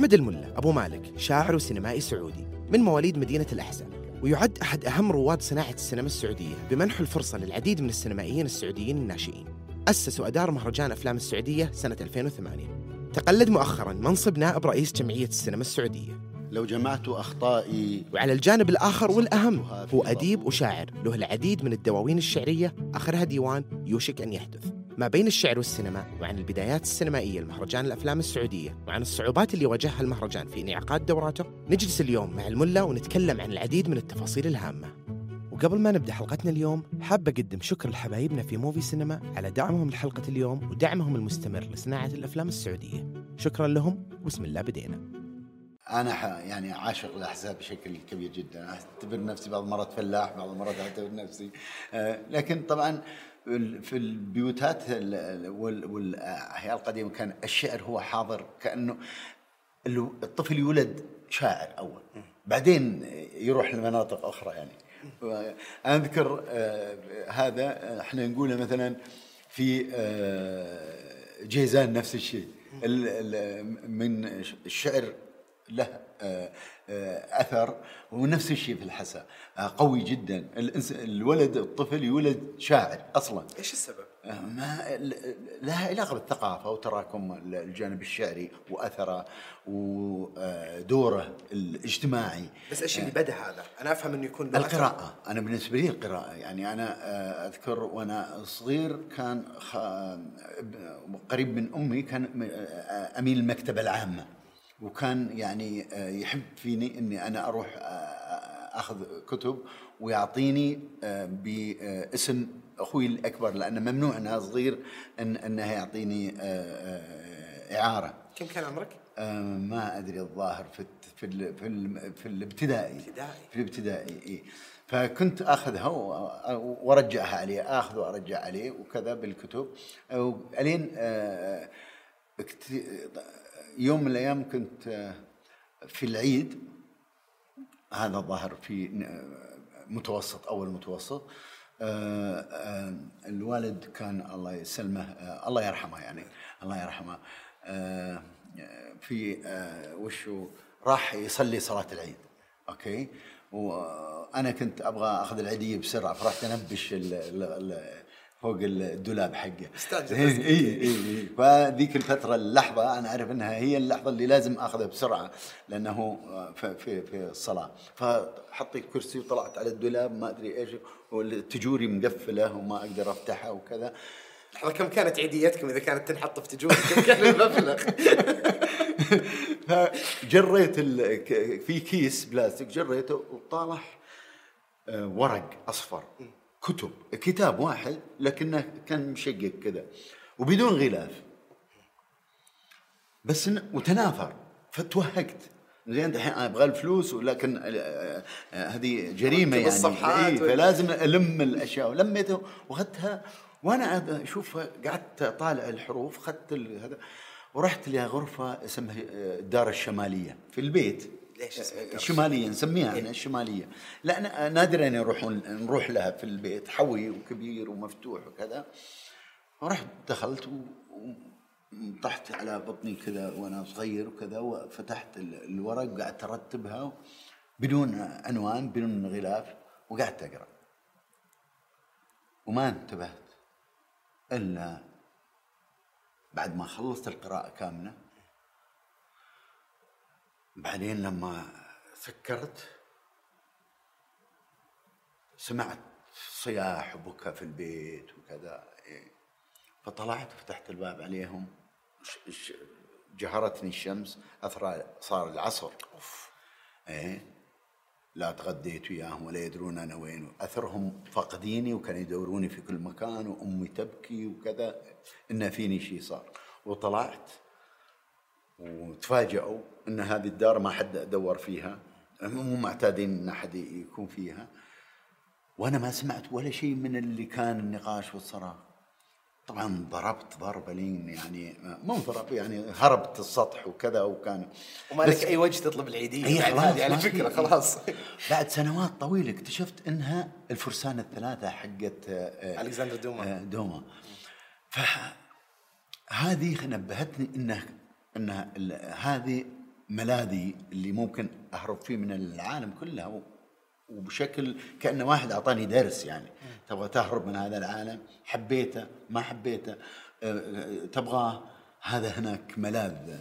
أحمد الملا أبو مالك شاعر وسينمائي سعودي من مواليد مدينة الأحساء. ويعد أحد أهم رواد صناعة السينما السعودية بمنح الفرصة للعديد من السينمائيين السعوديين الناشئين. أسس وأدار مهرجان أفلام السعودية سنة 2008 تقلد مؤخرا منصب نائب رئيس جمعية السينما السعودية. لو جمعت أخطائي وعلى الجانب الآخر والأهم هو أديب وشاعر له العديد من الدواوين الشعرية. آخرها ديوان يوشك أن يحدث. ما بين الشعر والسينما وعن البدايات السينمائية لمهرجان الأفلام السعودية وعن الصعوبات اللي واجهها المهرجان في انعقاد دوراته نجلس اليوم مع الملا ونتكلم عن العديد من التفاصيل الهامة. وقبل ما نبدأ حلقتنا اليوم حاب أقدم شكر لحبايبنا في موفي سينما على دعمهم لحلقة اليوم ودعمهم المستمر لصناعة الأفلام السعودية. شكرا لهم وبسم الله بدينا. أنا ح- يعني عاشق الأحزاب بشكل كبير جدا. أعتبر نفسي بعض المرات فلاح بعض المرات أعتبر نفسي. آه، لكن طبعا في البيوتات ال- ال- وال- والأحياء القديمة كان الشعر هو حاضر كأنه ال- الطفل يولد شاعر أول. بعدين يروح لمناطق أخرى يعني. أنا أذكر آه، هذا إحنا نقوله مثلا في آه، جيزان نفس الشيء. ال- ال- من الشعر له آه، أثر ونفس الشيء في الحسا آه، قوي جدا. الولد الطفل يولد شاعر أصلا. إيش السبب؟ آه، ما لها علاقة بالثقافة وتراكم الجانب الشعري وأثره ودوره الاجتماعي. بس إيش اللي بدأ هذا؟ أنا أفهم إنه يكون. القراءة. أنا بالنسبة لي القراءة. يعني أنا آه، أذكر وأنا صغير كان قريب من أمي كان آه، أمين المكتبة العامة. وكان يعني آه، يحب فيني إني أنا أروح آه، آه، أخذ كتب ويعطيني باسم أخوي الأكبر لأن ممنوع أنها صغير إن أنه يعطيني إعارة كم كان عمرك؟ ما أدري الظاهر في في ال في ال في الابتدائي ابتدائي. في الابتدائي إي فكنت أخذها وأرجعها عليه أخذ وأرجع عليه وكذا بالكتب ألين يوم من الأيام كنت آه، في العيد هذا الظاهر في ن- متوسط أول متوسط آه، آه، الوالد كان الله يسلمه آه، الله يرحمه يعني الله يرحمه آه، في آه، وشو راح يصلي صلاة العيد أوكي؟ وأنا كنت أبغى أخذ العيديه بسرعة فرحت أنبش فوق الدولاب حقه. اي اي اي فذيك الفترة اللحظة أنا أعرف إنها هي اللحظة اللي لازم أخذها بسرعة لأنه في في, في الصلاة. فحطيت كرسي وطلعت على الدولاب ما أدري إيش والتجوري مقفلة وما أقدر أفتحها وكذا. لحظة كم كانت عيديتكم إذا كانت تنحط في تجول كم كان المبلغ؟ فجريت في كيس بلاستيك جريته وطالع آه، ورق أصفر. كتب كتاب واحد لكنه كان مشقق كذا وبدون غلاف. بس وتناثر فتوهقت. زين دحين أنا أبغى الفلوس ولكن آه، آه، هذه جريمة يعني. الصفحات إيه، فلازم ألم الأشياء. ولميته وأخذتها وأنا أشوف قعدت أطالع الحروف أخذت هذا ورحت لغرفة اسمها آه، الدار الشمالية في البيت. ليش اسمها الدار الشماليه نسميها إحنا الشماليه لا نادرا يروحون نروح لها في البيت حوي وكبير ومفتوح وكذا. ورحت دخلت وطحت على بطني كذا وأنا صغير وكذا وفتحت ال- الورق وقعدت أرتبها بدون عنوان بدون غلاف وقعدت أقرأ. وما انتبهت إلا بعد ما خلصت القراءة كاملة. بعدين لما فكرت سمعت صياح وبكى في البيت وكذا إيه. فطلعت وفتحت الباب عليهم. جهرتني الشمس أثر صار العصر. أوف. إيه. لا تغديت وياهم ولا يدرون أنا وين. أثرهم فاقديني وكانوا يدوروني في كل مكان وأمي تبكي وكذا. إن فيني شيء صار. وطلعت وتفاجئوا إن هذه الدار ما حد دور فيها مو معتادين إن أحد يكون فيها. وأنا ما سمعت ولا شيء من اللي كان النقاش والصراخ طبعا ضربت ضربه لين يعني مو ضرب يعني هربت السطح وكذا وكان. وما لك أي وجه تطلب العيدية اي بعد خلاص هذه على ما فكرة خلاص. بعد سنوات طويلة اكتشفت إنها الفرسان الثلاثة حقت آه، ألكسندر دوما. آه، دوما. فهذه نبهتني إنه ال- هذه ملاذي اللي ممكن أهرب فيه من العالم كله وبشكل كانه واحد أعطاني درس يعني. تبغى تهرب من هذا العالم حبيته ما حبيته آه، آه، تبغاه. هذا هناك ملاذ.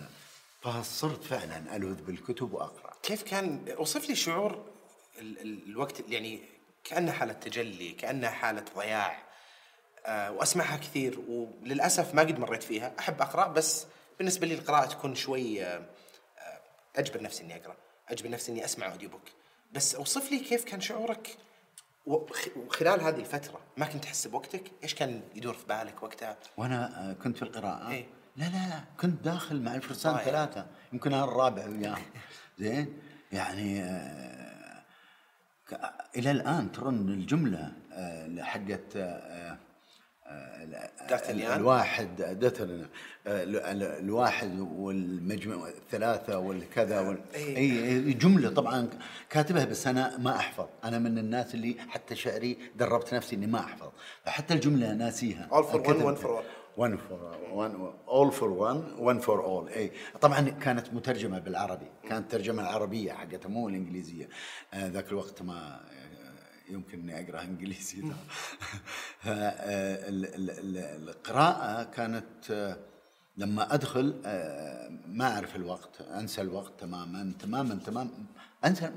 فصرت فعلا ألوذ بالكتب وأقرأ. كيف كان أوصف لي شعور ال ال الوقت يعني كانها حالة تجلي كانها حالة ضياع. آه وأسمعها كثير وللأسف ما قد مريت فيها. أحب أقرأ بس بالنسبة لي القراءة تكون شوي آه آه، أجبر نفسي إني أقرأ أجبر نفسي إني أسمع أوديو بوك. بس أوصف لي كيف كان شعورك وخ- وخلال هذه الفترة؟ ما كنت تحس بوقتك؟ إيش كان يدور في بالك وقتها؟ وأنا آه، كنت في القراءة. إيه. لا لا لا كنت داخل مع الفرسان ضايع. ثلاثة. يمكن أنا الرابع وياهم. زين؟ يعني آه، إلى الآن ترن الجملة آه، حقت آه، آه،؟ الواحد دترن الواحد والمجموع الثلاثه والكذا وال... إيه. اي جملة طبعا كاتبها بس أنا ما أحفظ. أنا من الناس اللي حتى شعري دربت نفسي إني ما أحفظ. فحتى الجملة ناسيها. All for one, one for all. one for one all for one one for all. اي طبعا كانت مترجمة بالعربي كانت ترجمة العربية حقتها مو الإنجليزية. آه، ذاك الوقت ما آه، يمكن إني أقرأ إنجليزي فالقراءه كانت آه، لما أدخل آه، ما أعرف الوقت أنسى الوقت تماما تماما تماما أنسى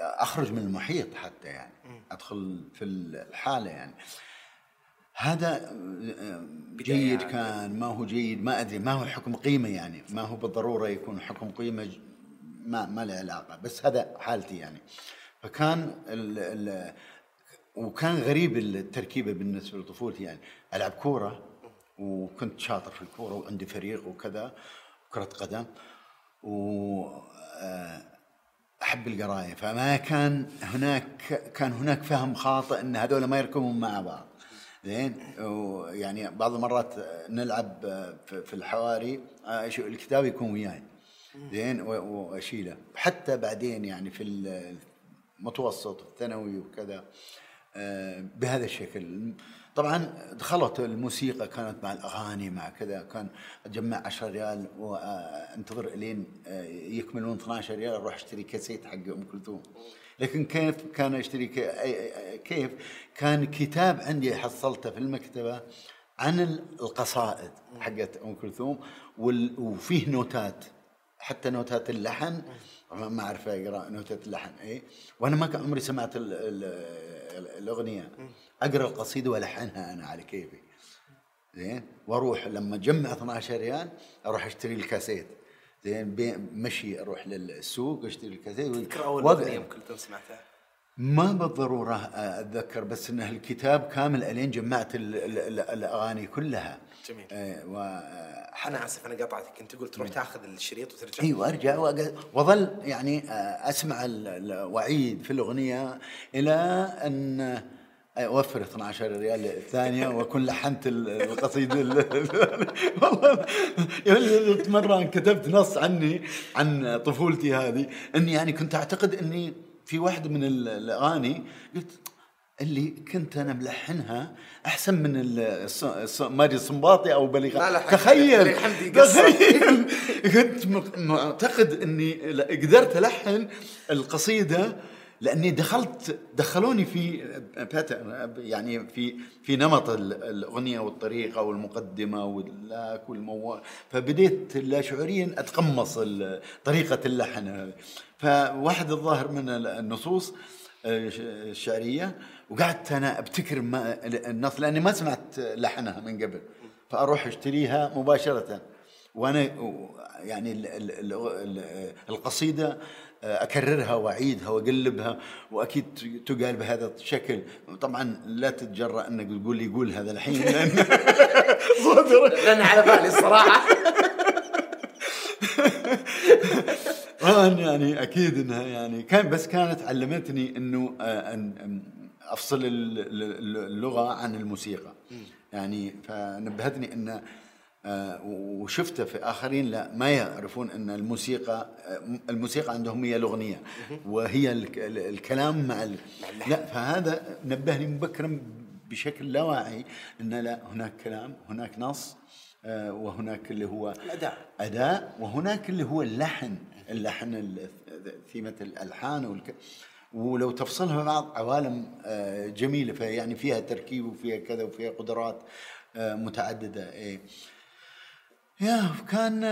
أخرج من المحيط حتى يعني أدخل في الحالة يعني. هذا جيد بدايات. كان ما هو جيد ما أدري ما هو حكم قيمة يعني ما هو بالضرورة يكون حكم قيمة ما ما له علاقة بس هذا حالتي يعني. فكان ال ال وكان غريب التركيبة بالنسبة لطفولتي يعني. ألعب كورة وكنت شاطر في الكورة وعندي فريق وكذا كرة قدم و آه، أحب القراية. فما كان هناك كان هناك فهم خاطئ إن هذول ما يركبون مع بعض. زين؟ ويعني بعض المرات نلعب في الحواري الكتاب يكون وياي. زين؟ وأشيله. حتى بعدين يعني في المتوسط الثانوي وكذا آه، بهذا الشكل. طبعا دخلت الموسيقى كانت مع الأغاني مع كذا كان اجمع 10 ريال وانتظر إلين آه، يكملون 12 ريال أروح أشتري كاسيت حق أم كلثوم. لكن كيف كان اشتري كيف كان كتاب عندي حصلته في المكتبة عن القصائد حقت أم كلثوم وفيه نوتات حتى نوتات اللحن. ما ما أعرف أقرأ نوتات اللحن. اي وأنا ما كان عمري سمعت ال ال ال الأغنية. أقرأ القصيدة وألحنها أنا على كيفي. زين؟ وأروح لما اجمع 12 ريال أروح أشتري الكاسيت. زين؟ مشي أروح للسوق أشتري الكاسيت. تذكر اول اغنيه كلثوم سمعتها ما بالضرورة اتذكر بس انه الكتاب كامل ألين جمعت ال ال ال الأغاني كلها. جميل. آه، و أنا آسف أنا قطعتك. كنت تقول تروح تاخذ الشريط وترجع. ارجع وأق- واظل يعني آه، أسمع ال- ال- واعيد في الأغنية إلى أن أوفر 12 ريال الثانية وأكون لحنت ال- القصيده ال- والله مرة كتبت نص عني عن طفولتي هذه. إني يعني كنت أعتقد إني في واحدة من ال- الأغاني قلت اللي كنت أنا ملحنها أحسن من ماجد الصنباطي أو بليغ تخيل. تخيل. كنت معتقد إني قدرت ألحن القصيدة لأني دخلت دخلوني في يعني في في نمط ال- الأغنية والطريقة والمقدمة واللاك والموال فبديت لا شعوريا اتقمص طريقة اللحن هذه. فواحد الظاهر من ال- النصوص آه، الشعرية وقعدت أنا أبتكر النص لأني ما سمعت لحنها من قبل. فأروح أشتريها مباشرة. وأنا يعني ال ال ال ال القصيدة أكررها وأعيدها وأقلبها وأكيد تقال بهذا الشكل. طبعا لا تتجرأ أنك تقول لي قول هذا الحين لأن على بالي الصراحة. طبعا يعني أكيد إنها يعني كان بس كانت علمتني إنه آه، ان أن أفصل ال- ال- اللغة عن الموسيقى يعني فنبهتني إن آه، وشفته في آخرين لا ما يعرفون إن الموسيقى آه، الموسيقى عندهم هي الأغنية وهي الك- ال- الكلام مع لا فهذا نبهني مبكرا بشكل لا واعي إن لا هناك كلام هناك نص وهناك اللي هو الأداء. أداء وهناك اللي هو اللحن اللحن ال- ثيمة الألحان والك... ولو تفصلها بعض عوالم آه، جميلة فيعني فيها تركيب وفيها كذا وفيها قدرات آه، متعددة إيه. يا كان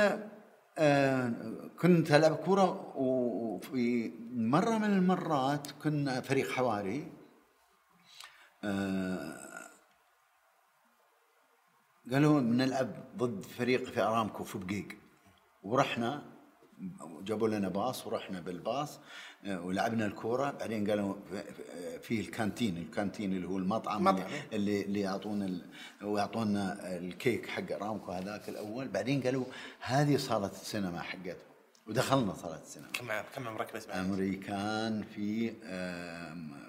آه، كنت ألعب كورة وفي مرة من المرات كنا فريق حواري قالوا بنلعب ضد فريق في أرامكو في بقيق ورحنا جابوا لنا باص ورحنا بالباص آه، ولعبنا الكورة بعدين قالوا في- في ال canteen ال canteen اللي هو المطعم مطعم. اللي, اللي اللي يعطونا ويعطونا الكيك حق ارامكو هذاك الأول بعدين قالوا هذه صاله السينما حقتهم ودخلنا صاله السينما كم كم عمرك بس؟ عمري كان في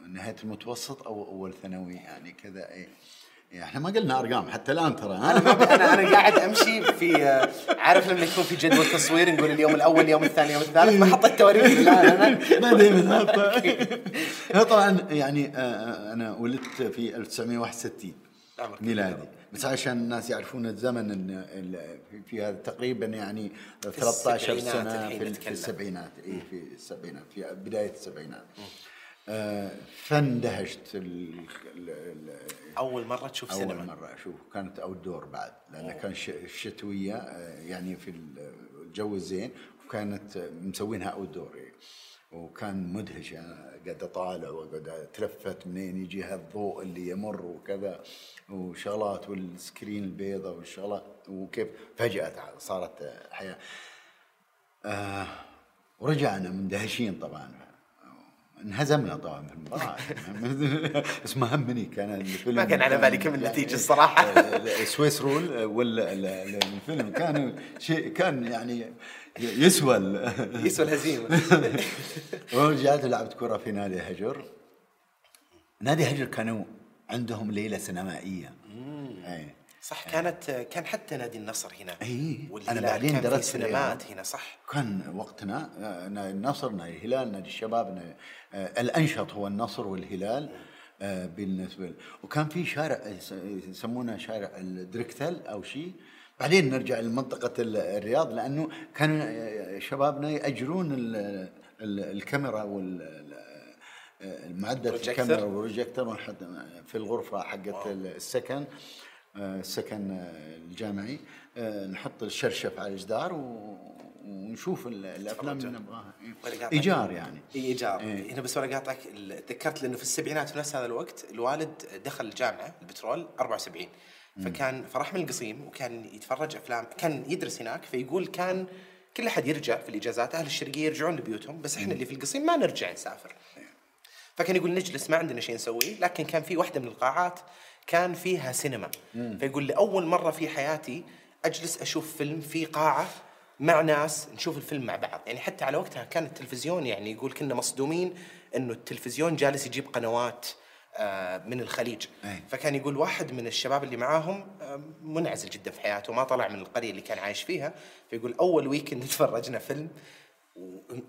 نهاية المتوسط أو أول ثانوي يعني كذا إيه، إحنا ما قلنا أرقام حتى الآن ترى. أنا أنا قاعد أمشي في آه، عارف لما يكون في جدول تصوير نقول اليوم الأول اليوم الثاني اليوم الثالث ما حطيت تواريخ الآن أنا. بعدين لا طبعا يعني آه، آه، أنا ولدت في 1961 عمرك ميلادي. بس عشان الناس يعرفون الزمن في- هذا تقريبا يعني 13 السبعينات سنة في, السبعينات اي في السبعينات في بداية السبعينات. فاندهشت أول مرة تشوف أول سينما؟ مرة أشوف. كانت outdoor بعد لأن كان ش- الشتويه آه، يعني في ال- الجو الزين وكانت مسوينها outdoor وكان مدهش أنا قاعد أطالع وقاعد أتلفت منين يجي هالضوء اللي يمر وكذا وشغلات وال screen البيضاء والشغلات وكيف فجأة صارت حياة. آه ورجعنا مندهشين طبعا. انهزمنا طبعا في المباراة. بس ما همني كان الفيلم ما كان على بالي كم النتيجة الصراحة. آه، سويس رول ولا ال- ال- الفيلم كان شيء كان يعني يسوى يسوى الهزيمة. ورجعت لعبت كرة في نادي هجر. نادي هجر كانوا عندهم ليلة سينمائية. أي. صح كانت كان حتى نادي النصر هنا. والهلال أنا بعدين درست سينمات. هنا صح. كان وقتنا آه، نادي النصر نادي الهلال نادي الشباب نادي آه، الأنشط هو النصر والهلال آه، بالنسبة ل- وكان في شارع يس- يسمونه شارع الدركتر أو شيء بعدين نرجع لمنطقة ال- الرياض لأنه كانوا شبابنا يأجرون ال- ال- الكاميرا وال المعدة بروجيكتور. الكاميرا والبروجيكتور ونحط في الغرفة حقت السكن. السكن الجامعي. آه، نحط الشرشف على الجدار و- ونشوف ال- الأفلام اللي نبغاها. قاطعك. إيجار يعني. اي إيجار. إيه. هنا بس ولا قاطعك تذكرت لأنه في السبعينات في نفس هذا الوقت الوالد دخل الجامعة البترول 74 فكان فراح من القصيم وكان يتفرج أفلام كان يدرس هناك فيقول كان كل أحد يرجع في الإجازات أهل الشرقية يرجعون لبيوتهم بس إحنا اللي في القصيم ما نرجع نسافر. فكان يقول نجلس ما عندنا شيء نسويه لكن كان في واحدة من القاعات كان فيها سينما. فيقول لاول مرة في حياتي أجلس أشوف فيلم في قاعة مع ناس نشوف الفيلم مع بعض. يعني حتى على وقتها كان التلفزيون يعني يقول كنا مصدومين إنه التلفزيون جالس يجيب قنوات آه، من الخليج. أي. فكان يقول واحد من الشباب اللي معاهم آه، منعزل جدا في حياته ما طلع من القرية اللي كان عايش فيها. فيقول أول weekend تفرجنا فيلم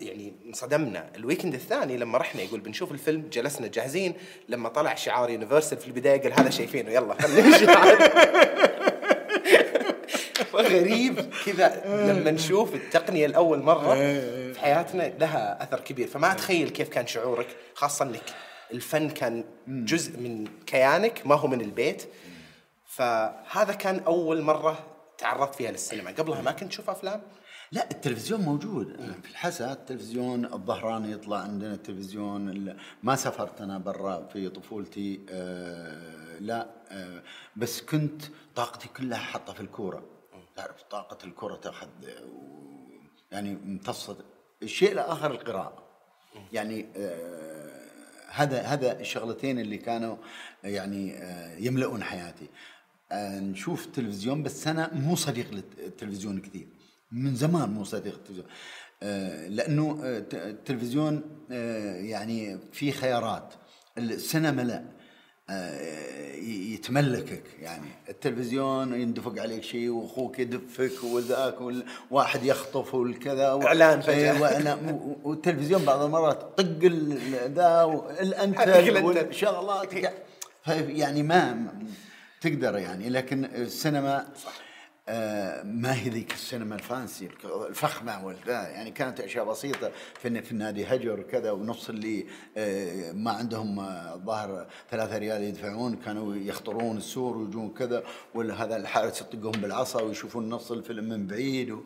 يعني انصدمنا. ال weekend الثاني لما رحنا يقول بنشوف الفيلم جلسنا جاهزين لما طلع شعار يونيفرسال في البداية قال هذا شايفينه يلا خلينا نمشي فغريب كذا لما نشوف التقنية لأول مرة في حياتنا لها أثر كبير. فما اتخيل كيف كان شعورك خاصة إنك الفن كان جزء من كيانك ما هو من البيت. فهذا كان أول مرة تعرضت فيها للسينما. قبلها ما كنت تشوف أفلام لا التلفزيون موجود. في الحسا التلفزيون الظهراني يطلع عندنا التلفزيون. ال- ما سافرت أنا برا في طفولتي آه لا آه بس كنت طاقتي كلها حاطة في الكورة. تعرف طاقة الكورة تاخذ يعني امتصت الشيء الآخر القراءة. يعني آه هذا هذا الشغلتين اللي كانوا يعني آه يملؤون حياتي. آه نشوف تلفزيون بس أنا مو صديق للتلفزيون كثير. من زمان مو صديق التلفزيون. آه لأنه آه، التلفزيون آه يعني في خيارات. السينما لا. يتملكك يعني. التلفزيون يندفق عليك شيء وأخوك يدفك وذاك واحد يخطف والكذا و- فجأة. إيه، و- والتلفزيون بعض المرات طق ذا الأنتل. والشغلات. يعني ما تقدر يعني. لكن السينما آه، ما هي ذيك السينما الفانسي الفخمة والذا يعني كانت أشياء بسيطة في في النادي هجر وكذا ونص اللي آه، ما عندهم آه، الظاهر ثلاثة ريال يدفعون كانوا يخطرون السور ويجون كذا ولا هذا الحارس يطقهم بالعصا ويشوفون نص الفيلم من بعيد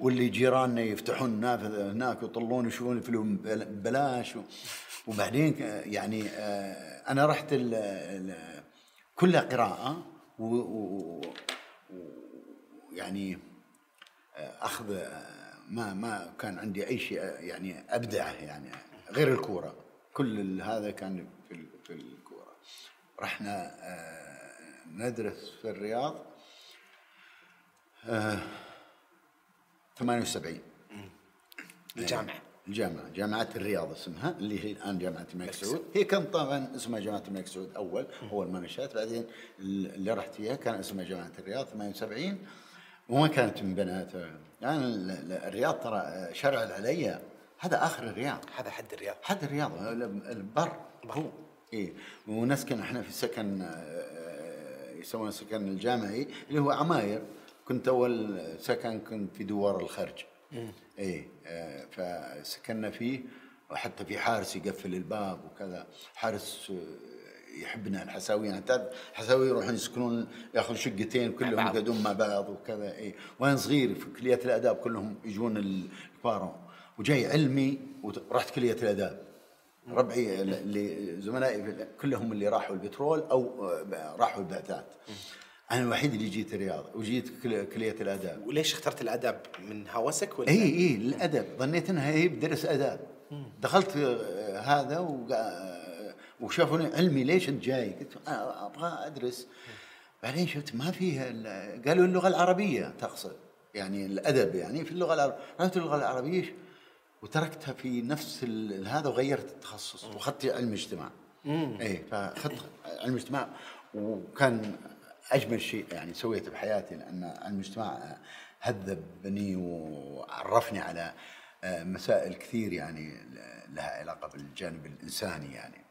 واللي جيراننا يفتحون النافذه هناك ويطلون يشوفون الفيلم ببلاش وبعدين يعني أنا رحت كلها قراءة يعني آه، أخذ آه، ما ما كان عندي أي شيء آه، يعني أبدعه يعني غير الكورة. كل هذا كان في في الكورة. رحنا ندرس في الرياض 78 الجامعة الجامعة. جامعة الرياض اسمها اللي هي الآن جامعة الملك سعود. هي كان طبعا اسمها جامعة الملك سعود أول أول ما نشأت. بعدين اللي رحت فيها كان اسمها جامعة الرياض 78 وما كانت من بنات يعني الرياض ترى شرع العليا هذا آخر الرياض. هذا حد الرياض. حد الرياض. البر. هو اي ونسكن إحنا في سكن آه، يسمونه السكن الجامعي اللي هو عماير. كنت أول سكن كنت في دوار الخرج. اي آه، فسكننا فيه. وحتى في حارس يقفل الباب وكذا. حارس آه، يحبنا الحساويين. يعني تعرف الحساويين يروحون يسكنون ياخذوا شقتين كلهم يقعدون مع بعض وكذا اي وأنا صغير في كلية الآداب كلهم يجون الكبار وجاي علمي ورحت كلية الآداب. ربعي اللي زملائي كلهم اللي راحوا البترول أو راحوا البعثات أنا الوحيد اللي جيت الرياض وجيت كلية الآداب. وليش اخترت الآداب؟ من هوسك ولا؟ اي اي الأدب. ظنيت إنها هي بدرس آداب. دخلت هذا وشافوني علمي ليش انت جاي؟ قلت أنا أبغى أدرس. بعدين شفت ما فيها قالوا اللغة العربية تقصد يعني الأدب يعني في اللغة العربيه رحت اللغة العربية وتركتها في نفس هذا وغيرت التخصص وأخذت علم اجتماع. اي فأخذت علم اجتماع وكان أجمل شيء يعني سويته بحياتي لأن علم الاجتماع هذبني وعرفني على آه، مسائل كثير يعني لها علاقة بالجانب الإنساني يعني.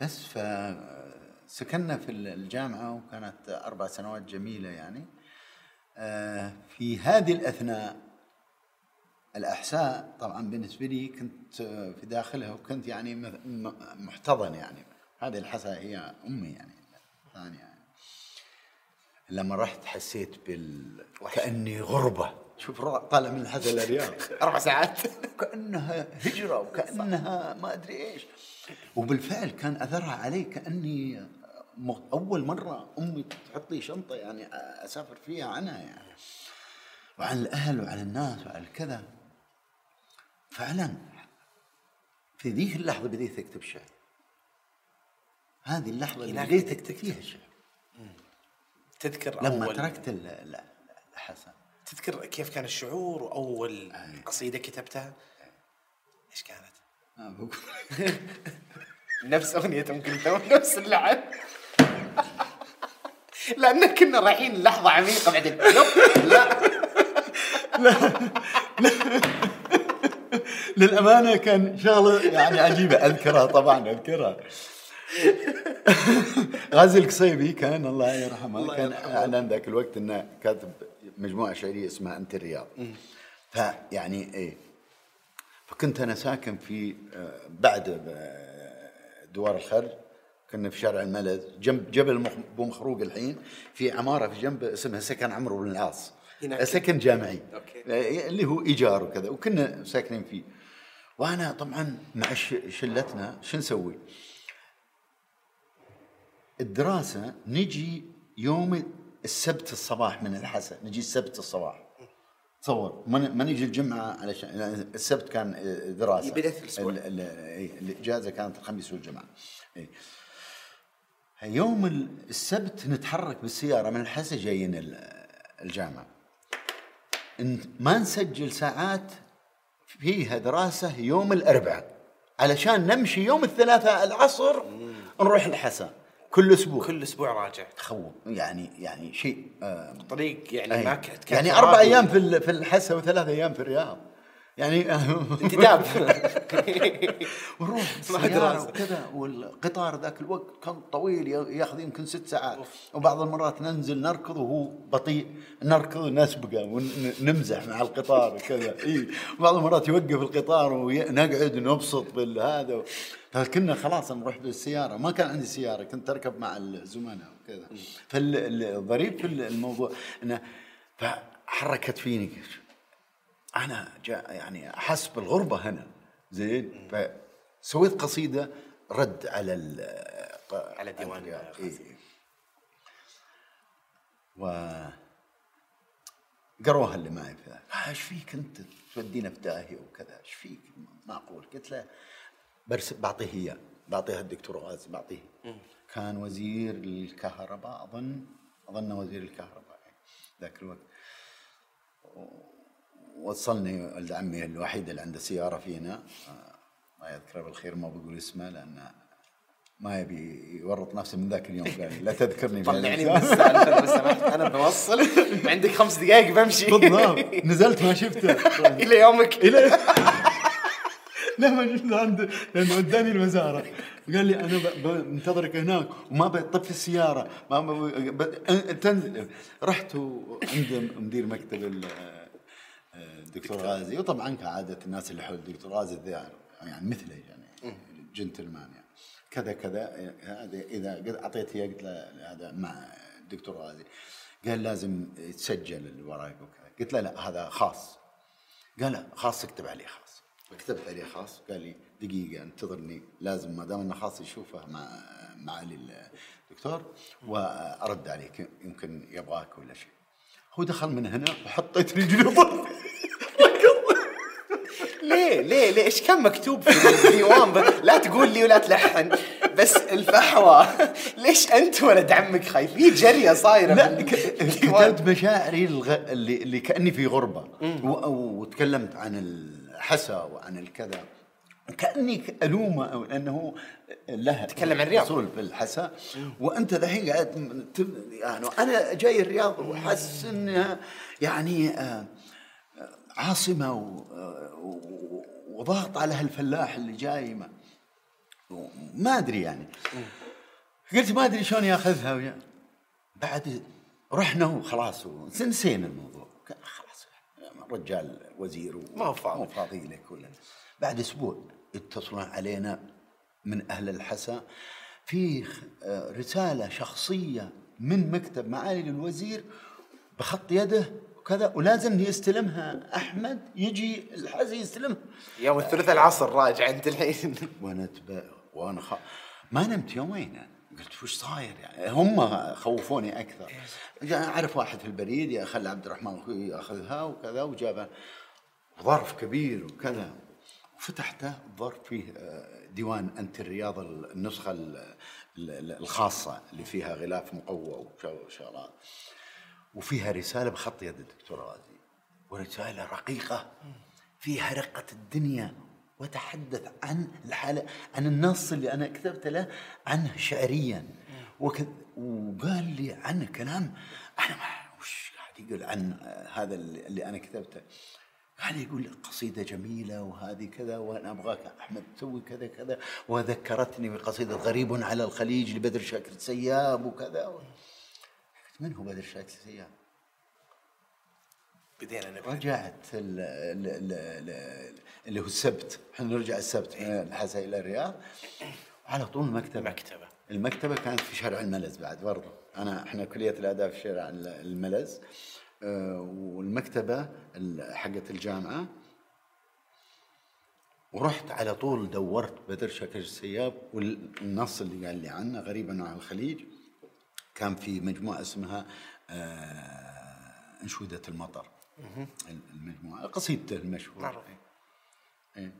بس فسكننا في الجامعة وكانت أربع سنوات جميلة يعني. آه، في هذه الأثناء الأحساء طبعا بالنسبة لي كنت في داخلها وكنت يعني محتضن يعني. هذه الحساء هي أمي يعني ثانية يعني. لما رحت حسيت بال كأني غربة. شوف طالع من الحساء. للرياض أربع ساعات. كأنها هجرة وكأنها ما أدري إيش. وبالفعل كان أثرها علي كأني أول مرة أمي تحط لي شنطة يعني أسافر فيها عنها يعني. وعن الأهل وعن الناس وعن كذا. فعلا في ذيك اللحظة بديت اكتب شعر. هذه اللحظة اللي بديت اكتب فيها الشعر تذكر لما أول تركت الحسن تذكر كيف كان الشعور وأول قصيدة كتبتها؟ إيش كانت؟ نفس أغنية أم كلثوم نفس اللعب. لأن كنا رايحين لحظة عميقة بعدين. لا لا. للأمانة كان شغلة يعني عجيبة. أذكرها طبعا أذكرها. غازي القصيبي كان الله يرحمه الله كان اعلن ذاك الوقت إنه كاتب مجموعة شعرية اسمها أنت الرياض. فيعني إيه فكنت أنا ساكن في آه، بعد آه، دوار الخرج كنا في شارع الملز جنب جبل أبو مخروق الحين في عمارة في جنب اسمها سكن عمرو بن العاص. سكن جامعي. أوكي. آه، اللي هو إيجار وكذا وكنا ساكنين فيه. وأنا طبعا مع شلتنا شو نسوي؟ الدراسة نجي يوم السبت الصباح من الحسا نجي السبت الصباح. تصور ما نجي الجمعة علشان السبت كان دراسة. بدايه الأسبوع. الاجازه كانت الخميس والجمعة. يوم السبت نتحرك بالسيارة من الحسا جايين الجامعة. ما نسجل ساعات فيها دراسة يوم الأربعاء. علشان نمشي يوم الثلاثاء العصر نروح الحسا. كل أسبوع. كل أسبوع راجع. تخوف. يعني يعني شيء آه طريق يعني ما كانت يعني أربع أيام في في الحسا وثلاث أيام في الرياض. يعني انتداب. ونروح دراسة. وكذا والقطار ذاك الوقت كان طويل ياخذ يمكن ست ساعات. وبعض المرات ننزل نركض وهو بطيء. نركض ونسبقه ونمزح مع القطار كذا إي. بعض المرات يوقف القطار ونقعد ونبسط بالهذا. فكنا خلاص نروح بالسيارة. ما كان عندي سيارة كنت أركب مع الزملاء وكذا. فالظريف في الموضوع. إنه فحركت فيني أنا جاء يعني احس بالغربه هنا زين؟ فسويت قصيدة رد على ال على ديوان إيه. و قروها اللي معي في ذاك. "آه، إيش فيك أنت؟ تودينا في داهية وكذا. إيش فيك؟ معقول قلت له برس بعطيه إياه. بعطيها الدكتور غازي بعطيه. كان وزير الكهرباء أظن أظن وزير الكهرباء. ذاك الوقت. وصلني ولد عمي الوحيد اللي عنده سيارة فينا. آه، الله يذكره بالخير ما بقول اسمه لأنه ما يبي يورط نفسه من ذاك اليوم. قال لي لا تذكرني طلعني من بهالأشياء." السالفه لو سمحت أنا بوصل. عندك خمس دقائق بمشي. بالضبط. نزلت ما شفته. إلى يومك. إلى لا ما شفته عنده لأنه وداني الوزاره قال لي أنا بنتظرك هناك وما بطفي السيارة. ما ب- ب- تنزل. رحت عند مدير مكتب الدكتور غازي. وطبعا كعادة الناس اللي حول الدكتور غازي ذا يعني مثله يعني جنتلمان يعني. كذا كذا هذا إذا قد أعطيت اياه قلت له هذا مع الدكتور غازي. قال لازم يتسجل الورق وكذا. قلت له لا هذا خاص. قال لا خاص اكتب عليه خاص. كتبت عليه خاص. قال لي دقيقة انتظرني. لازم ما دام إنه خاص يشوفه مع معالي الدكتور وأرد عليك يمكن يبغاك ولا شيء. هو دخل من هنا وحطيت رجلي ضرب ليه؟ ليه؟ ليه؟ إيش كان مكتوب في الديوان لا تقول لي ولا تلحن. بس الفحوى. ليش أنت ولد عمك خايفين جرية صايرة لا في كتبت مشاعري الغ... اللي, اللي كأني في غربة. و... وتكلمت عن الحسا وعن الكذا. كأني ألومة أو لأنه له تكلم عن الرياض. اصول في الحسا. وأنت الحين قاعد يعني أنا جاي الرياض وحاسس إنها يعني آه، عاصمة و... وضغط على هالفلاح اللي جاي ما, ما أدري يعني. قلت ما أدري شلون يأخذها ويا- بعد رحنا وخلاص نسينا الموضوع. خلاص رجال وزير ما فاضي. فاضي لك ولا بعد أسبوع يتصلون علينا من أهل الحسا. في رسالة شخصية من مكتب معالي الوزير بخط يده وكذا ولازم يستلمها. أحمد يجي الحسا يستلمها. يوم الثلاثاء العصر راجع أنت الحين. وأنا. وأنا خ... ما نمت يومين. يعني. قلت وش صاير يعني؟ هم خوفوني أكثر. يعني أعرف واحد في البريد يا خلي عبد الرحمن أخوي يأخذها وكذا وجابها ظرف كبير وكذا. وفتحته الظرف فيه آه، ديوان انت الرياض النسخة ال- ال- الخاصة اللي فيها غلاف مقوى وشغلات وفيها رسالة بخط يد الدكتور غازي ورسالة رقيقة فيها رقة الدنيا. وتحدث عن الحالة عن النص اللي أنا كتبت له عنه شعريا. وك وقال لي عنه كلام. أنا ما وش قاعد يقول عن هذا اللي أنا كتبته. قال يقول قصيدة جميلة وهذه كذا وأنا أبغاك أحمد تسوي كذا كذا. وذكرتني بقصيدة غريب على الخليج لبدر شاكر سياب وكذا. من هو بدر شاكر سياب؟ بدينا نبحث. رجعت ال- ال- ال- ال- اللي هو السبت. إحنا نرجع السبت من الحسا إلى الرياض. على طول المكتبة. مكتبة. المكتبة كانت في شارع الملز بعد برضه. أنا إحنا كلية الآداب في شارع ال- الملز. آه، والمكتبة ال- حقت الجامعة. ورحت على طول دورت بدر شاكر السياب والنص اللي قال لي عنه غريبا عن الخليج. كان في مجموعة اسمها آه، انشودة المطر. المجموعة قصيدته المشهوره معروف. إيه.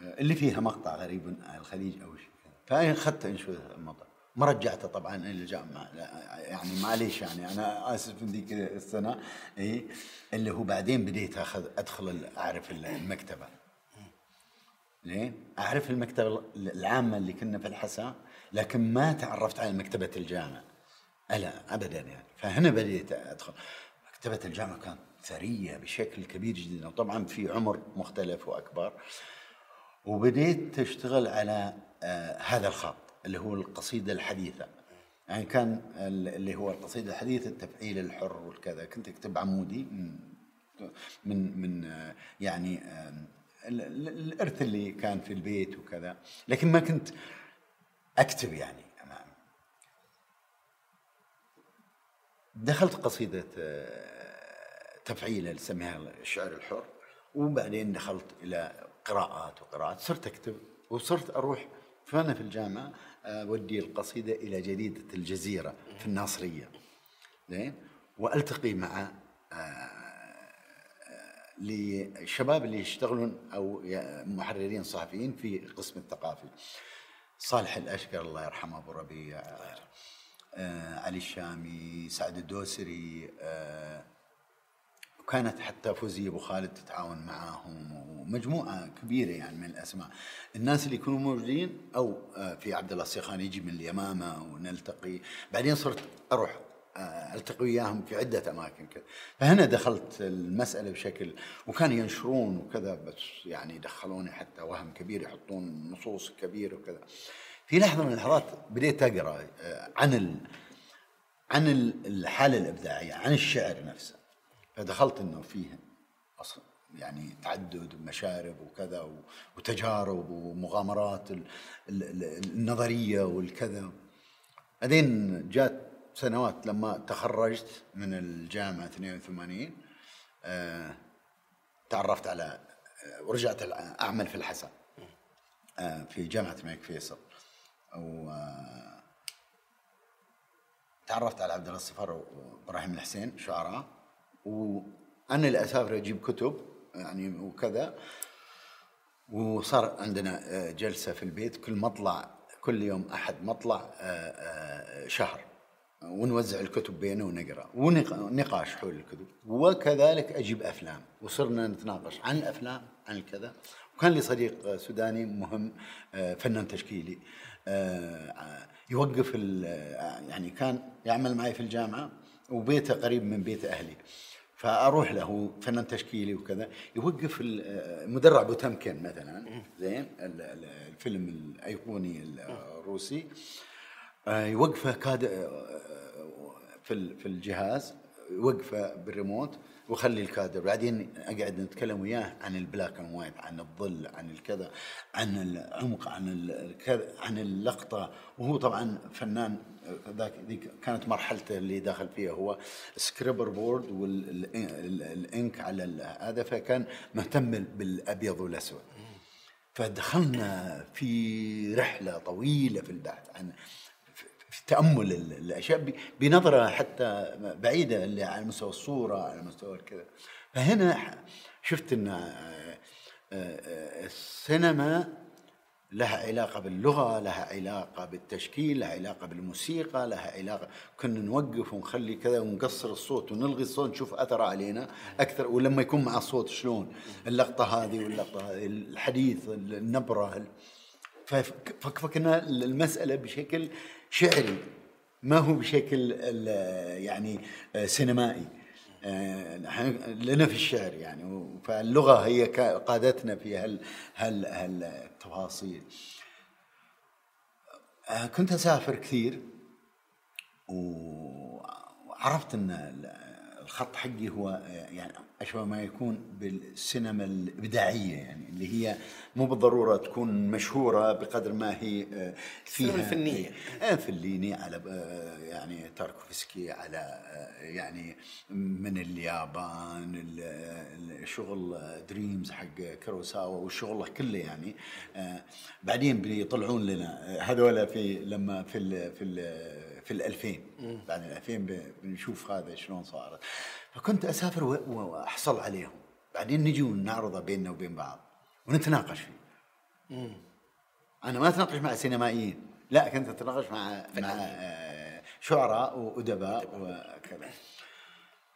آه، اللي فيها مقطع غريب عن الخليج أو شيء كذا. فانا أخذت انشودة المطر. ما رجعته طبعا إلى الجامعة. لا، يعني معليش يعني أنا آسف من ذيك السنة. اي اللي هو بعدين بديت أخذ أدخل أعرف ال- المكتبة. ليه؟ أعرف المكتبة العامة اللي كنا في الحساء لكن ما تعرفت على مكتبة الجامعة. لا ابدا يعني. فهنا بديت أدخل. مكتبة الجامعة كانت ثريه بشكل كبير جدا وطبعا في عمر مختلف وأكبر. وبديت تشتغل على آه هذا الخط اللي هو القصيدة الحديثة. يعني كان اللي هو القصيدة الحديثة التفعيل الحر والكذا. كنت أكتب عمودي من من من آه يعني آه الإرث اللي كان في البيت وكذا. لكن ما كنت أكتب يعني. دخلت قصيدة آه، تفعيلة نسميها الشعر الحر وبعدين دخلت إلى قراءات وقراءات. صرت أكتب وصرت أروح فأنا في الجامعة أودي القصيدة إلى جريدة الجزيرة في الناصرية. زين؟ وألتقي مع للشباب آه، اللي يشتغلون أو محررين صحفيين في القسم الثقافي. صالح الأشقر الله يرحمه أبو ربيع. آه علي الشامي سعد الدوسري آه وكانت حتى فوزية أبو خالد تتعاون معاهم ومجموعة كبيرة يعني من الأسماء. الناس اللي يكونوا موجودين أو آه في عبد الله السيخان يجي من اليمامة ونلتقي. بعدين صرت أروح آه، ألتقي وياهم في عدة أماكن كذا. فهنا دخلت المسألة بشكل وكان ينشرون وكذا بس يعني دخلوني حتى وهم كبير يحطون نصوص كبيرة وكذا. في لحظة من اللحظات بديت أقرأ آه، عن ال... عن الحالة الإبداعية عن الشعر نفسه. فدخلت إنه فيه يعني تعدد ومشارب وكذا وتجارب ومغامرات النظرية والكذا. بعدين جات سنوات لما تخرجت من الجامعة 82 آه تعرفت على آه، ورجعت أعمل في الحسن آه في جامعة الملك فيصل. و تعرفت على عبد الله الصفر وإبراهيم الحسين شعراء وأنا اللي أسافر أجيب كتب يعني وكذا. وصار عندنا آه، جلسة في البيت كل مطلع كل يوم أحد مطلع آه، آه، شهر. ونوزع الكتب بينه ونقرأ ونقاش حول الكتب. وكذلك أجيب أفلام. وصرنا نتناقش عن الأفلام عن الكذا وكان لي صديق سوداني مهم فنان تشكيلي. آه، يوقف يعني كان يعمل معي في الجامعة وبيته قريب من بيت أهلي. فأروح له فنان تشكيلي وكذا. يوقف مدرع بوتمكن مثلا. زين الفيلم الأيقوني الروسي. آه، يوقفه كادر آه، في الجهاز. يوقفه بالريموت. وخلي الكادر. بعدين أقعد نتكلم وياه عن ال black and white عن الظل عن الكذا عن العمق عن الكذا عن اللقطة. وهو طبعا فنان ذاك ذيك كانت مرحلته اللي داخل فيها. هو scraper board وال ink على هذا فكان مهتم بالأبيض والأسود. فدخلنا في رحلة طويلة في البحث عن تأمل الأشياء بنظرة حتى بعيدة اللي على مستوى الصورة على مستوى كذا. فهنا شفت إن آه، آه، السينما لها علاقة باللغة لها علاقة بالتشكيل لها علاقة بالموسيقى لها علاقة كنا نوقف ونخلي كذا ونقصر الصوت ونلغي الصوت نشوف أثر علينا أكثر ولما يكون مع الصوت شلون؟ اللقطة هذه واللقطة هذه الحديث النبرة فكنا المسألة بشكل شعري. ما هو بشكل يعني سينمائي. لنا في الشعر يعني فاللغة هي قادتنا في هال هال هالتفاصيل. كنت أسافر كثير وعرفت إن الخط حقي هو يعني أشبه ما يكون بالسينما الإبداعية يعني اللي هي مو بالضرورة تكون مشهورة بقدر ما هي آه، فيها الفنية. آه، فليني على آه، يعني تاركوفسكي على يعني من اليابان الشغل دريمز حق كروساوا والشغل كله يعني بعدين بيطلعون لنا هذول في لما في ال في ال في ال 2000 بعد ال 2000 بنشوف هذا شلون صارت. فكنت أسافر وأحصل عليهم. بعدين نجي ونعرضه بيننا وبين بعض. ونتناقش فيه. مم. أنا ما أتناقش مع سينمائيين. لا كنت أتناقش مع مع آه، شعراء وأدباء وكذا.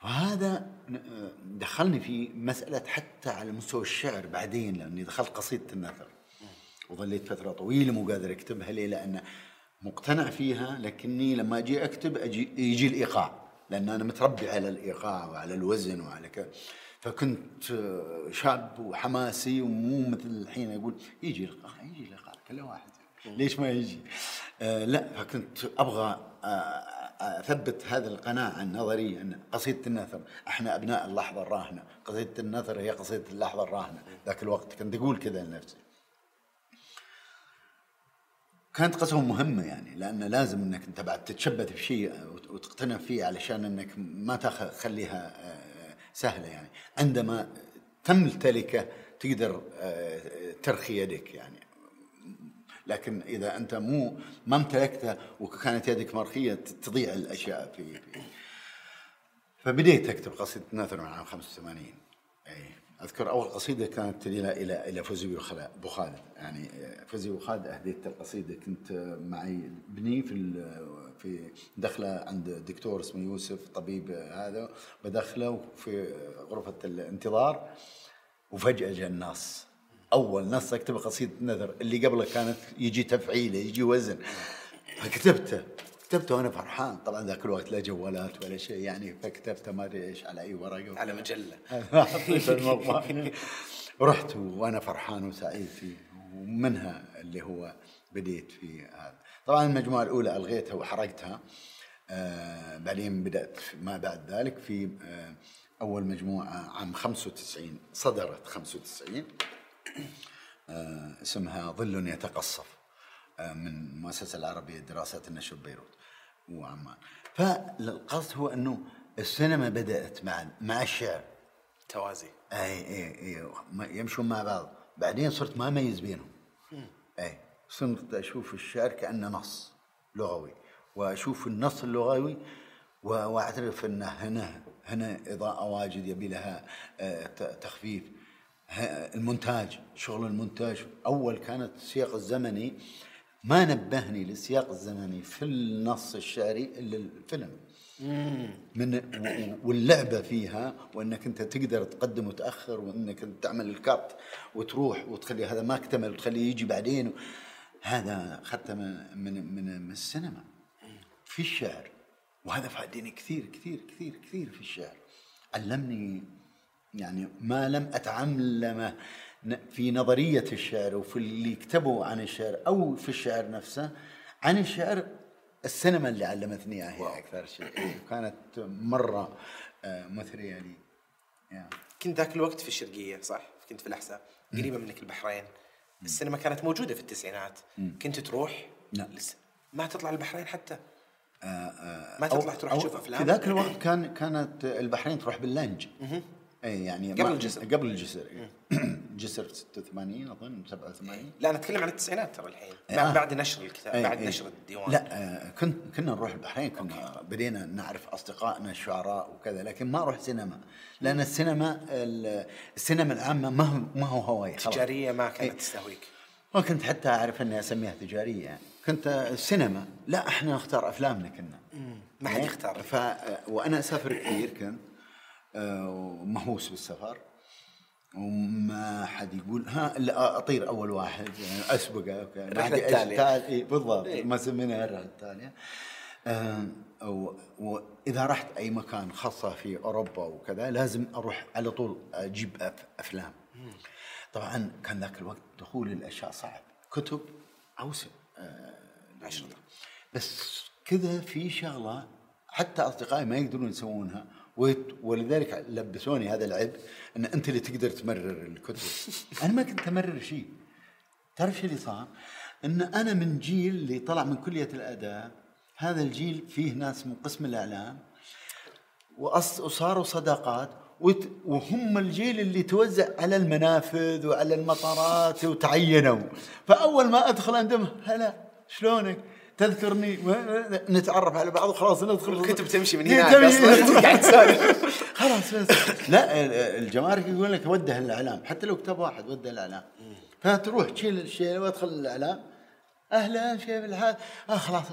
وهذا دخلني في مسألة حتى على مستوى الشعر بعدين لأني دخلت قصيدة النثر. وظليت فترة طويلة مو قادر أكتبها ليه؟ لأن مقتنع فيها لكني لما أجي أكتب أجي يجي الإيقاع لأن أنا متربي على الإيقاع وعلى الوزن وعلى كذا فكنت آه، شاب وحماسي ومو مثل الحين أقول يجي لقاء يجي لقاء كل واحد ليش ما يجي؟ آه لا فكنت أبغى آه أثبت هذه القناعة النظرية أن قصيدة النثر إحنا أبناء اللحظة الراهنة، قصيدة النثر هي قصيدة اللحظة الراهنة، ذاك الوقت كنت أقول كذا لنفسي. كانت قسوة مهمة يعني لأن لازم أنك أنت بعد تتشبث في شيء وتقتنع فيه علشان أنك ما تخليها آه، سهلة يعني. عندما تمتلكه تقدر آه، ترخي يدك يعني. لكن إذا أنت مو ما امتلكتها وكانت يدك مرخية تضيع الأشياء في, في. فبديت اكتب قصيده ناثر عام 85 اي أذكر أول قصيدة كانت إلى إلى إلى فوزي ابو خالد يعني فوزي ابو خالد أهديت القصيدة. كنت معي ابني في في دخلة عند دكتور اسمه يوسف طبيب هذا. بدخلة في غرفة الانتظار وفجأة جاء الناس أول نص اكتب قصيدة نذر. اللي قبله كانت يجي تفعيله يجي وزن. فكتبته. كتبته وأنا فرحان. طبعا ذاك الوقت لا جوالات ولا شيء يعني فكتبته ما أدري إيش على أي ورقة. على مجلة. رحت وأنا فرحان وسعيد فيه ومنها اللي هو بديت في هذا. طبعا المجموعة الأولى ألغيتها وحرقتها. آه بعدين بدأت ما بعد ذلك في آه أول مجموعة عام 95 صدرت 95 آه، اسمها ظل يتقصف آه، من المؤسسة العربية لدراسات النشر ببيروت وعمان فالقصد هو أنه السينما بدأت مع مع الشعر. توازي. أي أي أي يمشون مع بعض. بعدين صرت ما أميز بينهم. أي صرت أشوف الشعر كأنه نص لغوي وأشوف النص اللغوي وأعترف انه هنا هنا إضاءة واجد يبي لها آه، تخفيف. المونتاج شغل المونتاج أول كانت السياق الزمني ما نبهني للسياق الزمني في النص الشعري إلا الفيلم. من واللعبة فيها وإنك أنت تقدر تقدم وتأخر وإنك أنت تعمل الكات وتروح وتخلي هذا ما اكتمل وتخليه يجي بعدين. هذا أخذته من من من, السينما. في الشعر. وهذا فادني كثير كثير كثير كثير في الشعر. علمني يعني ما لم أتعلمه في نظرية الشعر وفي اللي كتبوا عن الشعر أو في الشعر نفسه عن الشعر السينما اللي علمتني إياها هي أكثر شيء. كانت مرة آه، مثرية لي. يعني. كنت ذاك الوقت في الشرقية صح؟ كنت في الأحساء قريبة منك البحرين. السينما كانت موجودة في التسعينات. كنت تروح؟ لا. ما تطلع البحرين حتى. آه آه ما تطلع تروح تشوف أفلام؟ في ذاك الوقت كان كانت البحرين تروح باللنج. اي يعني قبل الجسر. قبل الجسر. جسر 86 أظن 87 لا أنا أتكلم عن التسعينات ترى الحين آه. بعد نشر الكتاب أي بعد أي نشر الديوان. لا آه كنت كنا نروح البحرين كنا أوكي. بدينا نعرف أصدقائنا الشعراء وكذا لكن ما أروح سينما لأن السينما السينما العامة ما هو ما هو هواي تجارية ما كانت تستهويك. ما كنت حتى أعرف إني أسميها تجارية يعني. كنت السينما لا إحنا نختار أفلامنا كنا. ما حد إيه؟ يختار. ف وأنا أسافر كثير كنت ومهووس بالسفر. وما حد يقول ها الا أطير أول واحد يعني أسبقه الرحله التالية. بالضبط إيه؟ ما سميناها الرحلة التالية. واذا رحت أي مكان خاصة في أوروبا وكذا لازم أروح على طول أجيب أفلام. طبعا كان ذاك الوقت دخول الأشياء صعب. كتب اوسع اشرطه بس كذا في شغلة حتى أصدقائي ما يقدرون يسوونها. ولذلك لبسوني هذا العيب إن أنت اللي تقدر تمرر الكتب أنا ما كنت أمرر شيء تعرف شو اللي صار؟ إن أنا من جيل اللي طلع من كلية الأداب هذا الجيل فيه ناس من قسم الإعلام وصاروا صداقات وهم الجيل اللي توزع على المنافذ وعلى المطارات وتعينوا فأول ما أدخل عندهم هلا شلونك؟ تذكرني نتعرف على بعض وخلاص ندخل الكتب تمشي من هناك أصلا. قاعد تسولف. خلاص بس لا الجمارك يقول لك وده الإعلام حتى لو كتاب واحد وده الإعلام. فتروح تشيل الشيء وادخل الإعلام. أهلا شيء بالحال آه خلاص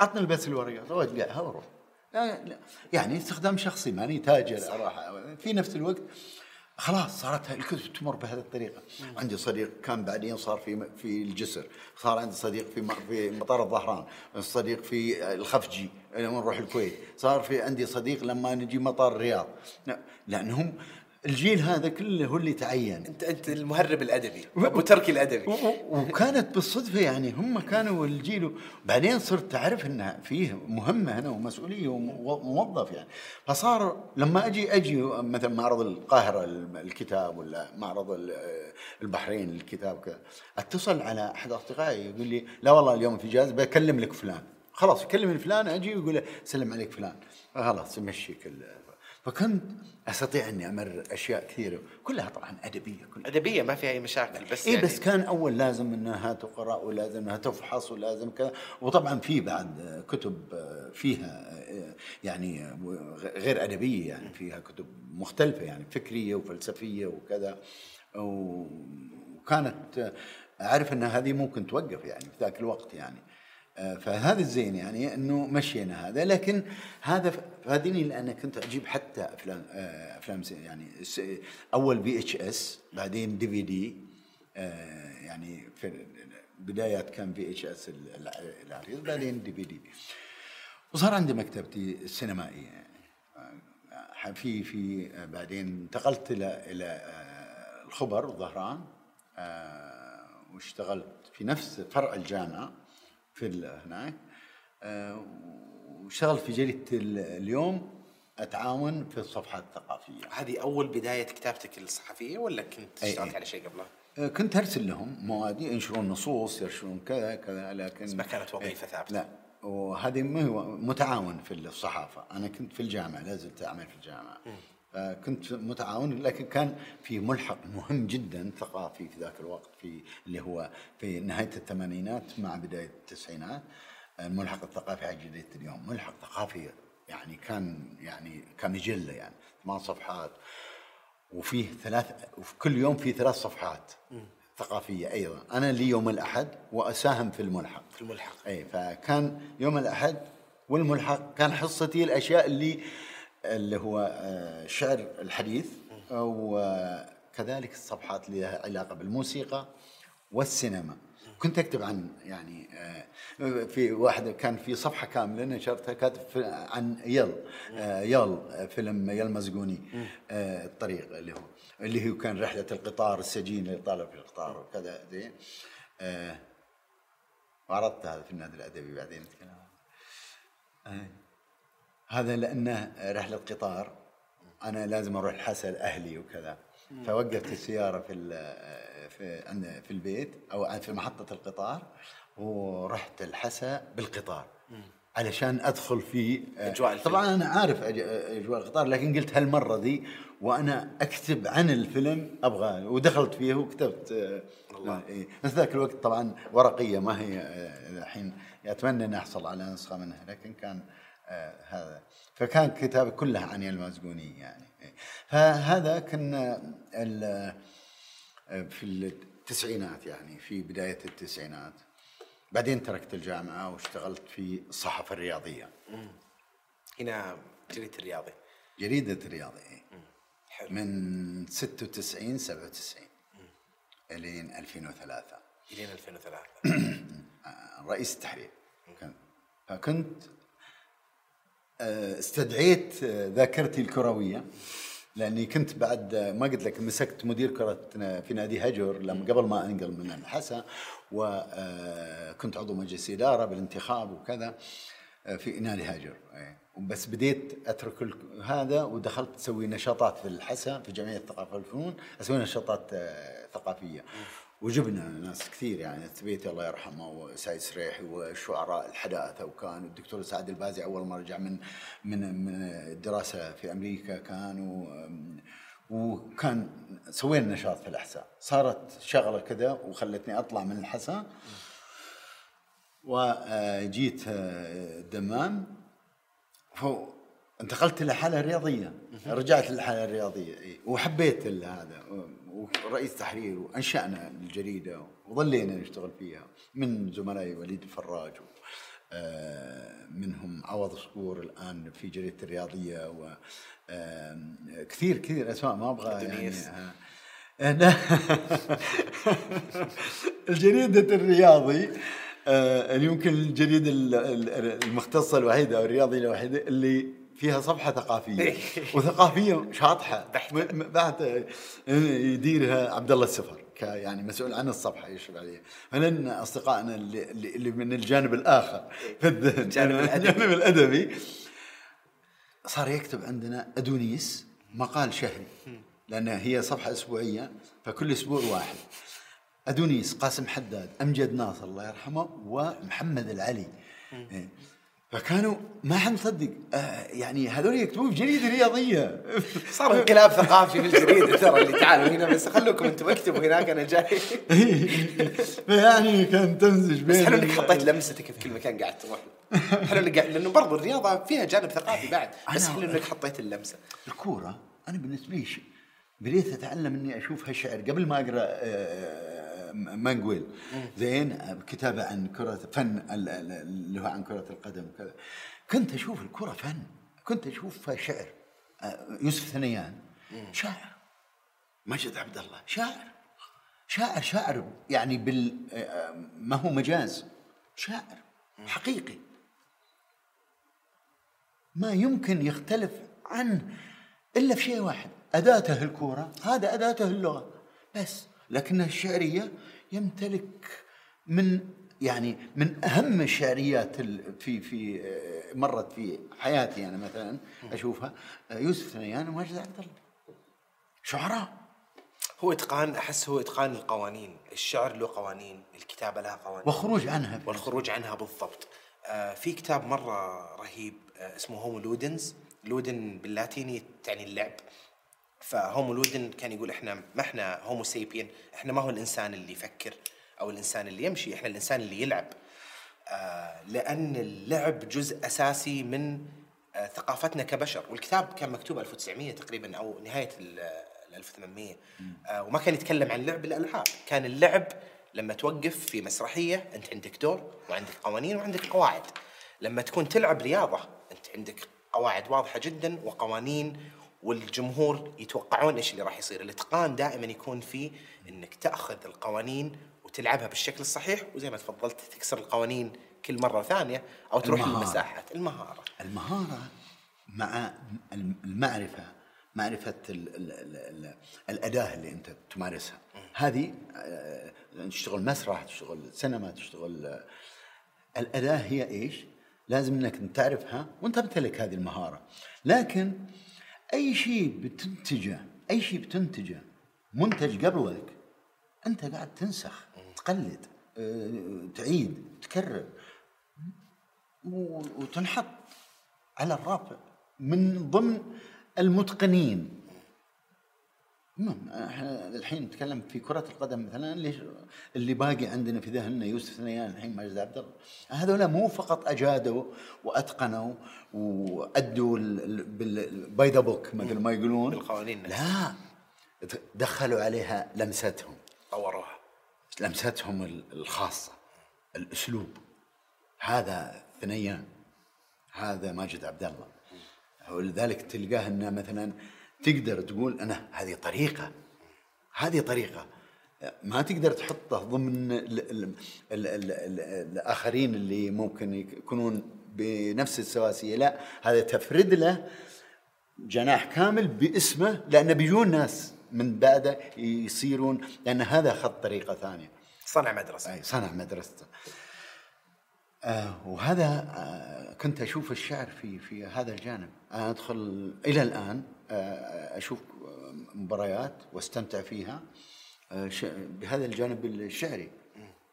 عطني البس الورقة. وجعها وروح يعني استخدام شخصي ماني تاجر أروح في نفس الوقت خلاص صارت الكتب تمر بهذه الطريقة. عندي صديق كان بعدين صار في في الجسر صار عندي صديق في في مطار الظهران صديق في الخفجي لما نروح الكويت صار في عندي صديق لما نجي مطار الرياض. لا، لأنهم الجيل هذا كله هو اللي تعين. انت أنت المهرب الأدبي ابو تركي الأدبي. وكانت بالصدفة يعني هم كانوا الجيل بعدين صرت تعرف إن فيه مهمة هنا ومسؤولية وموظف يعني. فصار لما أجي أجي مثلا معرض القاهرة الكتاب ولا معرض ال- البحرين الكتاب كذا أتصل على أحد أصدقائي يقول لي لا والله اليوم في جاز بكلم لك فلان. خلاص يكلم فلان أجي ويقول له سلم عليك فلان. خلاص يمشيك فكنت أستطيع أني امرر أشياء كثيرة. كلها طبعا أدبية كلها. أدبية ما فيها أي مشاكل بس اي يعني بس كان أول لازم إنها تقرأ ولازم إنها تفحص ولازم كذا وطبعا في بعد كتب فيها يعني غير أدبية يعني فيها كتب مختلفة يعني فكرية وفلسفية وكذا. وكانت أعرف إن هذه ممكن توقف يعني في ذاك الوقت يعني. فهذا الزين يعني إنه مشينا هذا. لكن هذا فادني لأن كنت أجيب حتى أفلام آه، أفلام يعني أول VHS بعدين DVD يعني في بدايات كان VHS العريض بعدين DVD وصار عندي مكتبتي السينمائية. يعني في في آه، بعدين انتقلت إلى إلى الخبر ظهران آه، واشتغلت في نفس فرع الجامعة. في هناك آه، واشتغلت في جريدة ال- اليوم أتعاون في الصفحات الثقافية هذه أول بداية كتابتك الصحفية ولا كنت أي- اشتغلت أي. على شيء قبلها؟ آه، كنت أرسل لهم مواد ينشرون نصوص ينشرون كذا كذا لكن بس ما كانت وظيفة إيه، ثابتة. لا وهذه ما هو متعاون في الصحافة أنا كنت في الجامعة لا زلت أعمل في الجامعة فكنت متعاون لكن كان في ملحق مهم جدا ثقافي في ذاك الوقت في اللي هو في نهاية الثمانينات مع بداية التسعينات. الملحق الثقافي على جريده اليوم. ملحق ثقافي يعني كان يعني كمجله يعني ثمان صفحات. وفيه ثلاث وفي كل يوم في ثلاث صفحات ثقافية أيضا. أنا لي يوم الأحد وأساهم في الملحق. في الملحق. اي فكان يوم الأحد والملحق كان حصتي الأشياء اللي اللي هو آه، الشعر الحديث وكذلك الصفحات اللي لها علاقة بالموسيقى والسينما كنت أكتب عن يعني آه، في واحدة كان في صفحة كاملة نشرتها كاتب عن يل آه، يل آه، فيلم يل مزقوني آه، الطريق اللي هو اللي هو كان رحلة القطار السجين اللي طالع في القطار وكذا زين آه، وعرضت هذا في النادي الأدبي بعدين. آه. هذا لأنه رحلة قطار. أنا لازم أروح الحسا لاهلي وكذا. فوقفت السيارة في ال- في في البيت أو في محطة القطار ورحت الحسا بالقطار. علشان أدخل في الفيلم. طبعا أنا عارف أجواء القطار لكن قلت هالمرة ذي وأنا أكتب عن الفيلم أبغى ودخلت فيه وكتبت الله. إيه. بس ذاك الوقت طبعا ورقية ما هي آه، الحين. أتمنى أن أحصل على نسخة منها لكن كان هذا. فكان كتابي كلها عن المازقوني يعني. إيه. فهذا كان ال- آه، في التسعينات يعني في بداية التسعينات. بعدين تركت الجامعة واشتغلت في الصحافة الرياضية. هنا جريدة الرياضي. جريدة الرياضي إيه. حلو. من 96 97 إلين 2003 إلين 2003 آه، رئيس التحرير. كان. فكنت استدعيت آه، ذاكرتي الكروية لأني كنت بعد آه، ما قلت لك مسكت مدير كره آه، في نادي هجر لما قبل ما أنقل من الحسا وكنت عضو مجلس إدارة بالانتخاب وكذا آه، في نادي هجر. إيه. بس بديت أترك هذا ودخلت أسوي نشاطات في الحسا في جمعية الثقافه والفنون أسوي نشاطات آه، ثقافية. وجبنا ناس كثير يعني الثبيتي الله يرحمه وسعيد سريحي والشعراء الحداثة وكان الدكتور سعد البازي أول ما رجع من من من الدراسة في أمريكا كان و وكان سوينا نشاط في الاحساء صارت شغلة كذا وخلتني أطلع من الحسا وجيت الدمام. فانتقلت للحاله الرياضيه رجعت للحالة الرياضية. إي. وحبيت هذا. ورئيس تحرير وأنشأنا الجريدة وظلينا نشتغل فيها من زملائي وليد الفراج آه، منهم عوض صقور الآن في جريدة الرياضية و آم، كثير كثير أسماء ما أبغى يعني. آه، أنا الجريدة الرياضي آه، يمكن الجريدة ال- ال- المختصة الوحيدة أو الرياضية الوحيدة اللي فيها صفحة ثقافية. وثقافية شاطحة. بحتة. م- م- بحتة. يديرها عبد الله السفر ك- يعني مسؤول عن الصفحة يشرف عليها. فلن أصدقائنا اللي, اللي من الجانب الآخر في الذهن الجانب الأدبي. الجانب الأدبي. صار يكتب عندنا أدونيس مقال شهري لأن هي صفحة أسبوعية فكل أسبوع واحد. أدونيس قاسم حداد أمجد ناصر الله يرحمه ومحمد العلي. إيه. فكانوا ما حد مصدق. آه يعني هذول يكتبون في جريدة رياضية. صار انقلاب ثقافي في الجريده ترى اللي تعالوا هنا بس خلوكم أنتم اكتبوا هناك أنا جاي. فيعني كان تمزج بس بين حلو انك حطيت لمستك في كل مكان قاعد تروح. حلو انك قاعد لأنه برضو الرياضة فيها جانب ثقافي بعد بس حلو انك حطيت اللمسة؟ الكورة أنا بالنسبة لي بديت أتعلم إني أشوف هالشعر قبل ما أقرأ آه، مانجويل. زين آه، كتابة عن كرة فن ال- ال- اللي هو عن كرة القدم وكذا. كنت أشوف الكرة فن. كنت أشوفها شعر. آه، يوسف ثنيان. شاعر. مجد عبد الله. شاعر. شاعر شاعر يعني بال آه، ما هو مجاز. شاعر. حقيقي. ما يمكن يختلف عنه إلا في شيء واحد. أداته الكورة. هذا أداته اللغة. بس. لكنها الشعرية يمتلك من يعني من أهم الشعريات ال- في في آه، مرت في حياتي أنا مثلا أشوفها. آه، يوسف ثنيان وماجد عبد الله. شعراء. هو إتقان أحس هو إتقان القوانين. الشعر له قوانين الكتابة لها قوانين. وخروج عنها والخروج عنها بالضبط. آه في كتاب مرة رهيب آه اسمه هومو لودنز لودن باللاتيني تعني اللعب. فهومو لودن كان يقول إحنا ما إحنا هومو سيبين إحنا ما هو الإنسان اللي يفكر أو الإنسان اللي يمشي إحنا الإنسان اللي يلعب. آه لأن اللعب جزء أساسي من آه ثقافتنا كبشر. والكتاب كان مكتوب 1900 تقريبا أو نهاية ال ال 1800 آه وما كان يتكلم عن لعب الألعاب. كان اللعب لما توقف في مسرحية أنت عندك دور وعندك قوانين وعندك قواعد. لما تكون تلعب رياضة أنت عندك قواعد واضحة جدا وقوانين والجمهور يتوقعون إيش اللي راح يصير. الإتقان دائما يكون في إنك تأخذ القوانين وتلعبها بالشكل الصحيح وزي ما تفضلت تكسر القوانين كل مرة ثانية أو تروح المهارة. للمساحات. المهارة. المهارة مع المعرفة معرفة ال ال ال ال الأداة اللي أنت تمارسها. هذه آه، تشتغل مسرح تشتغل سينما تشتغل آه، الأداة هي إيش؟ لازم أنك تعرفها وأنت تمتلك هذه المهارة. لكن أي شيء بتنتجه أي شيء بتنتجه منتج قبلك أنت قاعد تنسخ تقلد آه، تعيد تكرر وتنحط على الرافع من ضمن المتقنين. المهم إحنا الحين نتكلم في كرة القدم مثلا ليش؟ اللي باقي عندنا في ذهننا يوسف ثنيان الحين ماجد عبد الله. هذول مو فقط أجادوا وأتقنوا وأدوا by the book مثل ما يقولون. بالقوانين. لا دخلوا عليها لمستهم. طوروها. لمستهم ال- الخاصة الأسلوب. هذا ثنيان هذا ماجد عبد الله. ولذلك تلقاه إنه مثلا تقدر تقول أنا هذه طريقة هذه طريقة. ما تقدر تحطه ضمن ال ال ال ال ال الآخرين اللي ممكن يكونون بنفس السواسية. لا هذا تفرد له جناح كامل باسمه لأنه بيجون ناس من بعده يصيرون لأن هذا اخذ طريقة ثانية. صنع مدرسة. أي صنع مدرسته آه وهذا آه كنت أشوف الشعر في في هذا الجانب. أنا أدخل إلى الآن. أشوف مباريات واستمتع فيها. آه بهذا الجانب الشعري.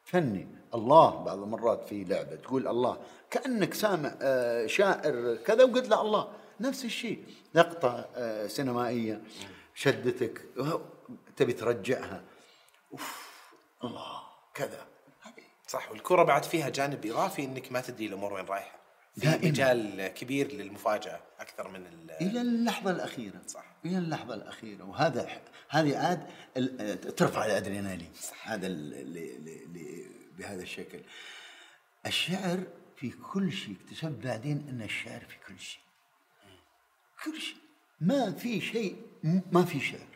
فني. الله بعض المرات في لعبة تقول الله. كأنك سامع آه شاعر كذا وقلت له الله. نفس الشيء. لقطة آه سينمائية. شدتك. تبي ترجعها. أوف. الله. كذا. صح. والكرة بعد فيها جانب إضافي إنك ما تدري الأمور وين رايحة. في دائماً. مجال كبير للمفاجأة أكثر من ال إلى اللحظة الأخيرة. صح. إلى اللحظة الأخيرة. وهذا هذه عاد ترفع الأدرينالين. هذا اللي, اللي, اللي بهذا الشكل. الشعر في كل شيء. اكتشفت بعدين أن الشعر في كل شيء. كل شيء. ما في شيء ما في شعر.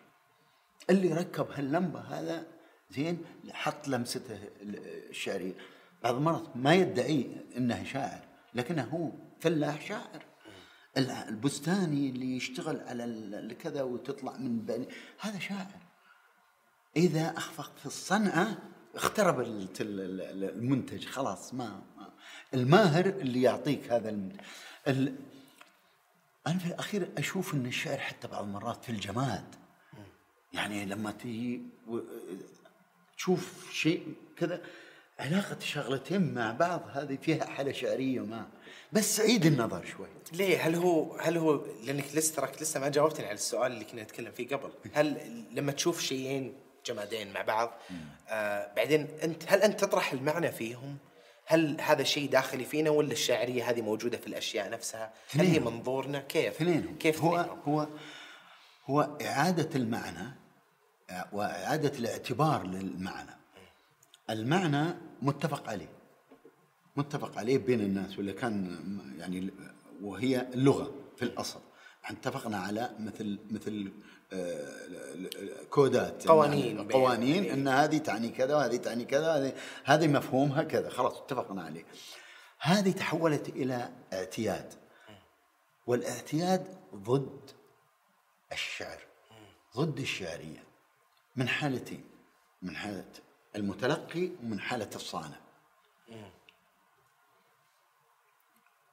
اللي ركب هاللمبة هذا زين حط لمسته الشعرية. بعض المرات ما يدعي انه شاعر. لكنه هو فلاح شاعر. البستاني اللي يشتغل على الكذا وتطلع من بني هذا شاعر. إذا اخفق في الصنعة اخترب المنتج. خلاص ما الماهر اللي يعطيك هذا المنتج أنا في الأخير أشوف إن الشعر حتى بعض المرات في الجماد. يعني لما تيجي تشوف شيء كذا علاقة شغلتين مع بعض هذه فيها حالة شعرية وما بس عيد النظر شوي. ليه؟ هل هو هل هو لأنك لسه تراك لسه ما جاوبتني على السؤال اللي كنا نتكلم فيه قبل. هل لما تشوف شيئين جمادين مع بعض آه بعدين أنت هل أنت تطرح المعنى فيهم؟ هل هذا شيء داخلي فينا ولا الشاعريه هذه موجودة في الأشياء نفسها؟ هل هي منظورنا؟ كيف؟ اثنين كيف هو هو هو إعادة المعنى وإعادة الاعتبار للمعنى. المعنى متفق عليه. متفق عليه بين الناس ولا كان يعني وهي اللغة في الأصل. اتفقنا على مثل مثل كودات قوانين قوانين إن هذه تعني كذا وهذه تعني كذا هذه هذه مفهومها كذا. خلاص اتفقنا عليه. هذه تحولت إلى اعتياد. والاعتياد ضد الشعر ضد الشعرية. من حالتين من حالة المتلقي ومن حالة الصانع.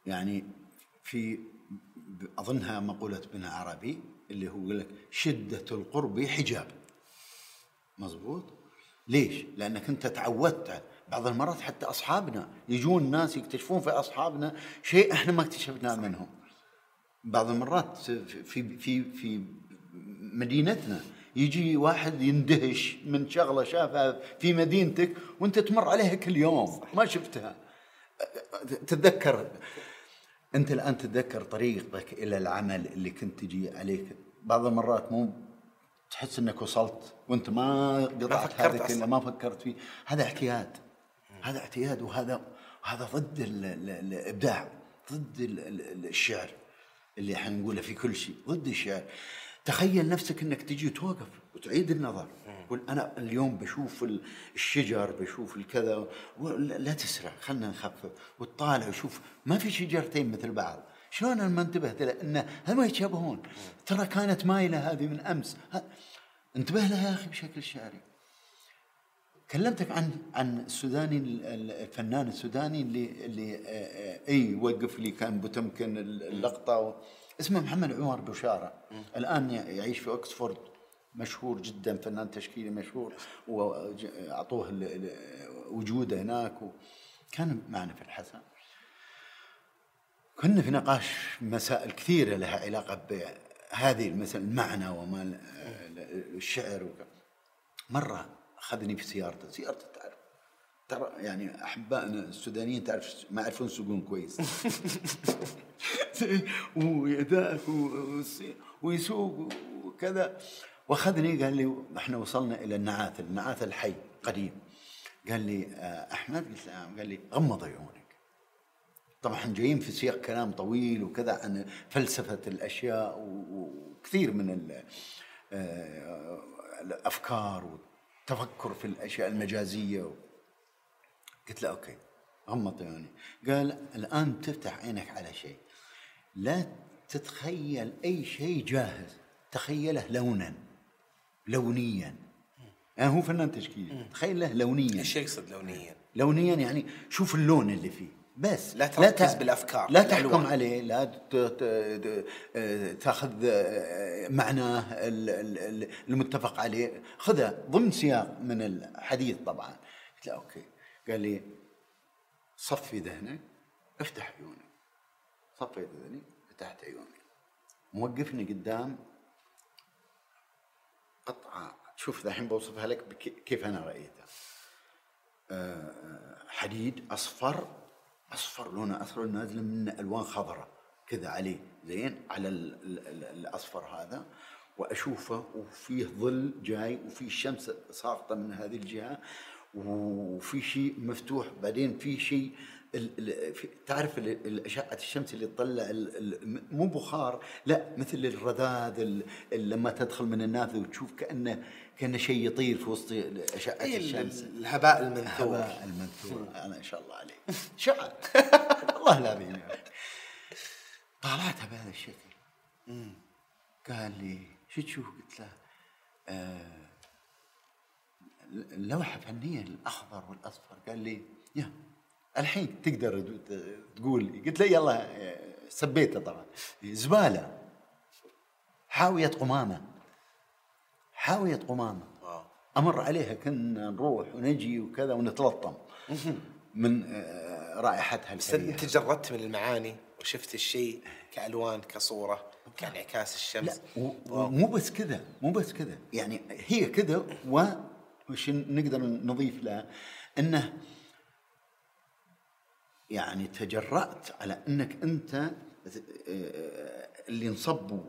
يعني في أظنها مقولة ابن عربي اللي هو يقول لك شدة القرب حجاب. مزبوط ليش؟ لأنك أنت تعودت بعض المرات حتى أصحابنا يجون ناس يكتشفون في أصحابنا شيء إحنا ما اكتشفناه منهم. بعض المرات في في في مدينتنا يجي واحد يندهش من شغلة شافها في مدينتك وانت تمر عليها كل يوم. ما شفتها. تتذكر انت الآن تتذكر طريقك إلى العمل اللي كنت تجي عليك. بعض المرات مو تحس إنك وصلت وانت ما قطعت هذا كله ما فكرت فيه. هذا اعتياد. هذا اعتياد وهذا هذا ضد الإبداع. ضد الشعر اللي إحنا نقوله في كل شيء. ضد الشعر. تخيل نفسك إنك تجي توقف وتعيد النظر. تقول أنا اليوم بشوف الشجر بشوف الكذا لا تسرع خلنا نخفف. وتطالع وشوف ما في شجرتين مثل بعض. شلون أنا ما انتبهت له انه هل ما يتشابهون ترى كانت مايله هذه من أمس. انتبه لها يا أخي بشكل شعري. كلمتك عن عن السوداني الفنان السوداني اللي اللي آه، آه، إي وقف لي كان بوتمكن اللقطة اسمه محمد عمر بشاره الآن يعيش في اوكسفورد مشهور جدا فنان تشكيلي مشهور وأعطوه وجوده هناك كان معنا في الحسن. كنا في نقاش مسائل كثيرة لها علاقة بهذه مثلا المعنى وما الشعر. مرة أخذني في سيارته. سيارته ترى يعني أحبائنا السودانيين تعرف ما يعرفون يسوقون كويس. ويداك ويسوق وكذا. وأخذني قال لي إحنا وصلنا إلى النعاثل النعاثل حي قديم. قال لي آه، أحمد؟ قلت له قال لي غمض عيونك. طبعا جايين في سياق كلام طويل وكذا عن فلسفة الأشياء وكثير من آه، الأفكار والتفكر في الأشياء المجازية قلت له أوكي. غمض عيوني قال الآن تفتح عينك على شيء. لا تتخيل أي شيء جاهز. تخيله لونا. لونيا. يعني هو فنان تشكيلي. تخيل له لونيا. إيش يقصد لونيا؟ لونيا يعني شوف اللون اللي فيه. بس لا تركز لا بالأفكار لا تحكم عليه. لا تأخذ معناه المتفق عليه. خذه ضمن سياق من الحديث طبعا. قلت له أوكي. قال لي صفي ذهنك افتح عيونك. صفيت ذهني فتحت عيوني. موقفني قدام. قطعة شوف الحين بوصفها لك كيف أنا رأيتها. آه، حديد أصفر أصفر لونه أصفر نازل من ألوان خضراء كذا عليه. زين؟ على الأصفر هذا. وأشوفه وفيه ظل جاي وفي شمس ساقطة من هذه الجهة. وفي شيء مفتوح بعدين في شيء تعرف أشعة الشمس اللي تطلع مو بخار لا مثل الرذاذ ال- ال- لما تدخل من النافذة وتشوف كانه كأنه شيء يطير في وسط أشعة أي الشمس. ال- الهباء المنثور. هباء المنثور. أنا إن شاء الله عليك شعر. والله العظيم. طالعتها بهذا الشكل. قال لي شو تشوف؟ قلت له آه لوحة فنية الأخضر والأصفر. قال لي يا الحين تقدر تقول قلت له يلا آه، سبيته طبعا. زبالة. حاوية قمامة. حاوية قمامة. واو. أمر عليها كنا نروح ونجي وكذا ونتلطم. من آه، رائحتها الكريهة. أنت جردت من المعاني وشفت الشيء كألوان كصورة كانعكاس الشمس؟ لا و- ومو بس كذا مو بس كذا. يعني هي كذا و وش نقدر نضيف لها؟ إنه يعني تجرأت على إنك أنت آه، اللي انصبوا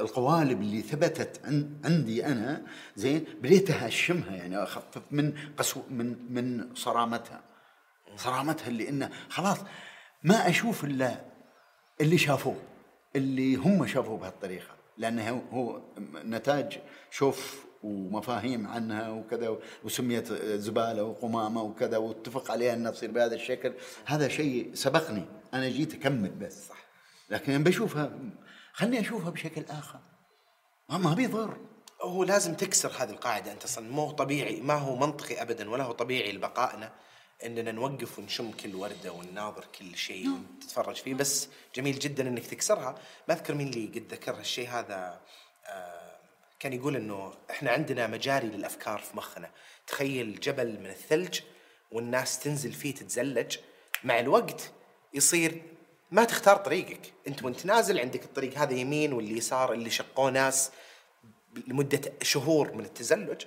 القوالب اللي ثبتت عن- عندي أنا زين بديت أهشمها يعني أخفف من قسو من من صرامتها. صرامتها اللي إنه خلاص ما أشوف إلا اللي شافوه اللي هم شافوه بهالطريقة. لأنه هو نتاج شوف ومفاهيم عنها وكذا وسميت زبالة وقمامة وكذا واتفق عليها إنها تصير بهذا الشكل. هذا شيء سبقني. أنا جيت أكمل بس. صح لكن بشوفها خلني أشوفها بشكل آخر. ما ما بيضر هو لازم تكسر هذه القاعدة. أنت أصلا مو طبيعي ما هو منطقي ابدا ولا هو طبيعي لبقائنا إننا نوقف ونشم كل وردة ونناظر كل شيء ونتفرج فيه. بس جميل جدا إنك تكسرها. ما أذكر مين اللي قد ذكر هالشيء هذا آه، كان يقول إنه إحنا عندنا مجاري للأفكار في مخنا. تخيل جبل من الثلج والناس تنزل فيه تتزلج. مع الوقت يصير ما تختار طريقك. أنت وأنت نازل عندك الطريق هذا يمين واللي يسار اللي شقوه ناس لمدة شهور من التزلج.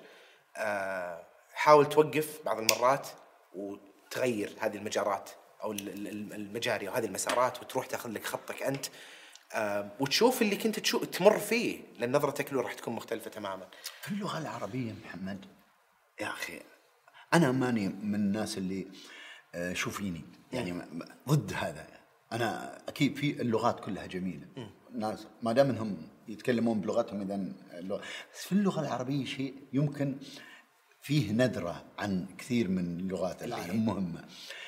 آه، حاول توقف بعض المرات وتغير هذه المجارات أو ال- ال- المجاري أو هذه المسارات وتروح تاخذ لك خطك أنت. وتشوف اللي كنت تشوف تمر فيه لأن نظرتك له راح تكون مختلفة تماما. في اللغة العربية محمد؟ يا أخي أنا ماني من الناس اللي آه، شوفيني يعني ما- ما- ضد هذا. أنا أكيد في اللغات كلها جميلة. الناس ما دام إنهم يتكلمون بلغتهم اللغة بس في اللغة العربية شيء يمكن فيه ندرة عن كثير من لغات العالم مهمة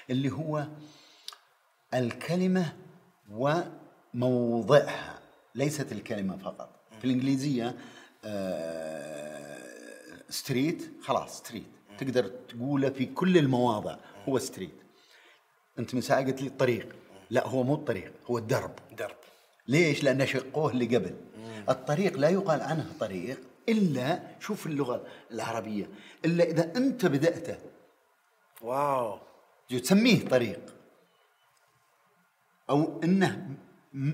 اللي هو الكلمة وموضعها ليست الكلمة فقط. في الإنجليزية street خلاص street تقدر تقوله في كل المواضع هو street أنت من ساعة قلت لي الطريق. لا هو مو الطريق هو الدرب. درب. ليش؟ لأن شقوه اللي قبل. الطريق لا يقال عنه طريق إلا شوف اللغة العربية إلا إذا أنت بدأته. واو. تسميه طريق. أو إنه م-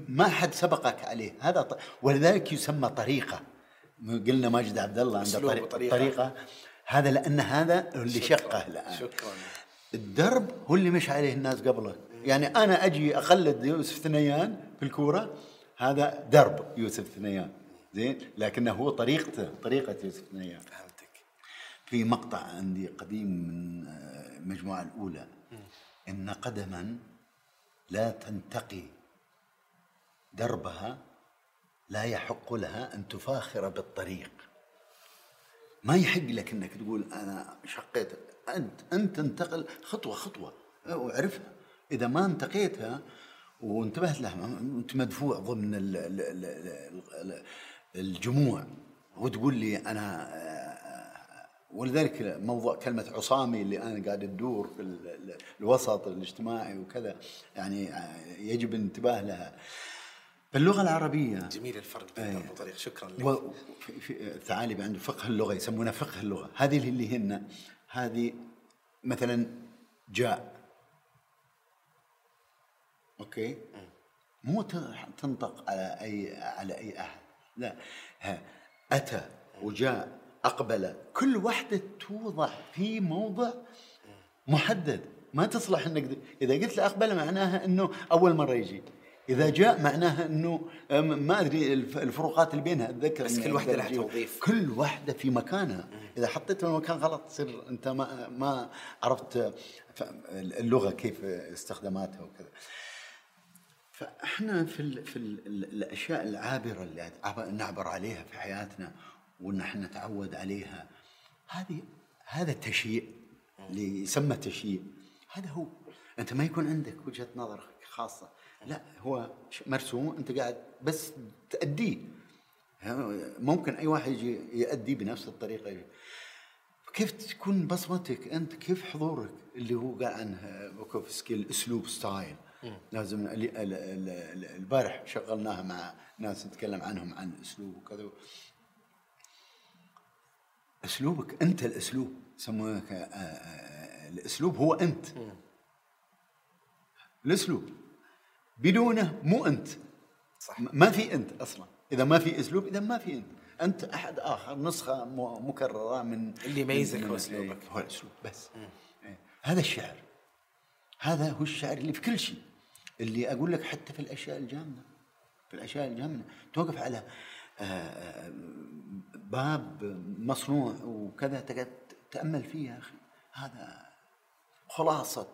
ما حد سبقك عليه. هذا ط... ولذلك يسمى طريقة. قلنا ماجد عبد الله عنده أسلوب طريق وطريقة. طريقة. هذا لأن هذا اللي. شقه الآن. شكراً. الدرب هو اللي مش عليه الناس قبله. يعني أنا أجي اقلد يوسف ثنيان في الكورة هذا درب يوسف ثنيان. زين؟ لكنه هو طريقته طريقة يوسف ثنيان. فهمتك. في مقطع عندي قديم من آه، المجموعة الأولى. إن قدما لا تنتقي دربها لا يحق لها أن تفاخر بالطريق. ما يحق لك أنك تقول أنا شقيت. أنت أنت انتقل خطوة خطوة. وعرفها إذا ما انتقيتها وانتبهت لها أنت مدفوع ضمن ال- ال- ال- ال- ال- الجموع وتقول لي أنا ولذلك موضوع كلمة عصامي اللي أنا قاعد تدور في ال- ال- الوسط الاجتماعي وكذا يعني يجب الانتباه لها. باللغة العربية. جميل الفرق بين درب وطريق شكرا لك. في الثعالب عنده فقه اللغة يسمونه فقه اللغة. هذه اللي هن هذه مثلا جاء. أوكي؟ مو تنطق على اي على أي أحد. لا. ها. أتى وجاء أقبل. كل واحدة توضع في موضع محدد. ما تصلح إنك إذا قلت له أقبل معناها إنه أول مرة يجي. إذا جاء معناها إنه ما أدري الفروقات اللي بينها أتذكر بس كل واحدة لها توظيف. كل واحدة في مكانها. إذا حطيتها في مكان غلط تصير أنت ما ما عرفت اللغة كيف استخداماتها وكذا. فإحنا في ال في ال الأشياء العابرة اللي نعبر عليها في حياتنا وان إحنا نتعود عليها هذه هذا التشييع اللي يسمى تشييع. هذا هو. أنت ما يكون عندك وجهة نظر خاصة. لا هو مرسوم أنت قاعد بس تأديه. ممكن أي واحد يجي يأدي بنفس الطريقة. كيف تكون بصمتك أنت؟ كيف حضورك؟ اللي هو قال عنه بوكوفسكي الاسلوب style. لازم البارح شغلناها مع ناس نتكلم عنهم عن أسلوب وكذا. أسلوبك أنت الأسلوب يسمونك آه، آه، الأسلوب هو أنت. الأسلوب. بدونه مو أنت. صح. ما في أنت أصلا. إذا ما في أسلوب إذا ما في أنت. أنت أحد آخر نسخة مكررة من اللي يميزك هو أسلوبك. هو الأسلوب بس. إيه. هذا الشعر. هذا هو الشعر اللي في كل شيء. اللي أقول لك حتى في الأشياء الجامدة. في الأشياء الجامدة. توقف على آه، آه، باب مصنوع وكذا تقعد تأمل فيه يا أخي. هذا خلاصة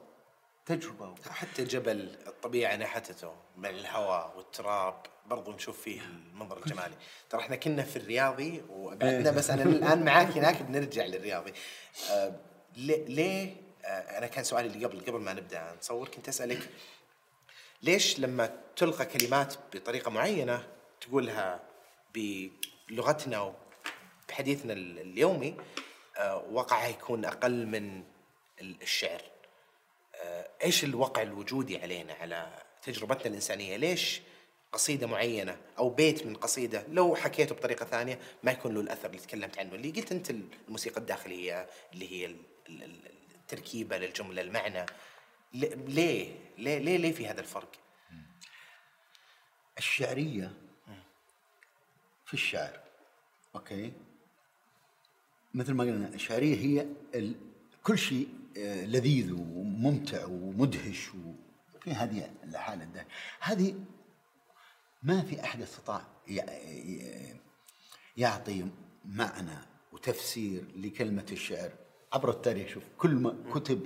تجربة. حتى جبل الطبيعة نحتته من الهواء والتراب برضو نشوف فيه المنظر الجمالي. ترى إحنا كنا في الرياضي وبعدنا بس أنا الآن معاك هناك بنرجع للرياضي. آه ليه؟ آه أنا كان سؤالي اللي قبل قبل ما نبدأ نصور كنت أسألك ليش لما تلقى كلمات بطريقة معينة تقولها بلغتنا وبحديثنا اليومي آه وقعها يكون أقل من الشعر؟ إيش الوقع الوجودي علينا على تجربتنا الإنسانية؟ ليش قصيدة معينة أو بيت من قصيدة لو حكيته بطريقة ثانية ما يكون له الأثر اللي تكلمت عنه اللي قلت أنت الموسيقى الداخلية اللي هي التركيبة للجملة المعنى. ليه؟ ليه ليه, ليه في هذا الفرق؟ الشعرية في الشعر أوكي؟ مثل ما قلنا الشعرية هي كل شيء آه، لذيذ وممتع ومدهش وفي هذه الحالة ده. هذه ما في أحد استطاع يعطي معنى وتفسير لكلمة الشعر. عبر التاريخ شوف كل ما كتب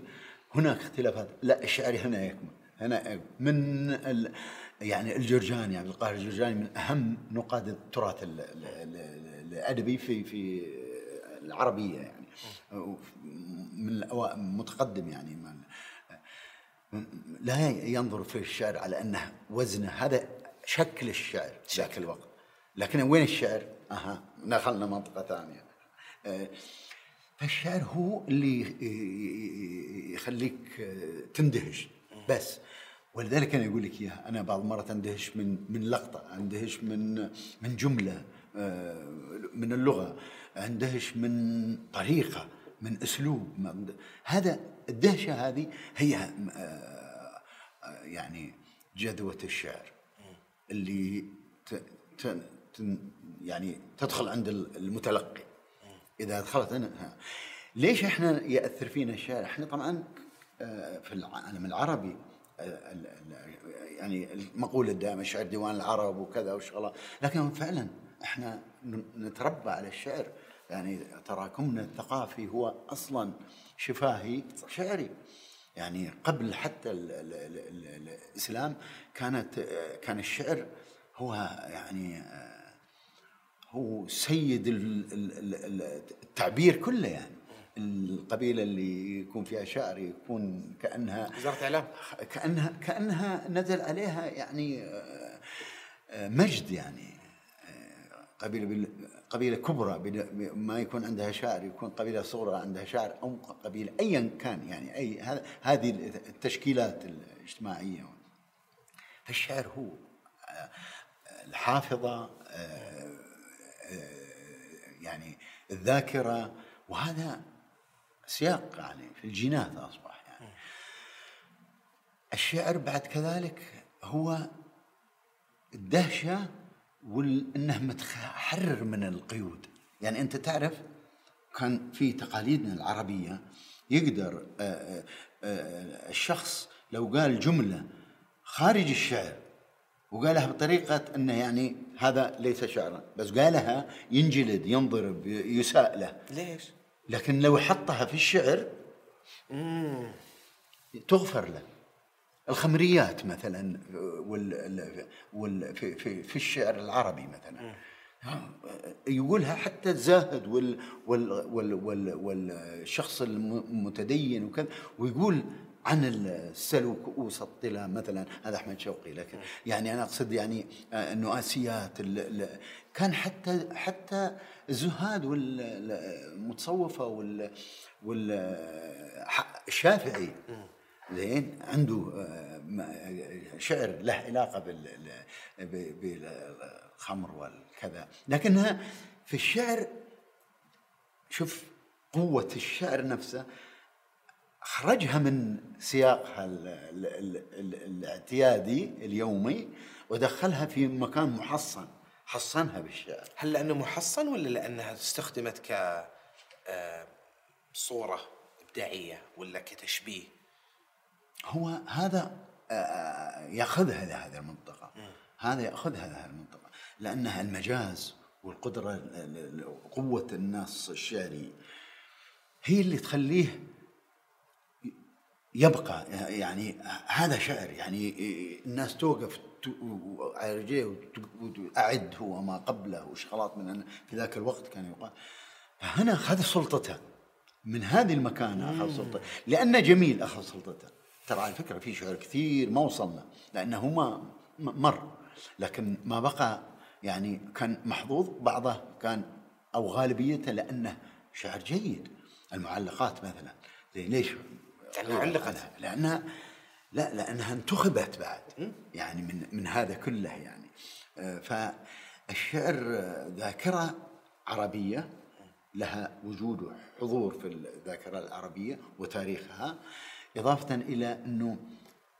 هناك اختلافات لا الشعر هنا يكمل هنا من ال يعني الجرجاني عبد القاهر الجرجاني من أهم نقاد التراث الأدبي في في العربية يعني. من متقدم يعني لا ينظر في الشعر على أنه وزنه هذا شكل الشعر ذاك الوقت. لكن وين الشعر؟ أها دخلنا منطقة ثانية. آه، فالشعر هو اللي يخليك تندهش. بس. ولذلك أنا أقول لك إياها أنا بعض المرات أندهش من من لقطة أندهش من من جملة. من اللغة اندهش من طريقة من أسلوب. هذا الدهشة هذه هي آه، آه، يعني جذوة الشعر اللي يعني تدخل عند المتلقي. إذا دخلت ليش إحنا يأثر فينا الشعر؟ إحنا طبعا آه، في العالم العربي يعني المقولة الدائمة الشعر ديوان العرب وكذا وشغلات. لكن فعلا إحنا نتربى على الشعر. يعني تراكمنا الثقافي هو أصلا شفاهي شعري. يعني قبل حتى ال ال ال الإسلام كانت كان الشعر هو يعني هو سيد التعبير كله يعني. القبيلة اللي يكون فيها شعر يكون كأنها وزارة إعلام كأنها كأنها نزل عليها يعني مجد يعني. قبيلة قبيلة كبرى ما يكون عندها شاعر يكون قبيلة صغرى عندها شاعر أو قبيلة ايا كان يعني أي هذه التشكيلات الاجتماعية. فالشعر هو آه، الحافظة آه، آه، يعني الذاكرة وهذا سياق يعني في الجينات أصبح يعني. الشعر بعد كذلك هو الدهشة وانه متحرر من القيود. يعني أنت تعرف كان في تقاليدنا العربية يقدر آه، آه، آه، الشخص لو قال جملة خارج الشعر وقالها بطريقة أنه يعني هذا ليس شعرا بس قالها ينجلد ينضرب يساء له. ليش؟ لكن لو حطها في الشعر تغفر له. الخمريات مثلا وال, وال في, في, في الشعر العربي مثلا. يقولها حتى الزاهد وال وال وال وال والشخص المتدين وكذا ويقول عن السلو كؤوس الطلا مثلا. هذا أحمد شوقي لكن يعني أنا أقصد يعني النؤاسيات كان حتى حتى الزهاد والمتصوفة وال والشافعي زين عنده شعر له علاقة بالخمر والكذا لكنها في الشعر شوف قوة الشعر نفسه خرجها من سياقها الاعتيادي اليومي ودخلها في مكان محصن حصنها بالشعر هل لأنه محصن ولا لأنها استخدمت ك آه، صورة إبداعية ولا كتشبيه؟ هو هذا آه، آه، يأخذها لهذه المنطقة. هذا يأخذها لهذه المنطقة. لأنها المجاز والقدرة قوه النص الشعري هي اللي تخليه يبقى يعني هذا شعر. يعني الناس توقف على رجليه وأعد هو ما قبله وشغلات من في ذاك الوقت كان يقال. فهنا أخذ سلطته. من هذه المكانة أخذ سلطته. لأنه جميل أخذ سلطته. ترى على فكرة في شعر كثير ما وصلنا لأنه ما مر لكن ما بقى يعني كان محظوظ بعضه كان أو غالبيته لأنه شعر جيد. المعلقات مثلا ليش؟ علقت لأنها لا لأنها انتخبت بعد يعني من من هذا كله يعني. فالشعر ذاكرة عربية لها وجود وحضور في الذاكرة العربية وتاريخها. إضافة إلى أنه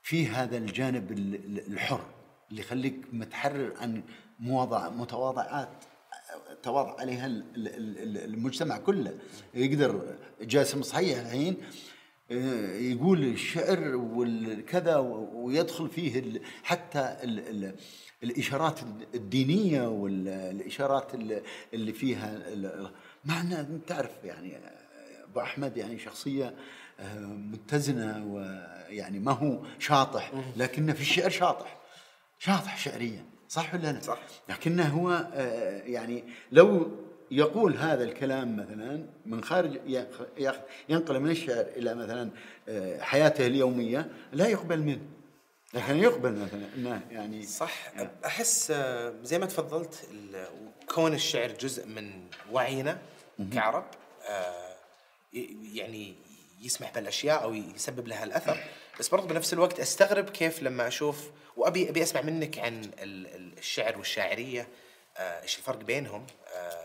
في هذا الجانب الحر اللي يخليك متحرر عن مواضع متواضعات تواضع عليها المجتمع كله. يقدر جاسم صحيح الحين آه، يقول الشعر والكذا ويدخل فيه حتى الإشارات الدينية والاشارات اللي فيها مع ان تعرف يعني أبو أحمد يعني شخصية آه، متزنة ويعني ما هو شاطح لكنه في الشعر شاطح. شاطح شعريا صح ولا لا؟ صح. لكنه هو آه، يعني لو يقول هذا الكلام مثلا من خارج ينقل من الشعر إلى مثلا آه، حياته اليومية لا يقبل منه. لكن يقبل مثلا إنه يعني صح. أحس آه، زي ما تفضلت كون الشعر جزء من وعينا كعرب يعني يسمح بالأشياء أو يسبب لها الأثر بس برضه بنفس الوقت أستغرب كيف لما أشوف وأبي أبي أسمع منك عن الشعر والشاعرية. إيش الفرق بينهم؟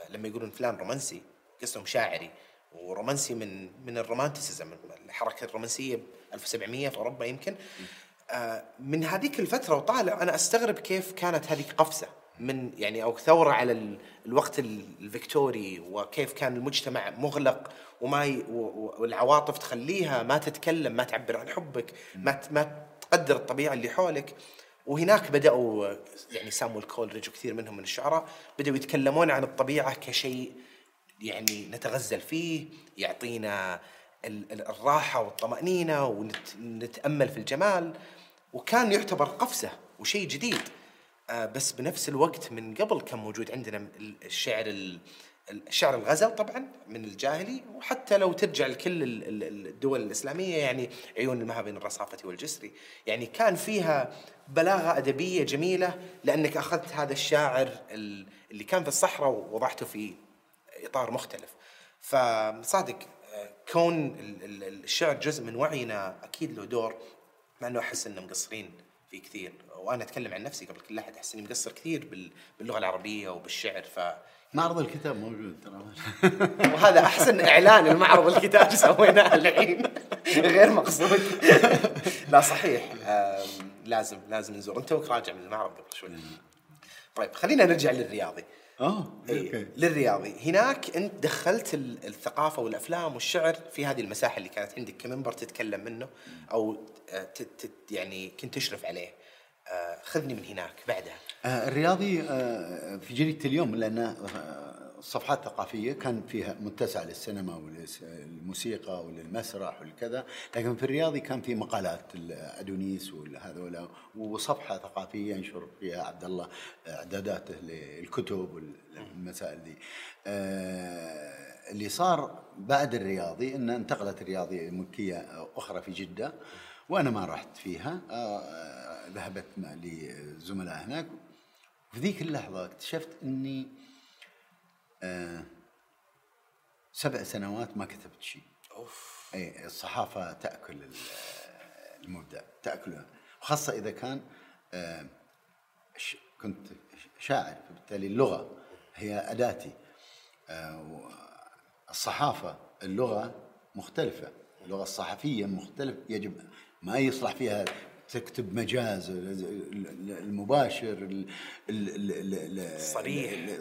لما يقولون فلان رومانسي قصدهم شاعري ورومانسي من من ال romanticism الحركة الرومانسية 1700 في أوروبا يمكن. آه من هذيك الفترة وطالع أنا أستغرب كيف كانت هذه قفزة. من يعني أو ثورة على الوقت الفيكتوري وكيف كان المجتمع مغلق وما ي... والعواطف تخليها ما تتكلم ما تعبر عن حبك ما ما تقدر الطبيعة اللي حولك. وهناك بدأوا يعني سامويل كولريدج وكثير منهم من الشعراء بدأوا يتكلمون عن الطبيعة كشيء يعني نتغزل فيه يعطينا الراحة والطمأنينة ونتامل في الجمال. وكان يعتبر قفزة وشيء جديد. بس بنفس الوقت من قبل كان موجود عندنا الشعر الشعر الغزل طبعا من الجاهلي وحتى لو ترجع لكل الدول الإسلامية يعني عيون المها بين الرصافة والجسر يعني كان فيها بلاغة أدبية جميلة لأنك أخذت هذا الشاعر اللي كان في الصحراء ووضعته في إطار مختلف. فصادق كون الشعر جزء من وعينا أكيد له دور مع إنه أحس إنه مقصرين فيه كثير. وأنا أتكلم عن نفسي قبل كل أحد أحس إني مقصر كثير باللغة العربية وبالشعر ف معرض الكتاب موجود ترى. وهذا أحسن إعلان المعرض الكتاب سويناه الحين. غير مقصود. لا صحيح. لازم لازم نزور. أنت راجع من المعرض قبل شوي. طيب خلينا نرجع للرياضي. آه أوكي. للرياضي. هناك أنت دخلت الثقافة والأفلام والشعر في هذه المساحة اللي كانت عندك كمنبر تتكلم منه أو آه، يعني كنت تشرف عليه. آه، خذني من هناك بعدها. آه، الرياضي آه، في جريدة اليوم لأن الصفحات الثقافية كان فيها متسع للسينما وللموسيقى وللمسرح ولكذا لكن في الرياضي كان في مقالات الأدونيس وهذولا وصفحة ثقافية ينشر فيها عبد الله إعداداته للكتب والمسائل دي. اللي صار بعد الرياضي أن انتقلت الرياضي ملكية أخرى في جدة وأنا ما رحت فيها. ذهبت مع لي زملاء هناك. في ذيك اللحظة اكتشفت أني آه سبع سنوات ما كتبت شيء. أوف. أي الصحافة تأكل المبدع تأكله خاصة إذا كان آه كنت شاعر فبالتالي اللغة هي أداتي. آه الصحافة اللغة مختلفة اللغة الصحفية مختلف يجب ما يصلح فيها تكتب مجاز المباشر الصريح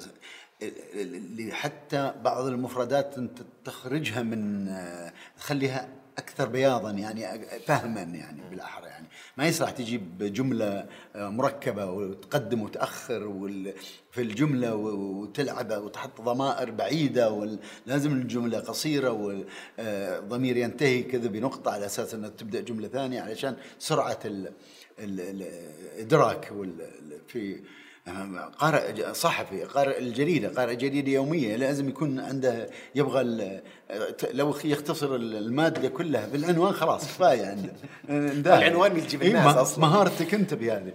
اللي حتى بعض المفردات انت تخرجها من تخليها أكثر بياضا يعني فهما يعني بالأحرى يعني. ما يصلح تجيب جملة مركبة وتقدم وتأخر في الجملة وتلعب وتحط ضمائر بعيدة لازم الجملة قصيرة والضمير ينتهي كذا بنقطة على أساس إنها تبدأ جملة ثانية علشان سرعة الادراك في قارئ صحفي قارئ الجريدة قارئ جريدة يومية لازم يكون عنده يبغى لو يختصر المادة كلها بالعنوان خلاص كفاية عنده. العنوان يجيب إيه، الناس أصلا. مهارتك أنت بهذه.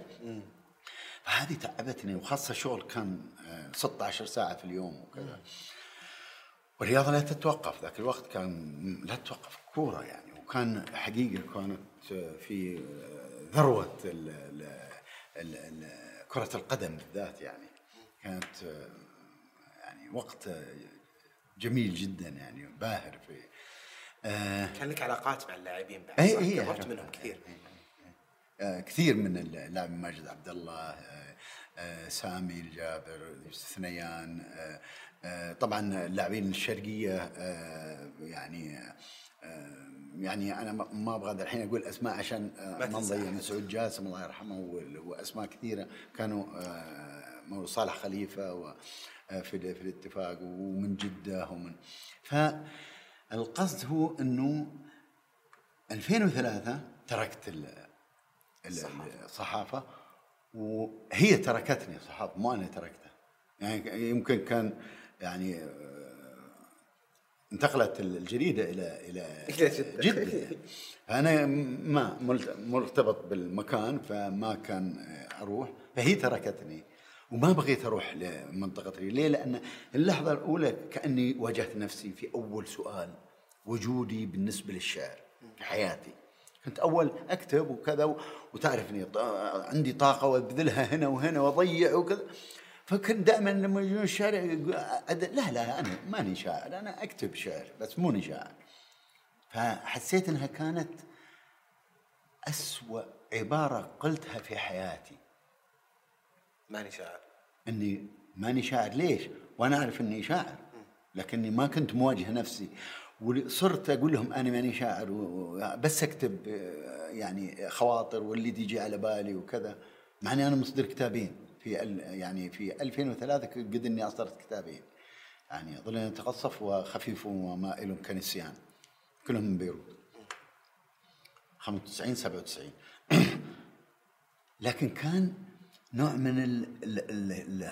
فهذه تعبتني وخاصة شغل كان 16 ساعة في اليوم وكذا. والرياضة لا تتوقف ذاك الوقت كان لا تتوقف كورة يعني. وكان حقيقة كانت في ذروة ال ال ال كرة القدم بالذات يعني كانت يعني وقت جميل جدا يعني باهر في آه كان لك علاقات مع اللاعبين بعد اي اي قربت منهم كثير. آه كثير من اللاعب ماجد عبد الله آه آه سامي الجابر ثنيان آه آه طبعا اللاعبين الشرقية آه يعني آه يعني أنا ما أبغى الحين أقول أسماء عشان آه، ما نضيع مسعود جاسم الله يرحمه واسماء كثيرة كانوا آه، صالح خليفة آه، في في الاتفاق ومن جدة ومن فالقصد هو إنه 2003 تركت الصحافة وهي تركتني الصحافه مو أنا تركتها. يعني يمكن كان يعني انتقلت الجريدة إلى إلى جدة. أنا ما مرتبط بالمكان فما كان أروح فهي تركتني وما بغيت أروح لمنطقة ليه؟ لأن اللحظة الأولى كأني واجهت نفسي في أول سؤال وجودي بالنسبة للشعر في حياتي. كنت أول أكتب وكذا وتعرفني عندي طاقة وأبذلها هنا وهنا وأضيع وكذا. فكنت دائما لما يجون الشارع لا لا أنا ماني شاعر أنا أكتب شعر بس موني شاعر. فحسيت إنها كانت أسوأ عبارة قلتها في حياتي. ماني شاعر. إني ماني شاعر. ليش؟ وأنا أعرف إني شاعر لكني ما كنت مواجه نفسي. وصرت أقول لهم أنا ماني شاعر بس أكتب يعني خواطر واللي تيجي على بالي وكذا مع إني أنا مصدر كتابين. في يعني في 2003 قد إني أصدرت كتابين يعني ظل يتقصف وخفيف ومائل كنسيان كلهم من بيروت. 95 97 لكن كان نوع من ال ال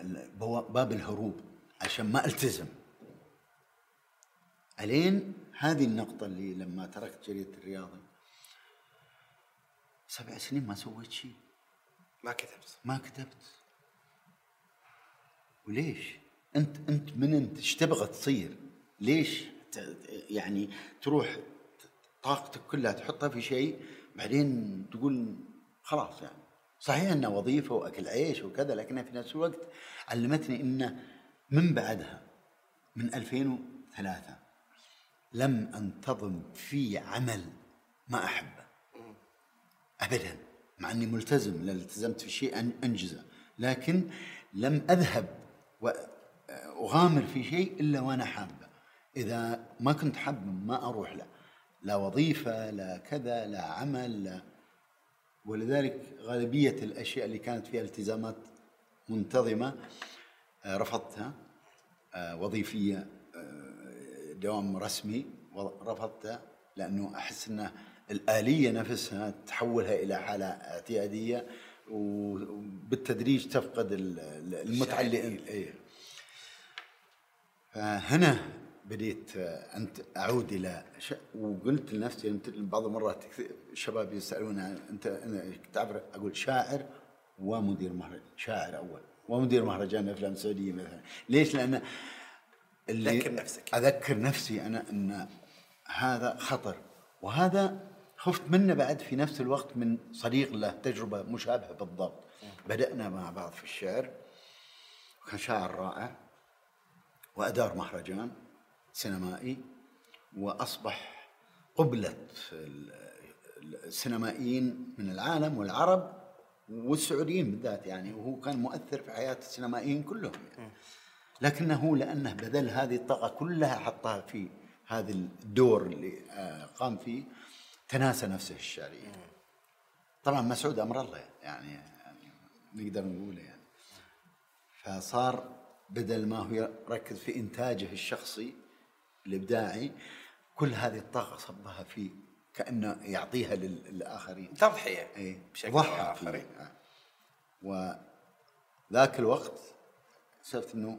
ال باب الهروب عشان ما ألتزم. ألين هذه النقطة اللي لما تركت جريدة الرياضة. سبع سنين ما سويت شيء. ما كتبت. ما كتبت. وليش؟ انت أنت من أنت؟ إيش تبغى تصير؟ ليش يعني تروح طاقتك كلها تحطها في شيء بعدين تقول خلاص يعني. صحيح انها وظيفة وأكل عيش وكذا لكنها في نفس الوقت علمتني إنه من بعدها من 2003 لم أنتظم في عمل ما أحبه. ابدا. مع أني ملتزم لأن التزمت في شيء أنجزه لكن لم أذهب وأغامر في شيء إلا وأنا حابه. إذا ما كنت حابه ما أروح له. لا وظيفة لا كذا لا عمل لا. ولذلك غالبية الأشياء اللي كانت فيها التزامات منتظمة آه، رفضتها آه، وظيفية آه، دوام رسمي رفضتها لأنه أحس ان الآلية نفسها تحولها إلى حاله اعتياديه وبالتدريج تفقد المتعه اللي إيه. فهنا بديت انت أعود إلى وقلت لنفسي بعض المرات الشباب يسالون أنت تعرف أقول شاعر ومدير مهرجان. شاعر أول. ومدير مهرجان الافلام السعوديه مثلا. ليش؟ لأن اللي اذكر نفسك. أذكر نفسي أنا أن هذا خطر. وهذا خفت منه بعد في نفس الوقت من صديق له تجربة مشابهة بالضبط. بدأنا مع بعض في الشعر وكان شاعر رائع وأدار مهرجان سينمائي وأصبح قبلة السينمائيين من العالم والعرب والسعوديين بالذات يعني وهو كان مؤثر في حياة السينمائيين كلهم يعني. لكنه لأنه بذل هذه الطاقة كلها حطها في هذا الدور اللي آه، قام فيه. تناسى نفسه الشعريه طبعا مسعود أمر الله يعني, يعني نقدر نقوله يعني. فصار بدل ما هو يركز في إنتاجه الشخصي الإبداعي كل هذه الطاقة صبها في كأنه يعطيها للآخرين. تضحية اي بشكل ضحى آخرين. وذاك الوقت شفت إنه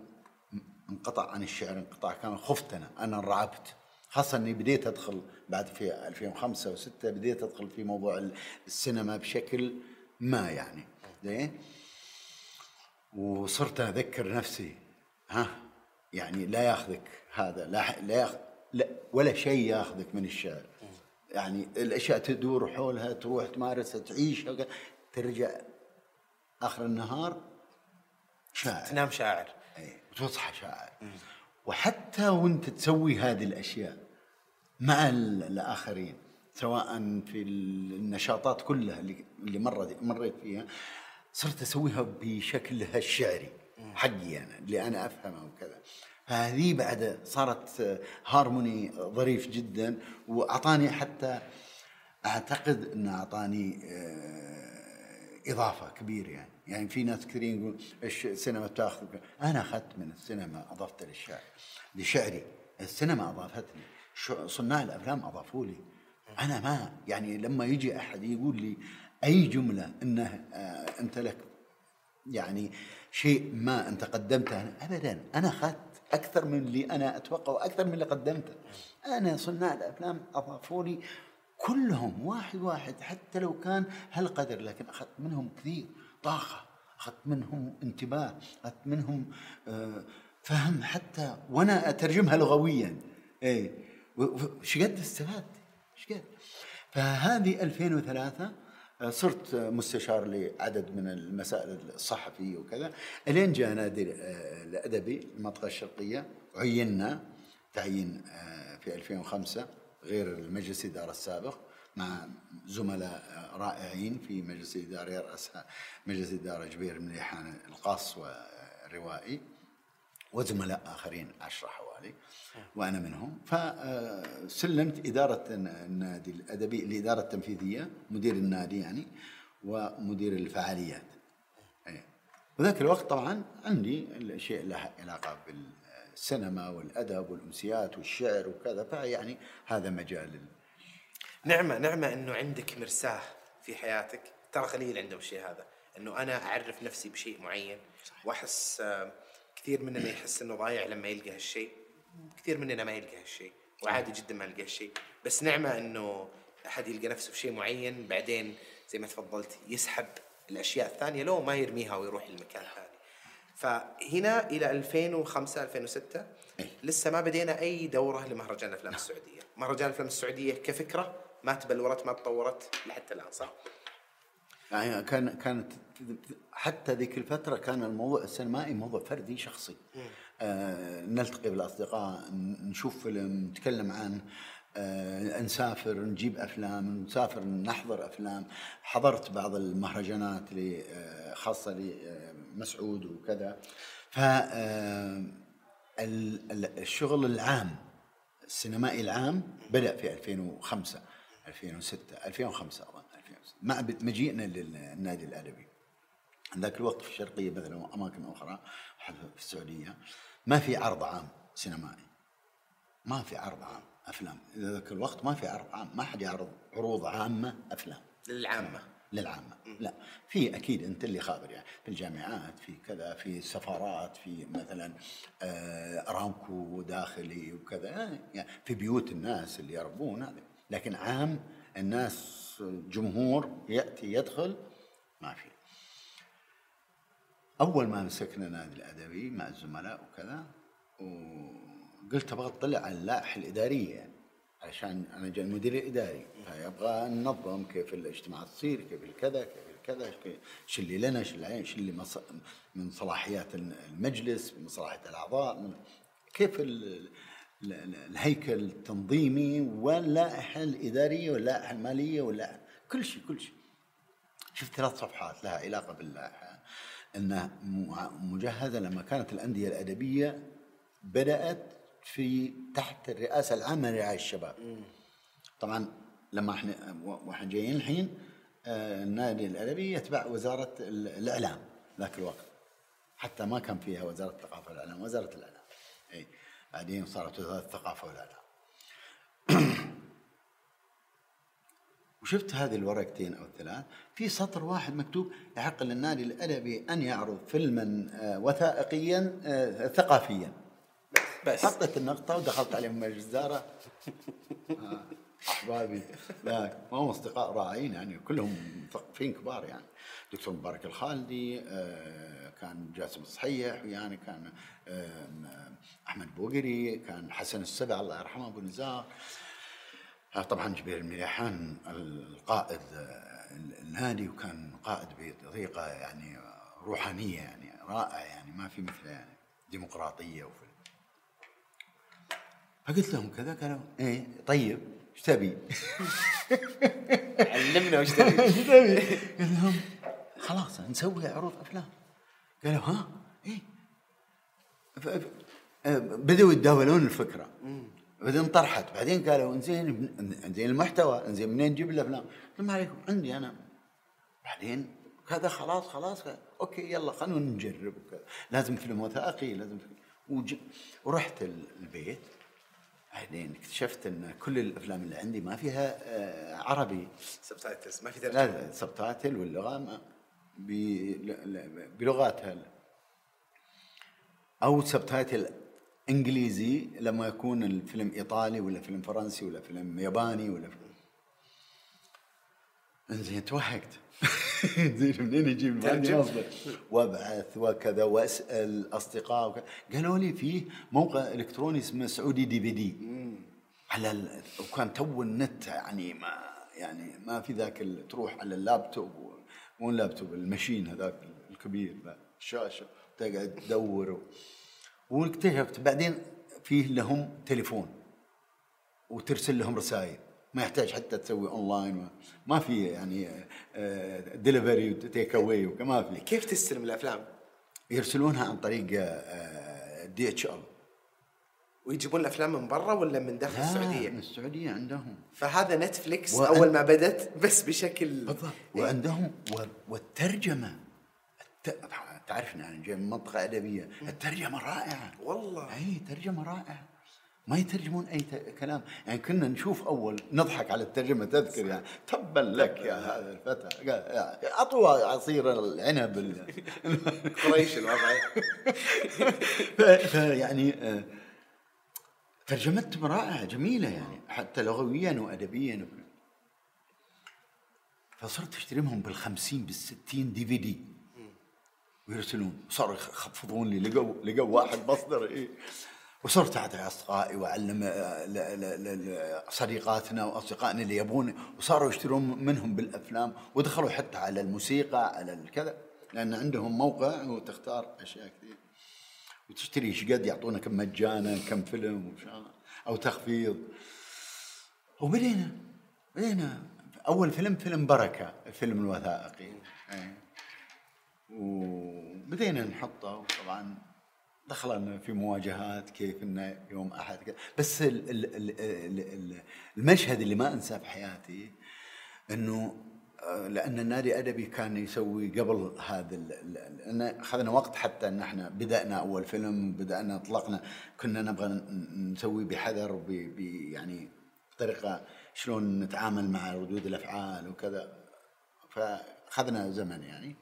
انقطع عن الشعر انقطاع كامل خفت أنا أنا انرعبت خاصة إني بديت أدخل بعد في 2005 و6 بديت أدخل في موضوع السينما بشكل ما يعني. زين؟ وصرت أذكر نفسي ها؟ يعني لا ياخذك هذا لا لا ياخذ لا ولا شيء ياخذك من الشعر. يعني الأشياء تدور حولها تروح تمارسها تعيش ترجع آخر النهار شاعر. تنام شاعر. اي وتصحى شاعر. وحتى وانت تسوي هذه الأشياء مع الآخرين سواء في النشاطات كلها اللي مرت مريت فيها صرت أسويها بشكلها الشعري حقي أنا اللي أنا أفهمه وكذا. فهذه بعد صارت هارموني ظريف جدا وأعطاني حتى أعتقد إنه أعطاني آه، إضافة كبيرة يعني. يعني في ناس كثيرين يقول السينما تأخذ؟ أنا أخذت من السينما اضفت للشعر لشعري. السينما أضافتني. صناع الأفلام اضافوا لي. أنا ما يعني لما يجي أحد يقول لي أي جملة انه آه أنت لك يعني شيء ما أنت قدمته ابدا. أنا أخذت أكثر من اللي أنا أتوقع وأكثر من اللي قدمته. أنا صناع الأفلام اضافوا لي كلهم واحد واحد حتى لو كان هالقدر لكن أخذت منهم كثير. طاقة أخذت منهم انتباه أخذت منهم آه، فهم حتى وأنا أترجمها لغويا. اي وش قد استفدت إيش قد فهذه 2003 آه، صرت مستشار لعدد من المسائل الصحفية وكذا. إلين جاء نادي آه، الأدبي المنطقة الشرقية عينا تعيين في 2005 غير المجلس الاداره السابق. مع زملاء رائعين في مجلس الإدارة يرأسها مجلس الإدارة جبير مليحان القاص والروائي وزملاء آخرين عشرة حوالي وأنا منهم. فسلمت إدارة النادي الأدبي الإدارة التنفيذية مدير النادي يعني ومدير الفعاليات. إيه. وذاك الوقت طبعا عندي الشيء له علاقة بالسينما والأدب والأمسيات والشعر وكذا فيعني هذا مجال نعمة نعمة إنه عندك مرساه في حياتك. ترى قليل عندهم الشيء هذا إنه أنا أعرف نفسي بشيء معين وأحس كثير مننا يحس إنه ضايع لما يلقى هالشيء. كثير مننا ما يلقى هالشيء وعادي جدا ما يلقى هالشيء. بس نعمة إنه أحد يلقى نفسه في شيء معين بعدين زي ما تفضلت يسحب الأشياء الثانية لو ما يرميها ويروح لمكان ثاني فهنا إلى 2005 2006 لسه ما بدينا أي دورة لمهرجان الأفلام السعودية. مهرجان الأفلام السعودية كفكرة ما تبلورت ما تطورت لحتى الآن صح؟ يعني كان كانت حتى ذيك الفترة كان الموضوع السينمائي موضوع فردي شخصي. آه نلتقي بالأصدقاء نشوف فيلم نتكلم عنه آه نسافر نجيب أفلام نسافر نحضر أفلام. حضرت بعض المهرجانات اللي آه خاصة لمسعود وكذا. ف آه، الشغل العام السينمائي العام بدأ في 2005 2006 2005 أظن 2006 مع مجيئنا للنادي الأدبي. ذاك الوقت في الشرقية مثلا وأماكن أخرى في السعودية ما في عرض عام سينمائي. ما في عرض عام أفلام. ذاك الوقت ما في عرض عام ما حد يعرض عروض عامة أفلام. للعامة. للعامة. لا في أكيد أنت اللي خابر يعني. في الجامعات في كذا في السفارات في مثلا آه، أرامكو داخلي وكذا يعني في بيوت الناس اللي يربون هذا لكن عام الناس جمهور يأتي يدخل ما في. أول ما مسكنا نادي الأدبي مع الزملاء وكذا وقلت أبغى أطلع على اللائحة الإدارية يعني عشان أنا جاي المدير الإداري. فيبغى ننظم كيف الاجتماعات تصير كيف الكذا كيف الكذا إيش اللي لنا إيش اللي إيش اللي من صلاحيات المجلس من صلاحيات الأعضاء من كيف الهيكل التنظيمي واللائحه الاداريه واللائحه المالية واللائحه كل شيء كل شيء. شفت ثلاث صفحات لها علاقة باللائحه انها مجهزة لما كانت الأندية الأدبية بدأت في تحت الرئاسة العامة لرعاية الشباب. طبعا لما إحنا وإحنا جايين الحين آه، النادي الأدبي يتبع وزارة الإعلام ذاك الوقت. حتى ما كان فيها وزارة الثقافة والإعلام وزارة الإعلام. بعدين صارت وزارة الثقافة والاعلام وشفت هذه الورقتين أو الثلاث في سطر واحد مكتوب يحق للنادي الأدبي أن يعرض فيلما آه، وثائقيا آه، ثقافيا. بس. حطيت النقطة ودخلت عليهم مجلس الإدارة آه، أحبابي لا ما هم أصدقاء رائعين يعني كلهم مثقفين كبار يعني. دكتور مبارك الخالدي آه، كان جاسم الصحيح ويعني كان أحمد بوقري كان حسن السبع الله يرحمه أبو نزار آه، طبعا جبير المليحان القائد النادي وكان قائد بطريقة يعني روحانية يعني رائع يعني ما في مثله يعني ديمقراطية وفي فقلت لهم كذا قالوا إيه طيب إيش تبي؟ علمنا وش تبي؟ إيش تبي؟ قلت لهم خلاص نسوي عروض أفلام قالوا ها؟ إيه. بدأوا يتداولون الفكرة. بعدين طرحت. بعدين قالوا إنزين إنزين المحتوى إنزين منين نجيب الافلام؟ قلت ما عليكم عندي أنا. بعدين كذا خلاص خلاص okay يلا خلونا نجرب لازم فيلم وثائقي لازم فيلم. وج... ورحت البيت. بعدين اكتشفت إن كل الأفلام اللي عندي ما فيها آه، عربي. subtitles ما في ترجمة. لا subtitle واللغة ما بلغاتها أو subtitle إنجليزي لما يكون الفيلم إيطالي ولا فيلم فرنسي ولا فيلم ياباني ولا فيلم زين توهقت. زين منين المصدر وابعث وكذا واسأل أصدقاء وكذا قالوا لي فيه موقع إلكتروني اسمه سعودي دي في دي على ال... وكان تو النت يعني ما يعني ما في ذاك ال... تروح على اللابتوب مو ال laptop ال machine هذاك الكبير الشاشه تقعد تدور. واكتشفت بعدين فيه لهم تليفون وترسل لهم رسائل ما يحتاج حتى تسوي اونلاين ما في يعني delivery و take away ما في كيف تستلم الأفلام؟ يرسلونها عن طريق DHL ويجيبون الأفلام من برا ولا من داخل السعودية؟ من السعودية عندهم. فهذا Netflix وأن... أول ما بدت بس بشكل بالضبط. وعندهم والترجمة. الت... تعرف أنا جاي من منطقة أدبية. الترجمة رائعة. والله. أي ترجمة رائعة. ما يترجمون أي كلام. يعني كنا نشوف اول نضحك على الترجمة تذكر يعني تبا لك يا هذا الفتى. يعني أطوى عصير العنب قريش الوضع. فيعني آه، ترجمتهم رائعه جميلة يعني حتى لغويا وادبيا فصرت اشتريهم بالخمسين بالستين دي في دي ويرسلون صاروا يخفضون لي لقوا لقوا واحد مصدر إيه. وصرت أعطي أصدقائي وأعلم آه، صديقاتنا وأصدقائنا اللي يبون وصاروا يشترون منهم بالأفلام. ودخلوا حتى على الموسيقى على الكذا لأن عندهم موقع وتختار أشياء كثير. وتشتري إيش قد يعطونك مجانا كم فيلم أو تخفيض. وبدينا بدينا أول فيلم فيلم بركة الفيلم الوثائقي. إيه. وبدينا نحطه وطبعا دخلنا في مواجهات كيف إنه يوم أحد كذا بس ال ال ال ال المشهد اللي ما أنساه في حياتي إنه لأن النادي الادبي كان يسوي قبل هذا لأن اخذنا وقت حتى إن إحنا بدأنا أول فيلم بدانا أطلقنا كنا نبغى نسوي بحذر وب يعني بطريقه شلون نتعامل مع ردود الأفعال وكذا. فأخذنا زمن يعني.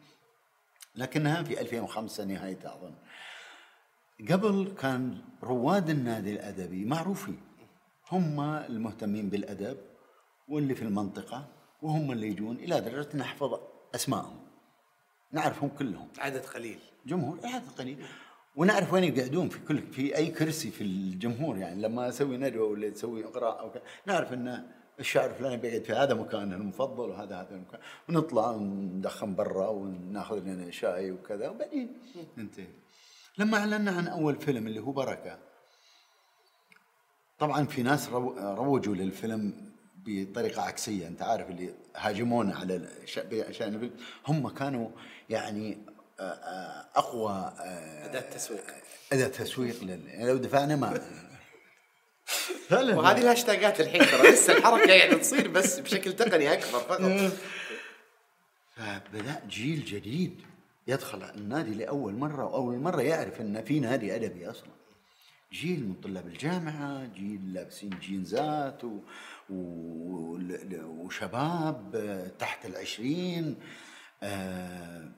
لكنها في 2005 نهايتها أظن. قبل كان رواد النادي الأدبي معروفين. هم المهتمين بالأدب واللي في المنطقة. وهم اللي يجون إلى درجة نحفظ اسمائهم نعرفهم كلهم. عدد قليل. جمهور عدد قليل. ونعرف وين يقعدون في كل في أي كرسي في الجمهور يعني لما أسوي ندوة ولا تسوي إقراء أو كذا. نعرف إن الشاعر الفلاني بيقعد في هذا مكانه المفضل وهذا هذا المكان. ونطلع وندخن برا وناخذ لنا شاي وكذا وبعدين ننتهي. لما أعلنا عن أول فيلم اللي هو بركة طبعا في ناس روجوا للفيلم بطريقة عكسية. أنت عارف اللي هاجمونا على شان الفيلم هم كانوا يعني آه، آه، أقوى آه، أداة تسويق. أداة تسويق يعني لو دفعنا ما وهذه الهاشتاجات الحين ترى. لسه الحركة يعني تصير بس بشكل تقني أكبر فقط. فبدأ جيل جديد يدخل النادي لأول مرة وأول مرة يعرف إن في نادي أدبي أصلا. جيل من طلاب الجامعة جيل لابسين جينزات و... وشباب تحت العشرين آه...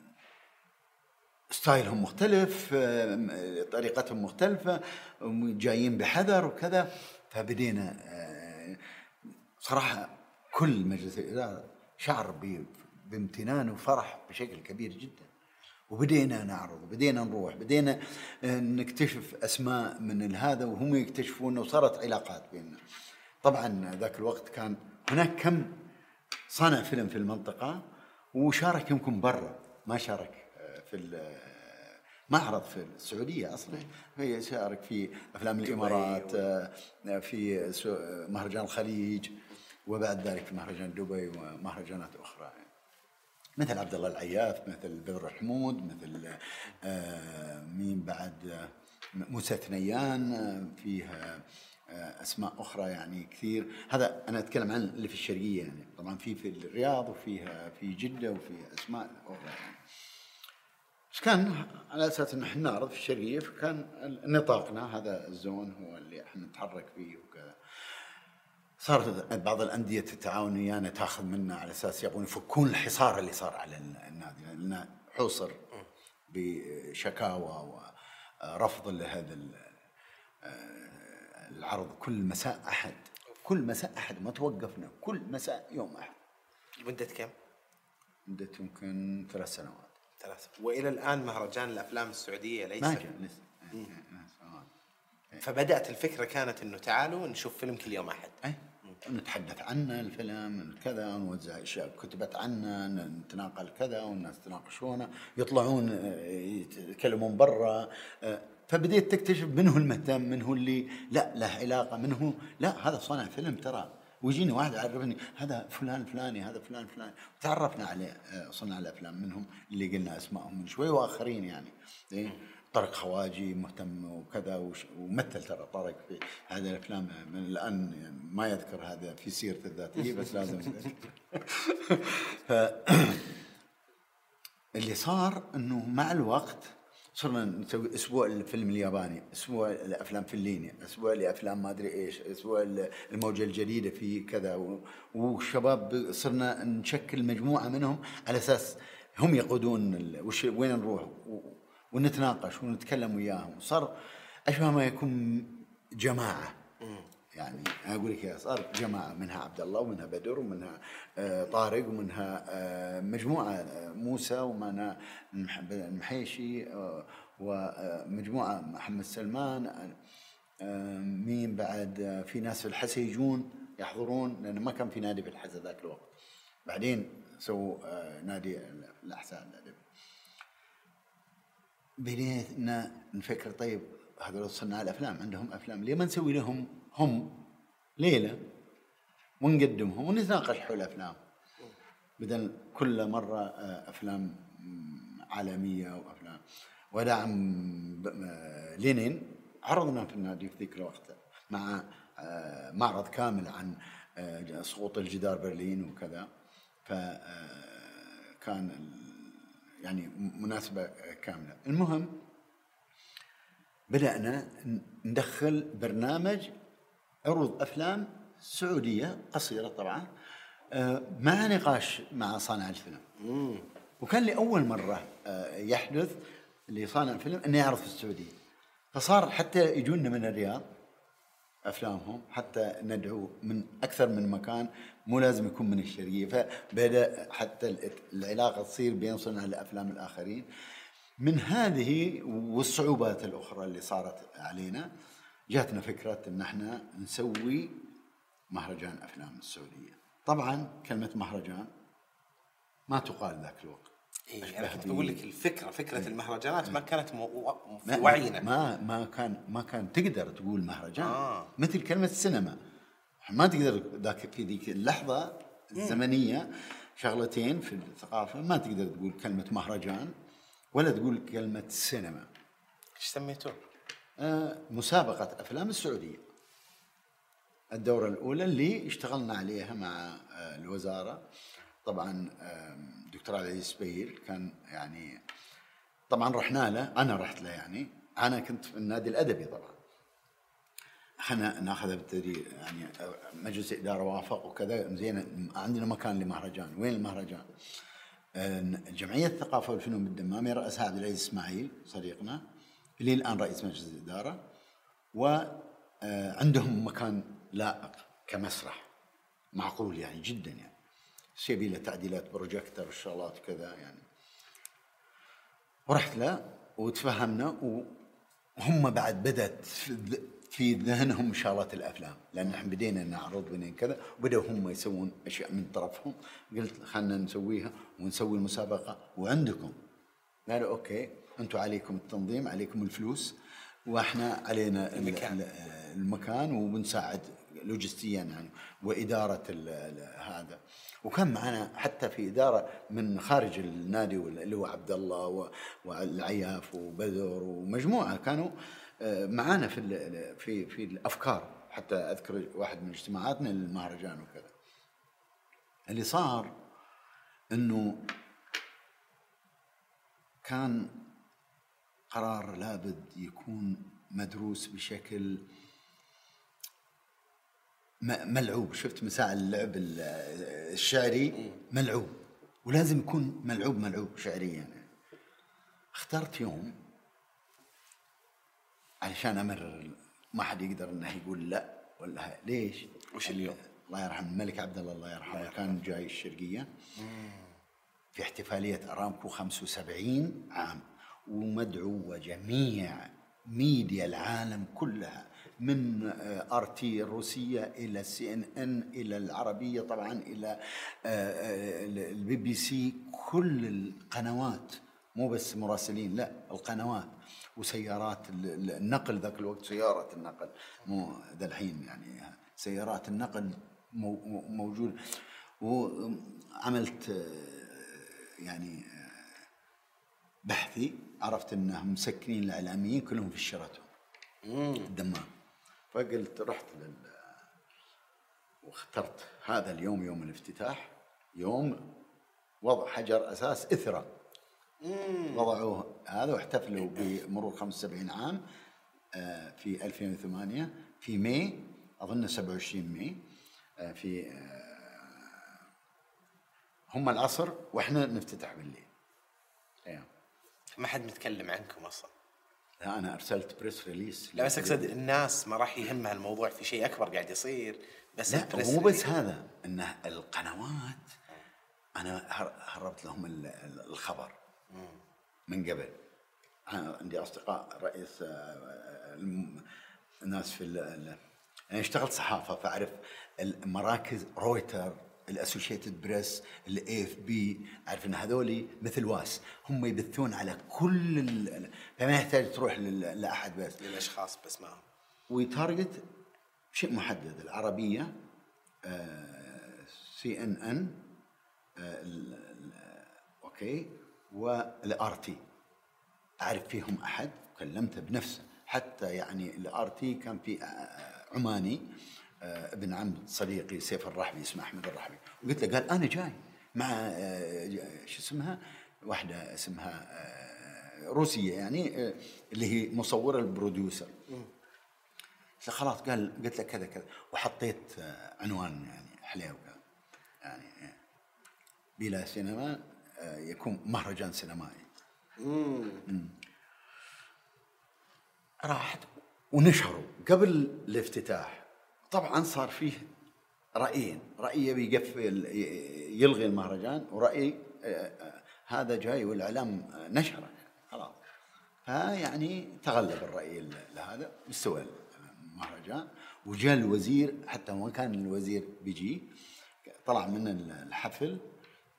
ستايلهم مختلف آه... طريقتهم مختلفة جايين بحذر وكذا. فبدينا آه... صراحة كل مجلس الإدارة شعر بامتنان وفرح بشكل كبير جدا. وبدينا نعرض بدينا نروح بدينا آه، نكتشف أسماء من هذا وهم يكتشفون وصارت علاقات بيننا. طبعا ذاك الوقت كان هناك كم صانع فيلم في المنطقة وشارك يمكن برا ما شارك آه، في آه، معرض في السعودية أصلا. هي شارك في أفلام الإمارات في مهرجان الخليج وبعد ذلك في مهرجان دبي ومهرجانات أخرى. مثل عبد الله العياف مثل بدر حمود مثل آه، مين بعد موسى ثنيان آه، فيها آه، أسماء أخرى يعني كثير. هذا أنا أتكلم عن اللي في الشرقية يعني. طبعا في في الرياض وفيها في جدة وفي أسماء أخرى يعني. كان على أساس إن إحنا نعرض في الشرقية فكان نطاقنا هذا الزون هو اللي إحنا نتحرك فيه صارت بعض الأندية تتعاون ويانا تاخذ منا على أساس يبغون يفكون الحصار اللي صار على النادي. لأنه حوصر بشكاوى ورفض لهذا العرض كل مساء أحد كل مساء أحد ما توقفنا كل مساء يوم أحد. لمده كم؟ مدة يمكن ثلاث سنوات. ثلاث وإلى الآن مهرجان الأفلام السعودية ليس ما جاء لسه فبدأت الفكرة كانت إنه تعالوا نشوف فيلم كل يوم أحد. أي. نتحدث عنه الفيلم كذا نوزع أشياء كتبت عنه نتناقل كذا والناس يتناقشونه يطلعون يتكلمون برا. آه، فبديت تكتشف من هو المهتم من هو اللي لا له علاقة من هو؟ لا هذا صانع فيلم ترى. ويجيني واحد يعرفني هذا فلان فلاني هذا فلان فلاني تعرفنا عليه آه، صناع الافلام منهم اللي قلنا أسمائهم من شوي وآخرين يعني. إيه؟ طارق خواجي مهتم وكذا ومثل ترى طارق في هذه الأفلام من الآن ما يذكر هذا في سيرته الذاتية بس لازم. ف اللي صار إنه مع الوقت صرنا نسوي أسبوع الفيلم الياباني، أسبوع الأفلام فليني، أسبوع لأفلام ما أدري إيش، أسبوع الموجة الجديدة في كذا والشباب صرنا نشكل مجموعة منهم على أساس هم يقودون وش وين نروح ونتناقش ونتكلم وياهم. صار أشبه ما يكون جماعة. يعني أقول لك صار جماعة منها عبد الله ومنها بدر ومنها آه طارق ومنها آه مجموعة آه موسى ومنها المحيشي ومجموعة محمد سلمان مين بعد في ناس في الحسا يجون يحضرون لأنه ما كان في نادي في الحسا ذاك الوقت. بعدين سووا نادي الأحساء بدينا نفكر طيب هذول صناع الأفلام عندهم أفلام ليه ما نسوي لهم هم ليلة ونقدمهم ونتناقش حول الافلام بدل كل مرة آه، أفلام عالمية وافلام ودعم آه، لينين عرضنا في النادي في ذيك الوقت مع آه، معرض كامل عن سقوط الجدار برلين وكذا. فكان يعني مناسبة كاملة. المهم بدأنا ندخل برنامج عروض أفلام سعودية قصيرة طبعا آه، مع نقاش مع صانع الفيلم. وكان لأول مرة آه، يحدث لصانع الفيلم أنه يعرض في السعودية. فصار حتى يجونا من الرياض أفلامهم حتى ندعو من أكثر من مكان مو لازم يكون من الشرقية. فبدأ حتى ال- العلاقة تصير بين صناع الأفلام الآخرين. من هذه والصعوبات الأخرى اللي صارت علينا جاتنا فكرة إن إحنا نسوي مهرجان أفلام السعودية. طبعا كلمة مهرجان ما تقال ذاك الوقت. إيه أشبه أنا كنت بي- بقول لك الفكرة فكرة المهرجانات ما كانت مو... في وعينا. ما ما كان ما كان تقدر تقول مهرجان. آه. آه. مثل كلمة سينما. ما تقدر ذاك في ذيك اللحظة الزمنية شغلتين في الثقافة. ما تقدر تقول كلمة مهرجان ولا تقول كلمة سينما. إيش سميتوه؟ مسابقة أفلام السعودية. الدورة الأولى اللي اشتغلنا عليها مع آه الوزارة. طبعا دكتور علي السبيل كان يعني طبعا رحنا له أنا رحت له يعني. أنا كنت في النادي الأدبي طبعا. إحنا ناخذها بالتدريج يعني مجلس الاداره وافق وكذا. زين عندنا مكان لمهرجان. وين المهرجان؟ آه، جمعية الثقافة والفنون بالدمام يرأسها عبد العزيز إسماعيل صديقنا. اللي الآن رئيس مجلس الإدارة وعندهم مكان لائق كمسرح. معقول يعني جدا يعني. بس يبي له تعديلات بروجيكتور وشغلات كذا يعني. ورحت له وتفهمنا وهم بعد بدأت في ذهنهم شغلات الأفلام. لأن إحنا بدينا نعرض بدينا كذا وبداوا هم يسوون أشياء من طرفهم. قلت خلينا نسويها ونسوي المسابقة. وعندكم. قالوا أوكي. أنتم عليكم التنظيم عليكم الفلوس وإحنا علينا ال- المكان. ال- المكان وبنساعد لوجستيا يعني وإدارة ال- ال- هذا. وكان معنا حتى في إدارة من خارج النادي اللي هو عبد الله والعياف وبدر ومجموعة كانوا آه، معانا في في في الأفكار. حتى أذكر واحد من اجتماعاتنا للمهرجان وكذا. اللي صار إنه كان قرار لابد يكون مدروس بشكل ملعوب. شفت مساء اللعب ال- الشعري؟ ملعوب. ولازم يكون ملعوب ملعوب شعريا. يعني. اخترت يوم علشان أمرر ما حد يقدر إنه يقول لا ولا ليش؟ وش اليوم؟ الله يرحم الملك عبد الله الله يرحمه. كان جاي الشرقية. في احتفالية أرامكو 75 عام. ومدعوه جميع ميديا العالم كلها من RT الروسيه إلى CNN إلى العربية طبعا إلى البي بي سي كل القنوات مو بس مراسلين لا القنوات وسيارات ال- ال- النقل ذاك الوقت سيارة النقل مو ذا الحين يعني سيارات النقل مو- مو- موجود. وعملت آه، يعني آه، بحثي عرفت إنهم مسكنين الإعلاميين كلهم في الشيراتون. الدمام. فقلت رحت لل واخترت هذا اليوم يوم الافتتاح يوم وضع حجر أساس اثرى وضعوه هذا واحتفلوا بمرور 75 عام آه، في 2008 في ماي أظن 27 ماي آه، في آه، هم العصر وإحنا نفتتح بالليل. أيوه. ما حد متكلم عنكم أصلا. لا أنا أرسلت بريس ريليس لا بس أقصد الناس ما راح يهمها الموضوع في شيء أكبر قاعد يصير. بس لا مو بس هذا انه القنوات أنا هر- هربت لهم ال- ال- الخبر. من قبل. أنا عندي أصدقاء رئيس آه، الناس في أنا اشتغلت صحافة فأعرف المراكز رويتر ال Associated Press ال AFP اعرف ان هذولي؟ مثل واس. هم يبثون على كل ال- فما يحتاج تروح لل- لأحد بس. للأشخاص بس معهم. وي target شيء محدد العربية CNN okay وال RT. اعرف فيهم أحد؟ كلمته بنفسه. حتى يعني ال RT كان في آه، عماني. ابن عم صديقي سيف الرحبي اسمه أحمد الرحبي. وقلت له قال أنا جاي مع آه، شو اسمها؟ واحدة اسمها آه، روسية يعني آه، اللي هي مصورة ال producer. خلاص قال قلت له كذا كذا. وحطيت آه، عنوان يعني حليو يعني آه، بلا سينما آه، يكون مهرجان سينمائي. مم. راحت. ونشروا. قبل الافتتاح طبعا صار فيه رأيين. رأي يبي يقفل يلغي المهرجان ورأي آه، آه، هذا جاي والإعلام نشره. خلاص. فيعني تغلب الرأي ال- هذا واستوى المهرجان. وجاء الوزير حتى ما كان الوزير بيجي طلع من الحفل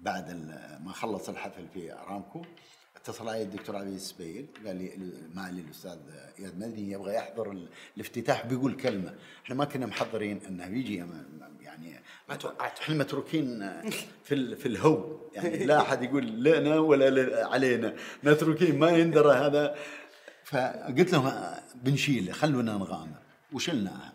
بعد ما خلص الحفل في ارامكو اتصل علي الدكتور علي السبيل قال لي معالي الأستاذ إياد مدني يبغى يحضر ال- الافتتاح بيقول كلمة. إحنا ما كنا محضرين إنه بيجي يعني ما توقعت. إحنا متروكين في في الهو. يعني لا أحد يقول لنا ولا علينا. متروكين ما يندرى هذا. فقلت لهم بنشيله خلونا نغامر. وشلناها.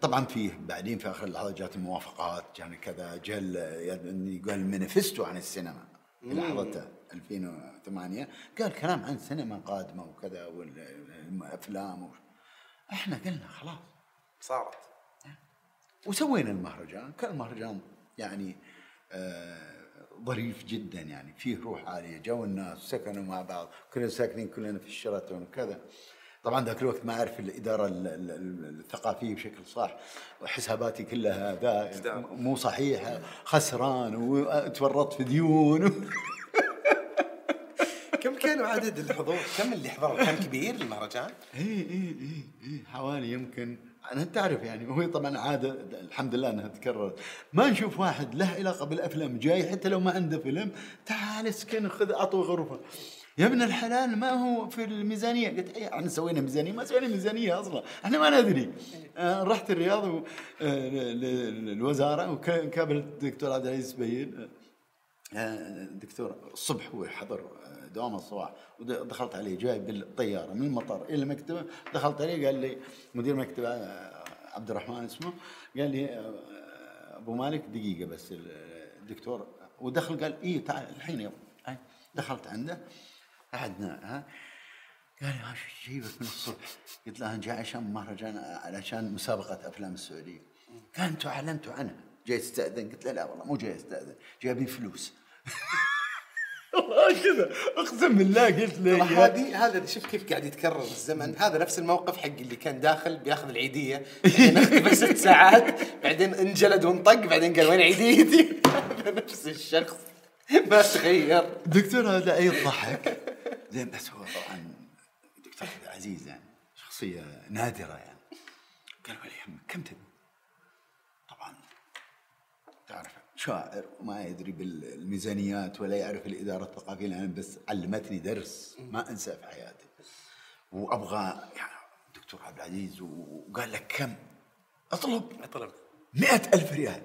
طبعا فيه بعدين في آخر اللحظات جات الموافقات يعني كذا جاء ال- قال المانيفستو عن السينما. في لحظته 2008 قال كلام عن السينما قادمة وكذا والافلام و... إحنا قلنا خلاص. صارت. وسوينا المهرجان. كان المهرجان يعني آه ظريف جدا يعني فيه روح عالية جو الناس سكنوا مع بعض كنا ساكنين كلنا في الشيراتون وكذا. طبعا ذاك الوقت ما أعرف الإدارة ال- ال- ال- الثقافية بشكل صح وحساباتي كلها ذا. مو صحيحه خسران وتورطت في ديون كم كانوا عدد الحضور؟ كم اللي حضروا؟ كان كبير المهرجان؟ اي اي اي اي حوالي يمكن أنا تعرف يعني وهي طبعا عاده الحمد لله إنها تكررت ما نشوف واحد له علاقة بالأفلام جاي حتى لو ما عنده فيلم تعال اسكن خذ اعطوا غرفة يا ابن الحلال ما هو في الميزانية؟ قلت إيه إحنا سوينا ميزانية؟ ما سوينا ميزانية أصلا. إحنا ما ندري. آه رحت الرياض آه، للوزارة وكابل الدكتور عبد العزيز بيين الدكتور الصبح هو حضر آه، دوام الصباح ودخلت عليه جاي بالطيارة من المطار إلى مكتبه دخلت عليه قال لي مدير مكتبة آه، عبد الرحمن اسمه قال لي آه، أبو مالك دقيقة بس ال- الدكتور ودخل قال إيه تعال الحين يلا. دخلت عنده. قعدنا ها؟ قال لي شو جايبك من الصبح؟ قلت له أنا جاي عشان مهرجان علشان مسابقة أفلام السعودية. قال أنتم أعلنتوا عنها جاي تستاذن؟ قلت له لا والله مو جاي استاذن جايبين فلوس. والله كذا أقسم بالله قلت له يا- هذه هذا شوف كيف قاعد يتكرر الزمن. هذا نفس الموقف حق اللي كان داخل بياخذ العيدية بعدين اختفى ست ساعات بعدين انجلد وانطق بعدين قال وين عيديتي؟ هذا نفس الشخص. ما تغير. الدكتور هذا يضحك زين بس هو طبعا دكتور عبد العزيز يعني شخصية نادرة يعني قال ولا يهمك كم تبي؟ طبعا تعرف شاعر وما يدري بالميزانيات ولا يعرف الإدارة الثقافيه لأن بس علمتني درس ما أنساه في حياتي وأبغى يعني دكتور عبد العزيز وقال لك كم؟ أطلب طلب مئة ألف ريال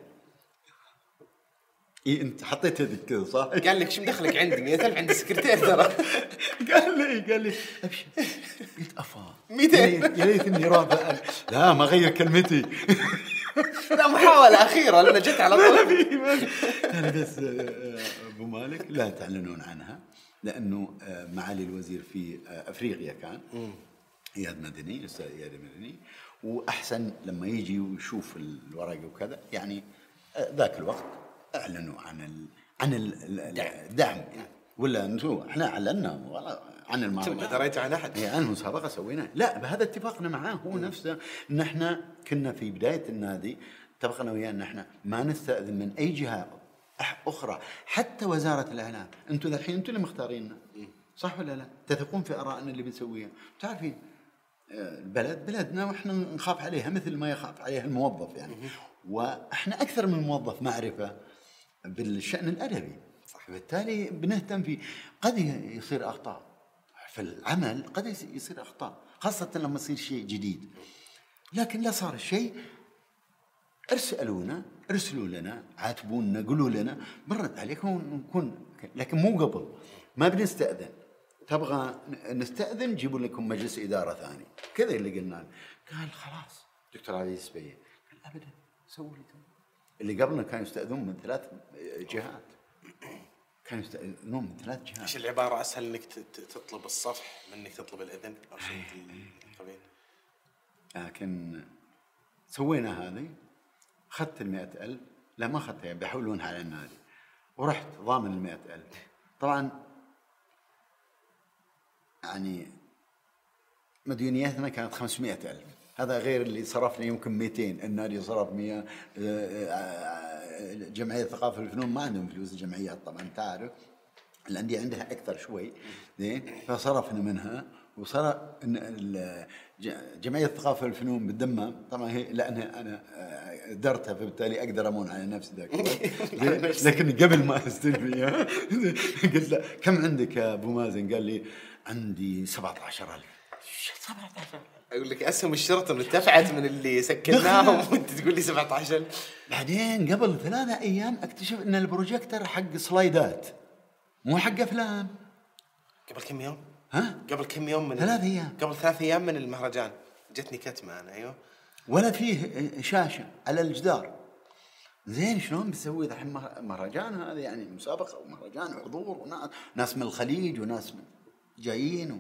إيه أنت حطيت يدك كذا صح؟ قال لك شو مدخلك عندي؟ 100000 عند السكرتير ترى. قال لي قال لي أبشر. قلت أفا. 200. يا ليت- اني رافع لا ما غير كلمتي. لا محاولة أخيرة لأن جت على طول. أنا بس آه، أبو مالك لا تعلنون عنها لأنه آه، معالي الوزير في آه، أفريقيا كان. إياد مدني الاستاذ إياد مدني. وأحسن لما يجي ويشوف الورق وكذا يعني آه، ذاك الوقت أعلنوا عن ال عن ال- ال- الدعم يعني ولا أنتم إحنا أعلنا والله عن المهرجان ما دريتوا عن أحد. اي عن المسابقة سويناها لا بهذا اتفاقنا معاه هو نفسه. ان إحنا كنا في بداية النادي اتفقنا وياه ان إحنا ما نستأذن من أي جهة أخرى. حتى وزارة الاعلام أنتم الحين أنتم اللي مختاريننا صح ولا لا؟ تثقون في آرائنا اللي بنسويها. تعرفين آه، البلد بلدنا وإحنا نخاف عليها مثل ما يخاف عليها الموظف يعني. وإحنا أكثر من موظف معرفة. بالشأن الأدبي صح. بالتالي بنهتم فيه قد يصير أخطاء في العمل قد يص- يصير أخطاء خاصة لما يصير شيء جديد. لكن لا صار الشيء ارسلونا ارسلوا لنا عاتبونا قولوا لنا بنرد عليكم ونكون لكن مو قبل. ما بنستأذن. تبغى نستأذن؟ جيبوا لكم مجلس إدارة ثاني. كذا اللي قلنا. قال خلاص. دكتور علي السبيه قال ابدا سووا لي اللي قبلنا كانوا يستأذنون من ثلاث جهات. كانوا يستأذنون من ثلاث جهات. إيش العبارة؟ أسهل إنك تطلب الصفح من إنك تطلب الإذن. أو شيء القبيل لكن سوينا هذه. أخذت المئة ألف. لا ما أخذتها يعني بيحولونها على النادي. ورحت ضامن المئة ألف. طبعا يعني مديونيتنا كانت 500 ألف. هذا غير اللي صرفنا يمكن 200 النادي صرف 100 آه، آه، جمعية ثقافة الفنون ما عندهم فلوس الجمعيات طبعا تعرف؟ الأندية عندها أكثر شوي زين؟ فصرفنا منها وصار إن ال- ج- جمعية الثقافة والفنون بالدمام طبعا هي لأنها أنا آه، درتها فبالتالي أقدر أمون على نفسي ذاك؟ لكن قبل ما استلم قلت له كم عندك يا أبو مازن؟ قال لي عندي 17000 17 أقول لك أسهم الشرطة ارتفعت من اللي سكناهم. وانت تقول لي 17 بعدين قبل ثلاثة أيام أكتشف أن البروجيكتر حق سلايدات مو حق أفلام. قبل كم يوم؟ ها؟ قبل كم يوم من ثلاث أيام. قبل ثلاث أيام من المهرجان. جتني كتمة أنا أيوه. ولا فيه شاشة على الجدار. زين شلون بتسوي الحين مه- مهرجان هذا؟ يعني مسابقة ومهرجان وحضور وناس ناس من الخليج وناس من جايين و...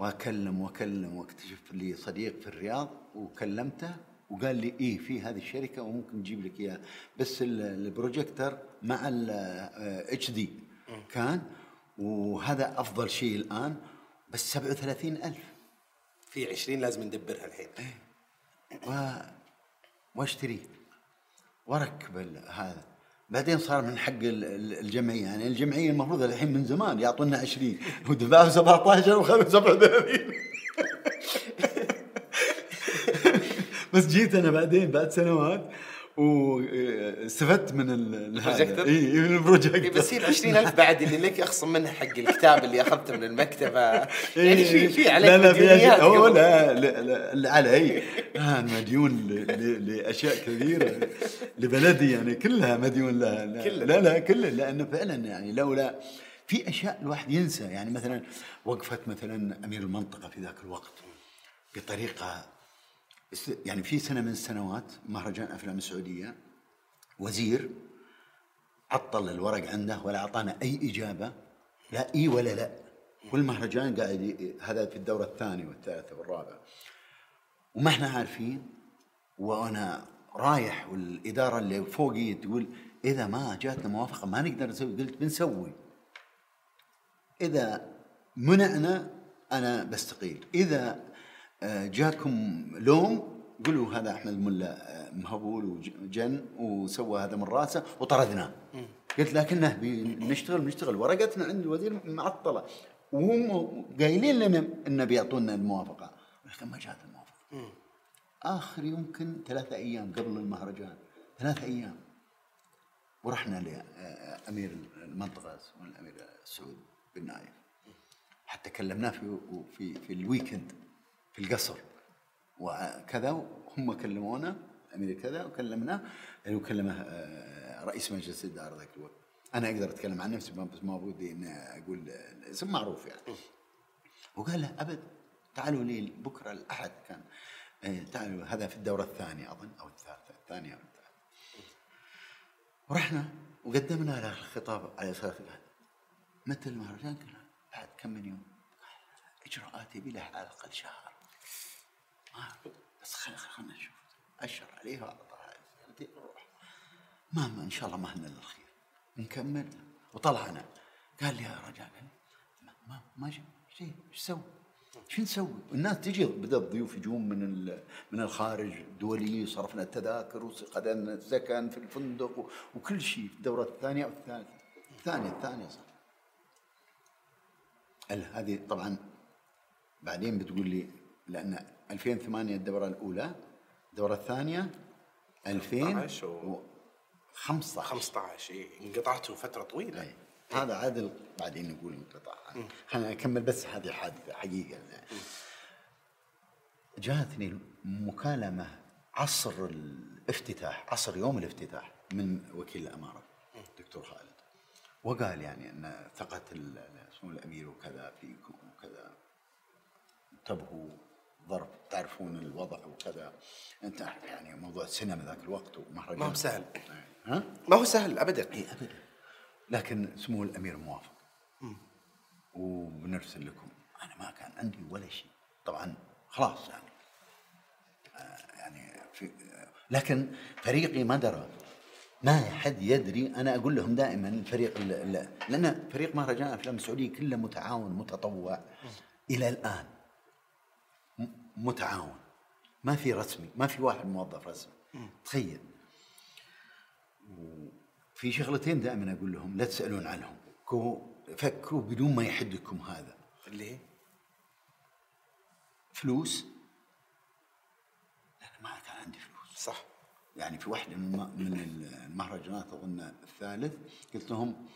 وأكلم وأكلم واكتشف لي صديق في الرياض وكلمته وقال لي إيه في هذه الشركة وممكن نجيب لك إياها. بس ال- البروجيكتر مع الاتش دي كان وهذا أفضل شيء الآن. بس 37000 في 20 لازم ندبرها الحين. و... وأشتري. وأركب هذا. بعدين صار من حق ال- ال- الجمعية. يعني الجمعية المفروض الحين من زمان يعطونا 20 ودفعوا 17 وخذوا 37 بس جيت أنا بعدين بعد سنوات واستفدت من ال- ال- هذا. البروجيكتور؟ اي من البروجيكتور إيه بس هي ال 20000 بعد اللي لك أخصم منها حق الكتاب اللي أخذته من المكتبة يعني في في عليك لا لا في قبل. لا لا لا, لا علي أنا مديون ل- ل- لأشياء كثيرة لبلدي يعني كلها مديون لها لا كلها. لا, لا كلها لأنه فعلا يعني لولا في أشياء الواحد ينسى يعني مثلا وقفت مثلا أمير المنطقة في ذاك الوقت بطريقة يعني في سنة من السنوات مهرجان أفلام السعودية وزير عطل الورق عنده ولا أعطانا أي إجابة لا إي ولا لا. والمهرجان قاعد هذا في الدورة الثانية والثالثة والرابعة. وما إحنا عارفين وأنا رايح والإدارة اللي فوقي تقول إذا ما جاتنا موافقة ما نقدر نسوي قلت بنسوي. إذا منعنا أنا بستقيل. إذا جاكم لوم قولوا هذا احمد ملا آه، مهبول وجن وسوى هذا من راسه وطردناه. قلت لكنه بنشتغل بنشتغل ورقتنا عند الوزير معطلة. وهم قايلين لنا إنه بيعطونا الموافقة. لكن ما جات الموافقة. آخر يمكن ثلاثة أيام قبل المهرجان. ثلاثة أيام. ورحنا لامير المنطقة اسمه الامير سعود بن نايف. حتى كلمناه في في في ال weekend. القصر. وكذا وهم كلمونا أمير كذا وكلمناه يعني وكلمه آه، رئيس مجلس الإدارة ذاك الوقت. أنا أقدر أتكلم عن نفسي بس ما ودي إني أقول الاسم معروف يعني. وقال له أبد تعالوا لي بكرة الأحد. كان آه، تعالوا هذا في الدورة الثانية أظن أو الثالثة الثانية أو الثالثة. ورحنا وقدمنا له الخطاب على أساس قال متى المهرجان؟ قال بعد كم من يوم؟ قال اجراءات يبي لها على الاقل شهر بس خلينا خلينا نشوف. أشر عليه واعطاها نروح ما, إن شاء الله ما هنا إلا الخير. نكمل. وطلعنا قال لي يا رجال ما ما, ما شيء إيش سوي؟ شو نسوي؟ الناس تجي بدأ الضيوف يجون من من الخارج دولي صرفنا التذاكر وقدرنا السكن في الفندق وكل شيء في الدوره الثانية أو الثالثة. الثانية الثانية صار. هذه طبعا بعدين بتقول لي لأن 2008 الدورة الأولى الدورة الثانية 15 و- 2015 15 إيه، انقطعتوا فترة طويلة. أي. هذا عادل بعدين نقول انقطاع خلينا نكمل بس هذه الحادثه حقيقة. جاتني مكالمه عصر الافتتاح عصر يوم الافتتاح من وكيل الأمارة دكتور خالد. وقال يعني أن ثقة سمو الأمير وكذا فيكم وكذا انتبهوا. ظرف تعرفون الوضع وكذا. أنت يعني موضوع السينما ذاك الوقت ومهرجان. ما هو سهل. ها؟ ما هو سهل ابدا. اي ابدا. لكن سمو الأمير موافق وبنرسل لكم. أنا ما كان عندي ولا شيء. طبعا خلاص يعني. آه يعني في آه لكن فريقي ما درى. ما حد يدري. أنا أقول لهم دائما الفريق ال- ال- لأن فريق مهرجان الأفلام السعودية كله متعاون متطوع. إلى الآن. متعاون. ما في رسمي ما في واحد موظف رسمي. تخيل. في شغلتين دائما أقول لهم لا تسألون عنهم. كو فكروا بدون ما يحدكم هذا. اللي فلوس؟ أنا ما كان عندي فلوس. صح. يعني في واحدة من من المهرجانات أظن الثالث قلت لهم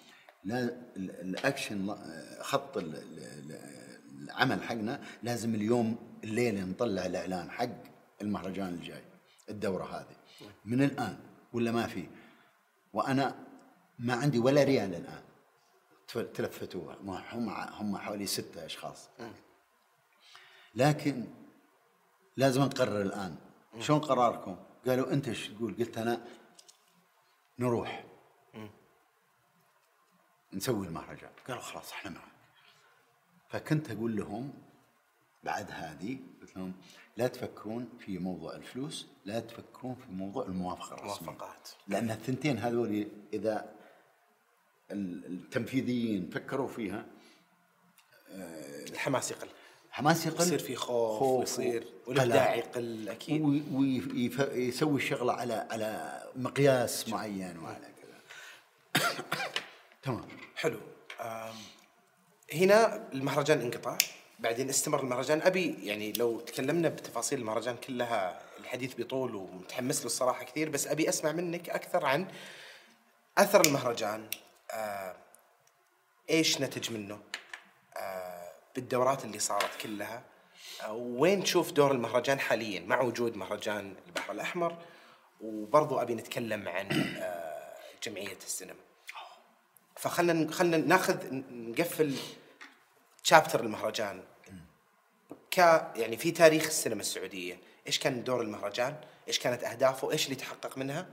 لا ال- الأكشن لا- خط العمل حقنا لازم اليوم الليلة نطلع الإعلان حق المهرجان الجاي الدورة هذه. من الآن ولا ما في؟ وأنا ما عندي ولا ريال الآن. تلفتوها. هم هم حوالي ستة أشخاص. لكن لازم نقرر الآن. شلون قراركم؟ قالوا أنت إيش تقول؟ قلت أنا نروح. نسوي المهرجان. قالوا خلاص إحنا معك فكنت أقول لهم بعد هذه قلت لهم لا تفكرون في موضوع الفلوس لا تفكرون في موضوع الموافقة الرسمية. موافقات. لأن الثنتين هذول إذا ال- التنفيذيين فكروا فيها الحماس يقل. حماس يقل. يصير في خوف, خوف ويصير وقلق. والابداع يقل أكيد. ويسوي الشغله على على مقياس معين وعلى كذا. تمام حلو هنا المهرجان انقطع بعدين استمر المهرجان. أبي يعني لو تكلمنا بتفاصيل المهرجان كلها الحديث بيطول ومتحمس له الصراحة كثير بس أبي أسمع منك أكثر عن أثر المهرجان. آه، إيش نتج منه؟ آه، بالدورات اللي صارت كلها. آه، وين تشوف دور المهرجان حاليا؟ مع وجود مهرجان البحر الأحمر وبرضو أبي نتكلم عن آه، جمعية السينما. فخلنا خلنا ناخذ نقفل شابتر المهرجان. ك يعني في تاريخ السينما السعودية. إيش كان دور المهرجان؟ إيش كانت أهدافه؟ إيش اللي تحقق منها؟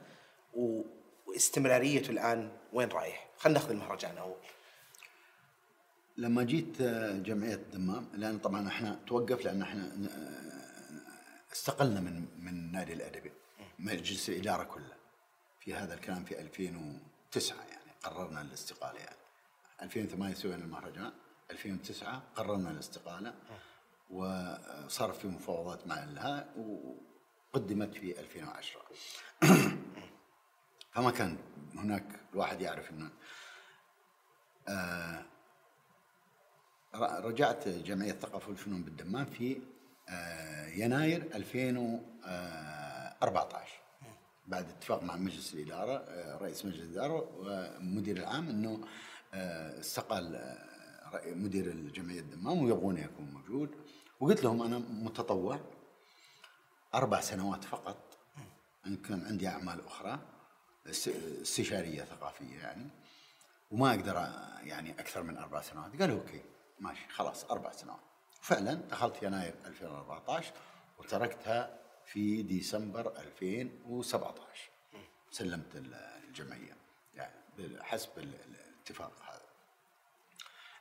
و... واستمراريته الآن وين رايح؟ خلينا ناخذ المهرجان أول. لما جيت آه، جمعية الدمام لأن طبعا إحنا توقف لأن إحنا آه، استقلنا من من النادي الأدبي مجلس الإدارة كله في هذا الكلام في 2009 يعني. قررنا الاستقالة. يعني 2008 سوينا المهرجان. 2009 قررنا الاستقالة. وصار في مفاوضات مع الها وقدمت في 2010 فما كان هناك الواحد يعرف إنه ر- رجعت جمعية الثقافة والفنون بالدمام في آه، يناير 2014 بعد اتفاق مع مجلس الإدارة آه، رئيس مجلس الإدارة والمدير العام أنه آه، استقال آه، مدير الجمعية الدمام ويبغوني أكون موجود. وقلت لهم أنا متطوع أربع سنوات فقط. أن كان عندي أعمال أخرى است- استشارية ثقافية يعني. وما أقدر أ- يعني أكثر من أربع سنوات. قالوا okay ماشي خلاص أربع سنوات. فعلا دخلت يناير 2014 وتركتها في ديسمبر 2017 سلمت ال- الجمعية. يعني حسب ال- الاتفاق هذا.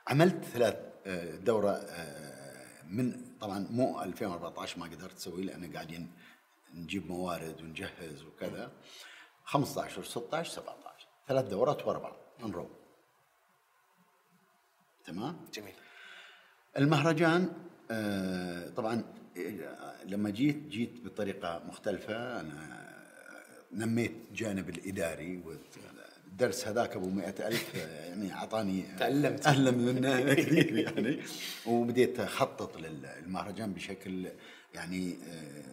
عملت ثلاث آه، دورة آه، من طبعا مو 2014 ما قدرت أسوي لأن قاعدين نجيب موارد ونجهز وكذا. 15 16 17 ثلاث دورات ورا بعض انرو تمام؟ جميل. المهرجان آه، طبعا لما جيت جيت بطريقة مختلفة. أنا نميت جانب الإداري والدرس هذاك أبو مئة ألف يعني أعطاني تعلمت. أهلا منه كثير يعني. وبديت أخطط للمهرجان بشكل يعني آه،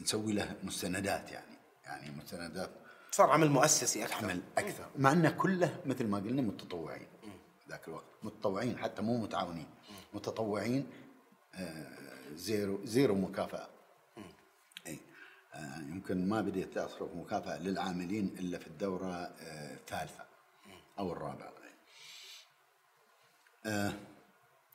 نسوي له مستندات يعني. يعني مستندات صار عمل مؤسسي أكثر. عمل أكثر. مع إنه كله مثل ما قلنا متطوعين ذاك الوقت. متطوعين حتى مو متعاونين. متطوعين آه، zero zero مكافأة. إي. آه، يمكن ما بديت أصرف مكافأة للعاملين إلا في الدورة آه، الثالثة أو الرابع آه.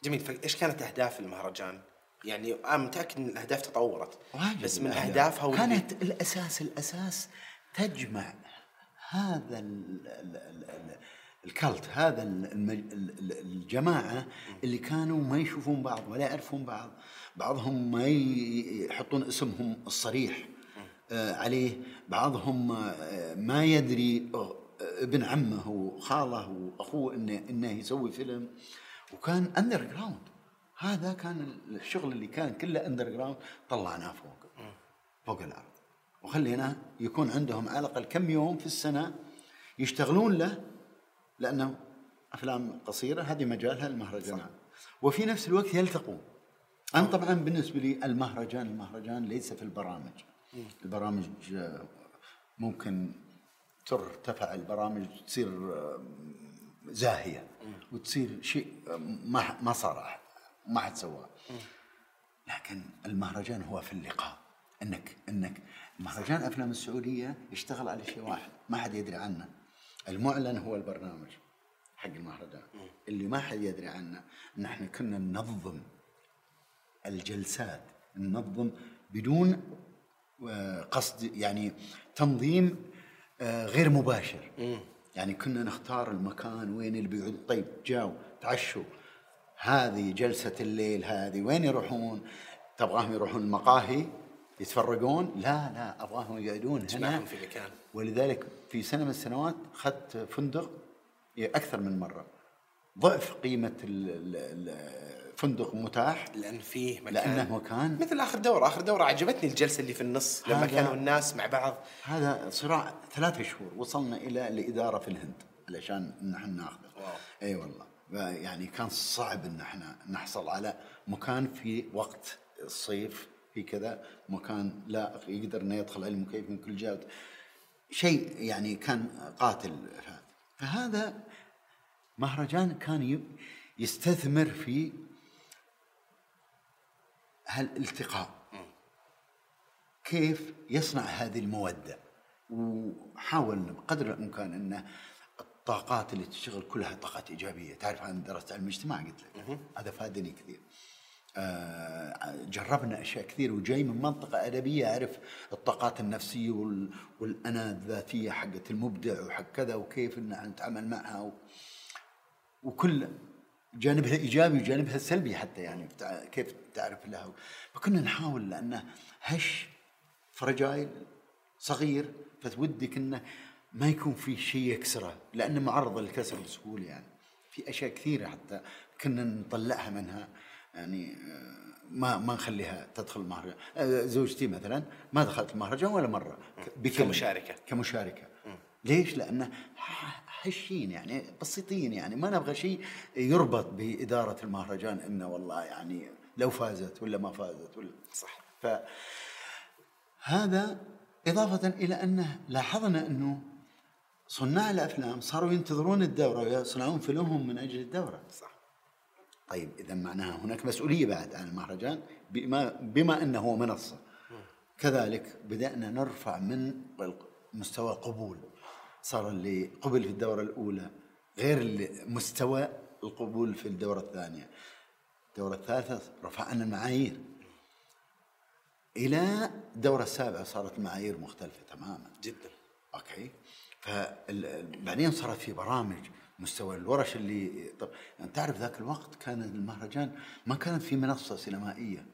جميل. فايش كانت أهداف المهرجان؟ يعني أنا متأكد إن الأهداف تطورت بس من اهدافها كانت الأساس الأساس تجمع هذا ال ال ال ال cult هذا الجماعة اللي كانوا ما يشوفون بعض ولا يعرفون بعض. بعضهم ما يحطون اسمهم الصريح آه، عليه. بعضهم آه، ما يدري آه، ابن عمه وخاله وأخوه إنه إنه يسوي فيلم. وكان underground هذا كان الشغل اللي كان كله underground طلعناه فوق فوق الأرض. وخلينا يكون عندهم على الأقل كم يوم في السنة يشتغلون له لأنه أفلام قصيرة هذه مجالها المهرجانات. وفي نفس الوقت يلتقون. أنا طبعا بالنسبة لي المهرجان المهرجان ليس في البرامج. البرامج ممكن ترتفع البرامج تصير زاهية وتصير شيء ما ما صار ما حد سواه. لكن المهرجان هو في اللقاء. إنك إنك مهرجان أفلام السعودية يشتغل على شيء واحد ما حد يدري عنه. المعلن هو البرنامج حق المهرجان. اللي ما حد يدري عنه ان إحنا كنا ننظم الجلسات ننظم بدون آه، قصد يعني تنظيم آه، غير مباشر. يعني كنا نختار المكان وين اللي بيقعد طيب جاوا تعشوا. هذه جلسة الليل هذه وين يروحون؟ تبغاهم يروحون المقاهي؟ يتفرقون؟ لا لا أبغاهم يقعدون هنا. في مكان. ولذلك في سنة من السنوات اخذت فندق أكثر من مرة. ضعف قيمة الفندق متاح. لأن فيه مكان. لأنه مكان مثل آخر دورة. آخر دورة عجبتني الجلسة اللي في النص لما كانوا الناس مع بعض. هذا صراع ثلاثة شهور. وصلنا إلى الإدارة في الهند علشان نحن ناخذه إي أيوة والله يعني كان صعب إن إحنا نحصل على مكان في وقت الصيف في كذا مكان لا يقدر إنه يدخل عليه المكيف من كل جهة. شيء يعني كان قاتل. فهذا مهرجان كان يستثمر في هالالتقاء. كيف يصنع هذه المودة؟ وحاول بقدر الإمكان انه الطاقات اللي تشتغل كلها طاقات إيجابية. تعرف أنا درست علم الاجتماع قلت لك. هذا فادني كثير. آه، جربنا أشياء كثير وجاي من منطقة أدبية أعرف الطاقات النفسية والانا الذاتية حقت المبدع وحق كذا وكيف إن نتعامل معها و... وكل جانبها إيجابي وجانبها سلبي حتى يعني كيف تعرف لها؟ فكنا نحاول لأنه هش فرجايل صغير فتودك انه ما يكون في شيء يكسره لأنه معرض للكسر بسهولة يعني. في أشياء كثيرة حتى كنا نطلعها منها يعني ما ما نخليها تدخل المهرجان. آه، زوجتي مثلا ما دخلت المهرجان ولا مرة كمشاركة. كمشاركة. ليش؟ لأنه هشين يعني بسيطين يعني. ما نبغى شيء يربط بإدارة المهرجان إنه والله يعني لو فازت ولا ما فازت ولا صح. ف هذا إضافة إلى أنه لاحظنا إنه صناع الأفلام صاروا ينتظرون الدورة ويصنعون فيلمهم من أجل الدورة. صح. طيب إذا معناها هناك مسؤولية بعد عن المهرجان بما بما إنه هو منصة. كذلك بدأنا نرفع من مستوى القبول صار اللي قبل في الدورة الأولى غير مستوى القبول في الدورة الثانية. الدورة الثالثة رفعنا المعايير. إلى الدورة السابعة صارت المعايير مختلفة تماما. جدا. أوكي؟ فبعدين صارت في برامج مستوى الورش اللي طب يعني تعرف ذاك الوقت كان المهرجان ما كانت في منصة سينمائية.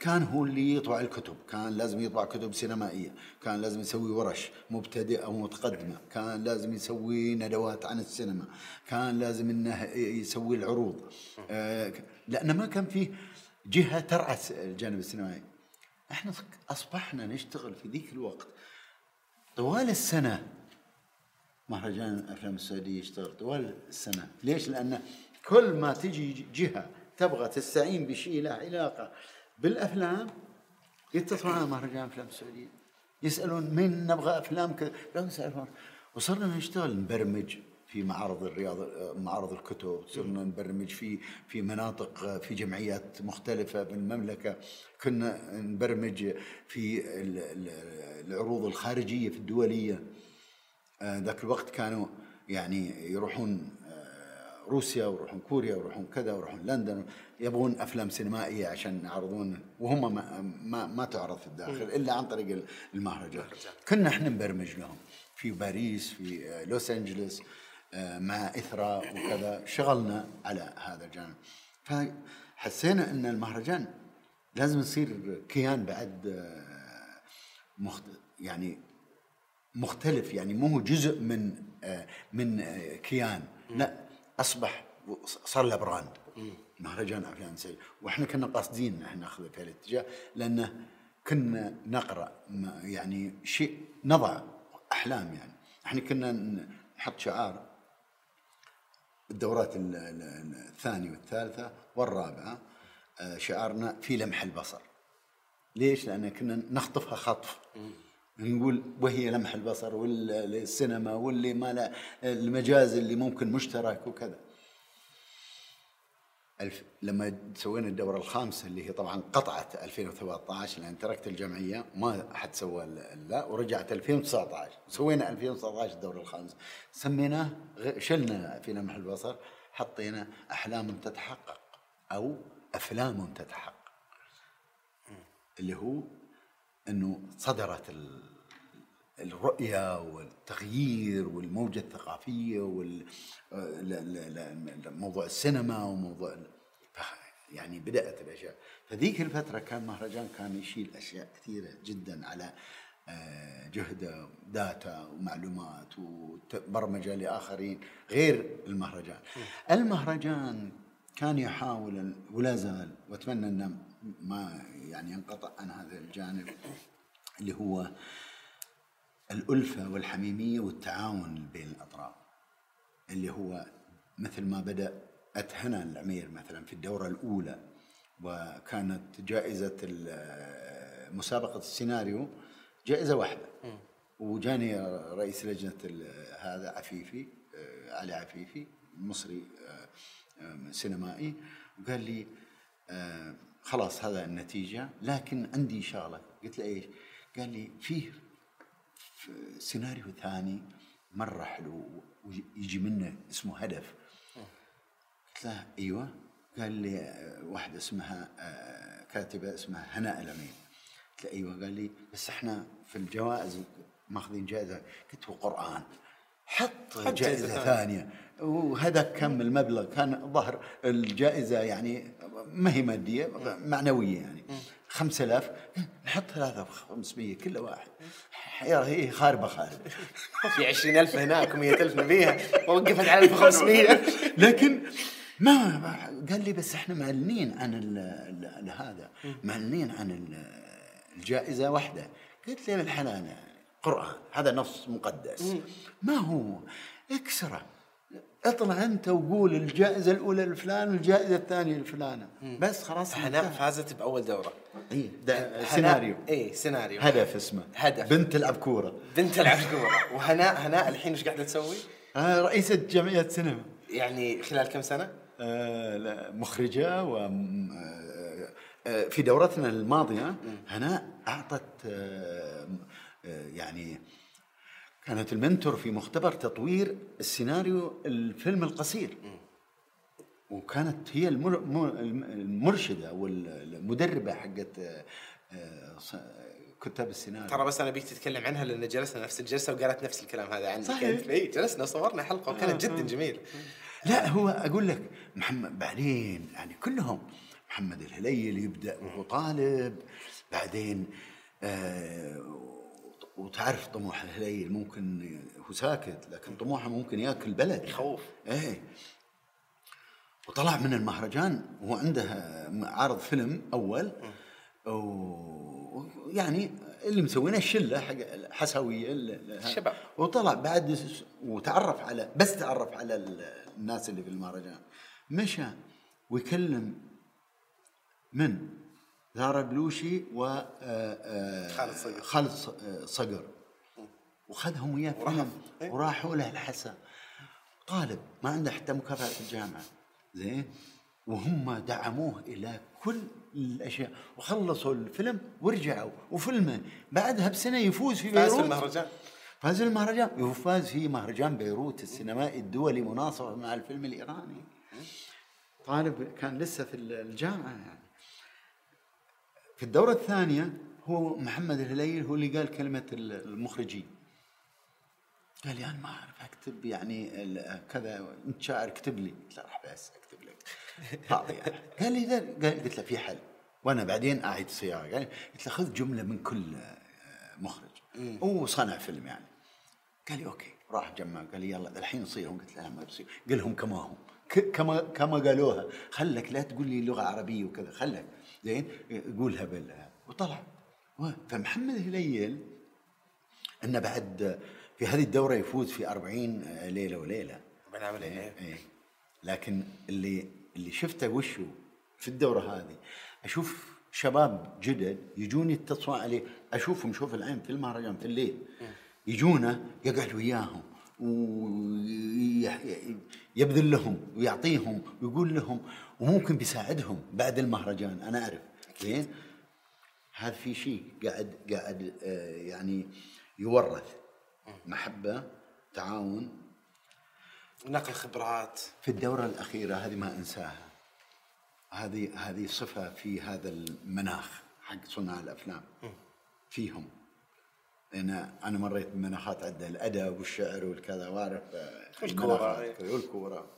كان هو اللي يطبع الكتب كان لازم يطبع كتب سينمائية كان لازم يسوي ورش مبتدئة ومتقدمه كان لازم يسوي ندوات عن السينما كان لازم إنه يسوي العروض. آه لأنه ما كان فيه جهة ترعى الجانب السينمائي. إحنا أصبحنا نشتغل في ذيك الوقت طوال السنة. مهرجان الأفلام السعودية يشتغل طوال السنة، ليش؟ لأن كل ما تجي جهة تبغى تستعين بشيء له علاقة. بالأفلام؟ يتصلون على مهرجان الافلام السعوديه يسألون من نبغى أفلام كذا لا وصرنا نشتغل نبرمج في معارض الرياض معارض الكتب. صرنا نبرمج في في مناطق في جمعيات مختلفة بالمملكه كنا نبرمج في العروض الخارجية في الدولية. آه، ذاك الوقت كانوا يعني يروحون روسيا ويروحون كوريا ويروحون كذا ويروحون لندن يبغون أفلام سينمائية عشان يعرضون وهم ما ما, ما تعرض في الداخل إلا عن طريق المهرجان. كنا إحنا نبرمج لهم. في باريس في آه، لوس أنجلوس آه، مع إثرا وكذا شغلنا على هذا الجانب. فحسينا إن المهرجان لازم يصير كيان بعد آه، مخت... يعني مختلف يعني مو هو جزء من من كيان. لا أصبح صار له براند. مهرجان افلام سعيد وإحنا كنا قاصدين إحنا ناخذه في الاتجاه لأنه كنا نقرأ يعني شيء نضع أحلام يعني. إحنا كنا نحط شعار. الدورات ال- ال- الثانية والثالثة والرابعة آه، شعارنا في لمح البصر. ليش؟ لأن كنا نخطفها خطف. نقول وهي لمح البصر والسينما واللي ما المجاز اللي ممكن مشترك وكذا. الف لما سوينا الدورة الخامسة اللي هي طبعا قطعت 2013 لأن تركت الجمعية ما حد سوى لا ورجعت 2019 سوينا 2019 الدورة الخامسة. سميناه شلنا في لمح البصر حطينا أحلام تتحقق أو أفلام تتحقق. اللي هو إنه صدرت ال- الرؤية والتغيير والموجة الثقافية وموضوع السينما وموضوع يعني بدأت الأشياء فذيك الفترة كان مهرجان كان يشيل أشياء كثيرة جدا على آه، جهدة داتا ومعلومات وبرمجة لآخرين غير المهرجان. المهرجان كان يحاول ولا زال وأتمنى إنه ما يعني ينقطع عن هذا الجانب اللي هو الألفة والحميمية والتعاون بين الأطراف. اللي هو مثل ما بدأت هنا العمير مثلا في الدورة الأولى وكانت جائزة مسابقة السيناريو جائزة واحدة. وجاني رئيس لجنة هذا عفيفي آه، علي عفيفي مصري آه، آه، سينمائي وقال لي خلاص هذا النتيجة لكن عندي شغلة. قلت له إيش؟ قال لي فيه في سيناريو ثاني مرة حلو ويجي منه اسمه هدف. قلت له أيوه. قال لي واحدة اسمها كاتبة اسمها هناء الأمين. قلت له أيوه. قال لي بس إحنا في الجوائز ماخذين جائزة. قلت له قرآن. حط ثانية. ثانية. وهذا كم المبلغ كان ظهر الجائزة يعني ما هي مادية معنوية يعني. خمسة آلاف. نحط ثلاثة وخمسمية كل واحد. يا هي خاربة خاربة في 20000 هناك و100000 نبيها. ووقفت على 1500 لكن ما قال لي بس إحنا معلنين عن ال ال هذا. معلنين عن ال- الجائزة واحدة. قلت له بالحلال يعني قرآن هذا نص مقدس. ما هو؟ أكسرة. اطلع انت وقول الجائزة الأولى لفلان والجائزة الثانية لفلانة بس خلاص هناء انتهى. فازت بأول دورة. هناء- سيناريو. اي سيناريو. هدف اسمه. هدف. بنت تلعب كورة بنت تلعب كوره وهناء هناء الحين إيش قاعدة تسوي؟ آه رئيسة جمعية سينما. يعني خلال كم سنة؟ آه، لا، مخرجة و آه، آه، في دورتنا الماضية هناء أعطت آه، آه، يعني كانت المنتور في مختبر تطوير السيناريو الفيلم القصير. وكانت هي المر- مر- المرشدة والمدربة حقت آه، آه، كتاب السيناريو. ترى بس أنا بيك تتكلم عنها لأن جلسنا نفس الجلسة وقالت نفس الكلام هذا عنك صحيح. اي جلسنا وصورنا حلقة وكانت جدا جميله لا هو أقول لك محمد بعدين يعني كلهم محمد الهليل يبدأ وهو طالب بعدين آه وتعرف طموح الهليل ممكن هو ساكت لكن طموحه ممكن ياكل بلد يخوف. إيه. وطلع من المهرجان وهو عنده عرض فيلم أول ويعني اللي مسوينه الشلة حق حسويه ال- ال- الشباب. وطلع بعد وتعرف على بس تعرف على ال- الناس اللي في المهرجان. مشى ويكلم من؟ زارا بلوشي و آه، آه، خالد صقر. خالد آه، صقر. وخذهم وياه فيلم. إيه. وراحوا له الحسا طالب ما عنده حتى مكافأة في الجامعة. زين؟ وهم دعموه إلى كل الأشياء. وخلصوا الفيلم ورجعوا. وفيلمه بعدها بسنة يفوز في فاز في بيروت. المهرجان. فاز المهرجان. وفاز في مهرجان بيروت السينمائي الدولي مناصفة مع الفيلم الإيراني. طالب كان لسه في الجامعة يعني. في الدورة الثانية هو محمد الهليل هو اللي قال كلمة المخرجين. قال لي أنا ما أعرف أكتب يعني كذا إنت شاعر اكتب لي. قلت له راح بس أكتب لك. فاضي يعني. قال لي ذا قلت له في حل. وأنا بعدين أعيد صياغة. قال لي- قلت له خذ جملة من كل آه، مخرج. هو صنع فيلم يعني. قال لي okay. راح جمع. قال لي يلا الحين يصيرهم قلت له لا ما بيصير قل لهم كما هم. كما كما قالوها خلك لا تقول لي لغه عربيه وكذا خلك. زين؟ قولها بال وطلع. فمحمد هليل إنه بعد في هذه الدورة يفوز في 40 ليلة وليلة. بنعمل إيه إيه. لكن اللي اللي شفته وشو في الدورة هذه؟ أشوف شباب جدد يجون يتصلون عليه أشوفهم شوف العين في المهرجان في الليل يجونا يقعد وياهم. ويبذل لهم ويعطيهم ويقول لهم وممكن بيساعدهم بعد المهرجان أنا أعرف. زين؟ هذا في شيء قاعد قاعد آه، يعني يورث محبة تعاون. نقل خبرات. في الدورة الأخيرة هذه ما أنساها. هذه هذه صفة في هذا المناخ حق صناع الأفلام. فيهم. لأن أنا مريت بمناخات عدة الأدب والشعر والكذا وأعرف آه، والكورة. المناخات والكورة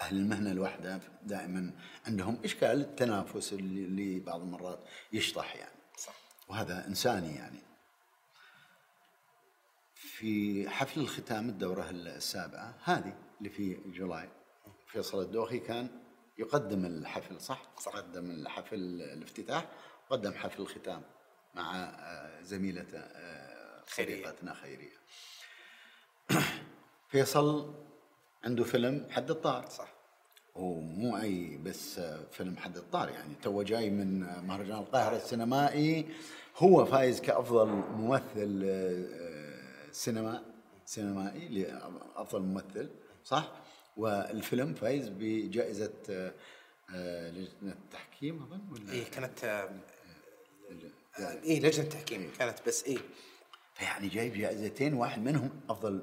أهل المهنة الواحدة دائما عندهم إشكال التنافس اللي, بعض المرات يشطح يعني صح وهذا إنساني يعني في حفل الختام الدورة السابعة هذه اللي في جولاي فيصل الدوخي كان يقدم الحفل صح؟ صح. قدم الحفل الافتتاح وقدم حفل الختام مع آه، زميلته آه، خيرية. صديقتنا خيرية. فيصل عنده فيلم حد الطار. صح. ومو أي بس فيلم حد الطار يعني. تو جاي من مهرجان القاهرة السينمائي. هو فايز كأفضل ممثل آه، سينما سينمائي لأفضل ممثل صح؟ والفيلم فايز بجائزة آه، آه، لجنة التحكيم أظن ولا؟ إيه كانت آه، إيه لجنه تحكيم كانت بس إيه؟ فيعني جايب جائزتين واحد منهم أفضل.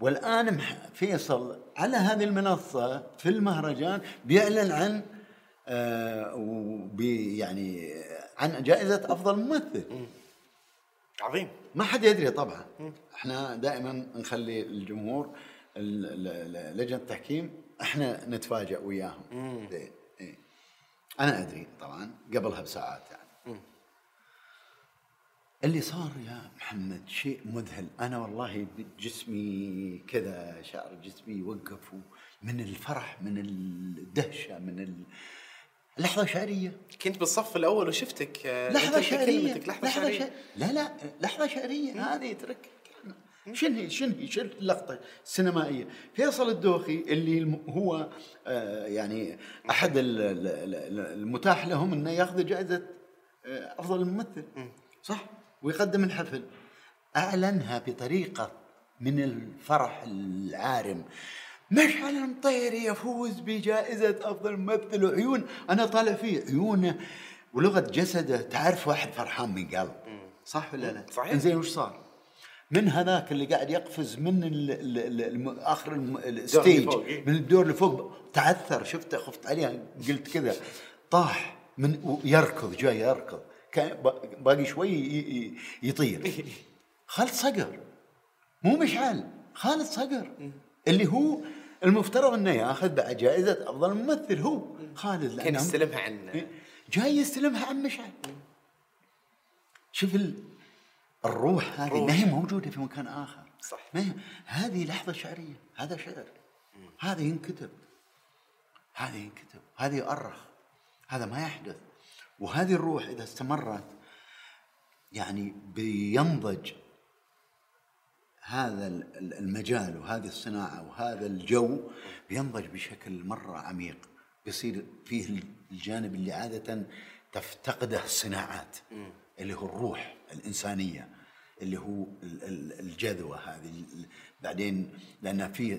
والآن فيصل على هذه المنصة في المهرجان بيعلن عن آه وبي يعني عن جائزة أفضل ممثل. عظيم. ما حد يدري طبعا. إحنا دائما نخلي الجمهور ال- ال- ال- لجنة التحكيم إحنا نتفاجئ وياهم. زين إيه. أنا أدري طبعا قبلها بساعات يعني. اللي صار يا محمد شيء مذهل. أنا والله جسمي كذا شعر جسمي يوقف من الفرح من الدهشة من ال... لحظة شعرية. كنت بالصف الأول وشفتك آه، أنت شعرية كلمتك لحظة شعرية. شع- لا لا لحظة شعرية. هذه ترك شنو هي شنو هي شنو اللقطة السينمائية. فيصل الدوخي اللي هو آه يعني ال- المتاح لهم أنه ياخذ جائزة آه أفضل ممثل. صح؟ ويقدم الحفل. أعلنها بطريقة من الفرح العارم. مشعل المطيري يفوز بجائزة أفضل ممثل وعيون. أنا طالع فيه عيونه ولغة جسده. تعرف واحد فرحان من قلب. صح ولا لا؟ صحيح. إنزين وش صار؟ من هذاك اللي قاعد يقفز من ال ال ال الم- آخر الستيج. إيه. من الدور اللي فوق. تعثر. شفته خفت عليه قلت كذا. طاح من يركض جاي يركض. كان با- باقي شوي يطير. خالد صقر. مو مشعل خالد صقر. اللي هو المفترض إنه ياخذ بعد جائزه أفضل ممثل هو. خالد كان لأنه- يستلمها عن جاي يستلمها عن مشعل. شوف ال... الروح هذه. ما هي موجودة في مكان آخر. صح. ما هي؟ هذه لحظة شعرية. هذا شعر. هذا ينكتب. هذا ينكتب. هذا يؤرخ. هذا ما يحدث. وهذه الروح إذا استمرت يعني بينضج هذا ال- ال- المجال وهذه الصناعة وهذا الجو بينضج بشكل مرة عميق. بيصير فيه الجانب اللي عادة تفتقده الصناعات اللي هو الروح الإنسانية اللي هو ال- ال- الجذوة هذه. ال- بعدين لأن في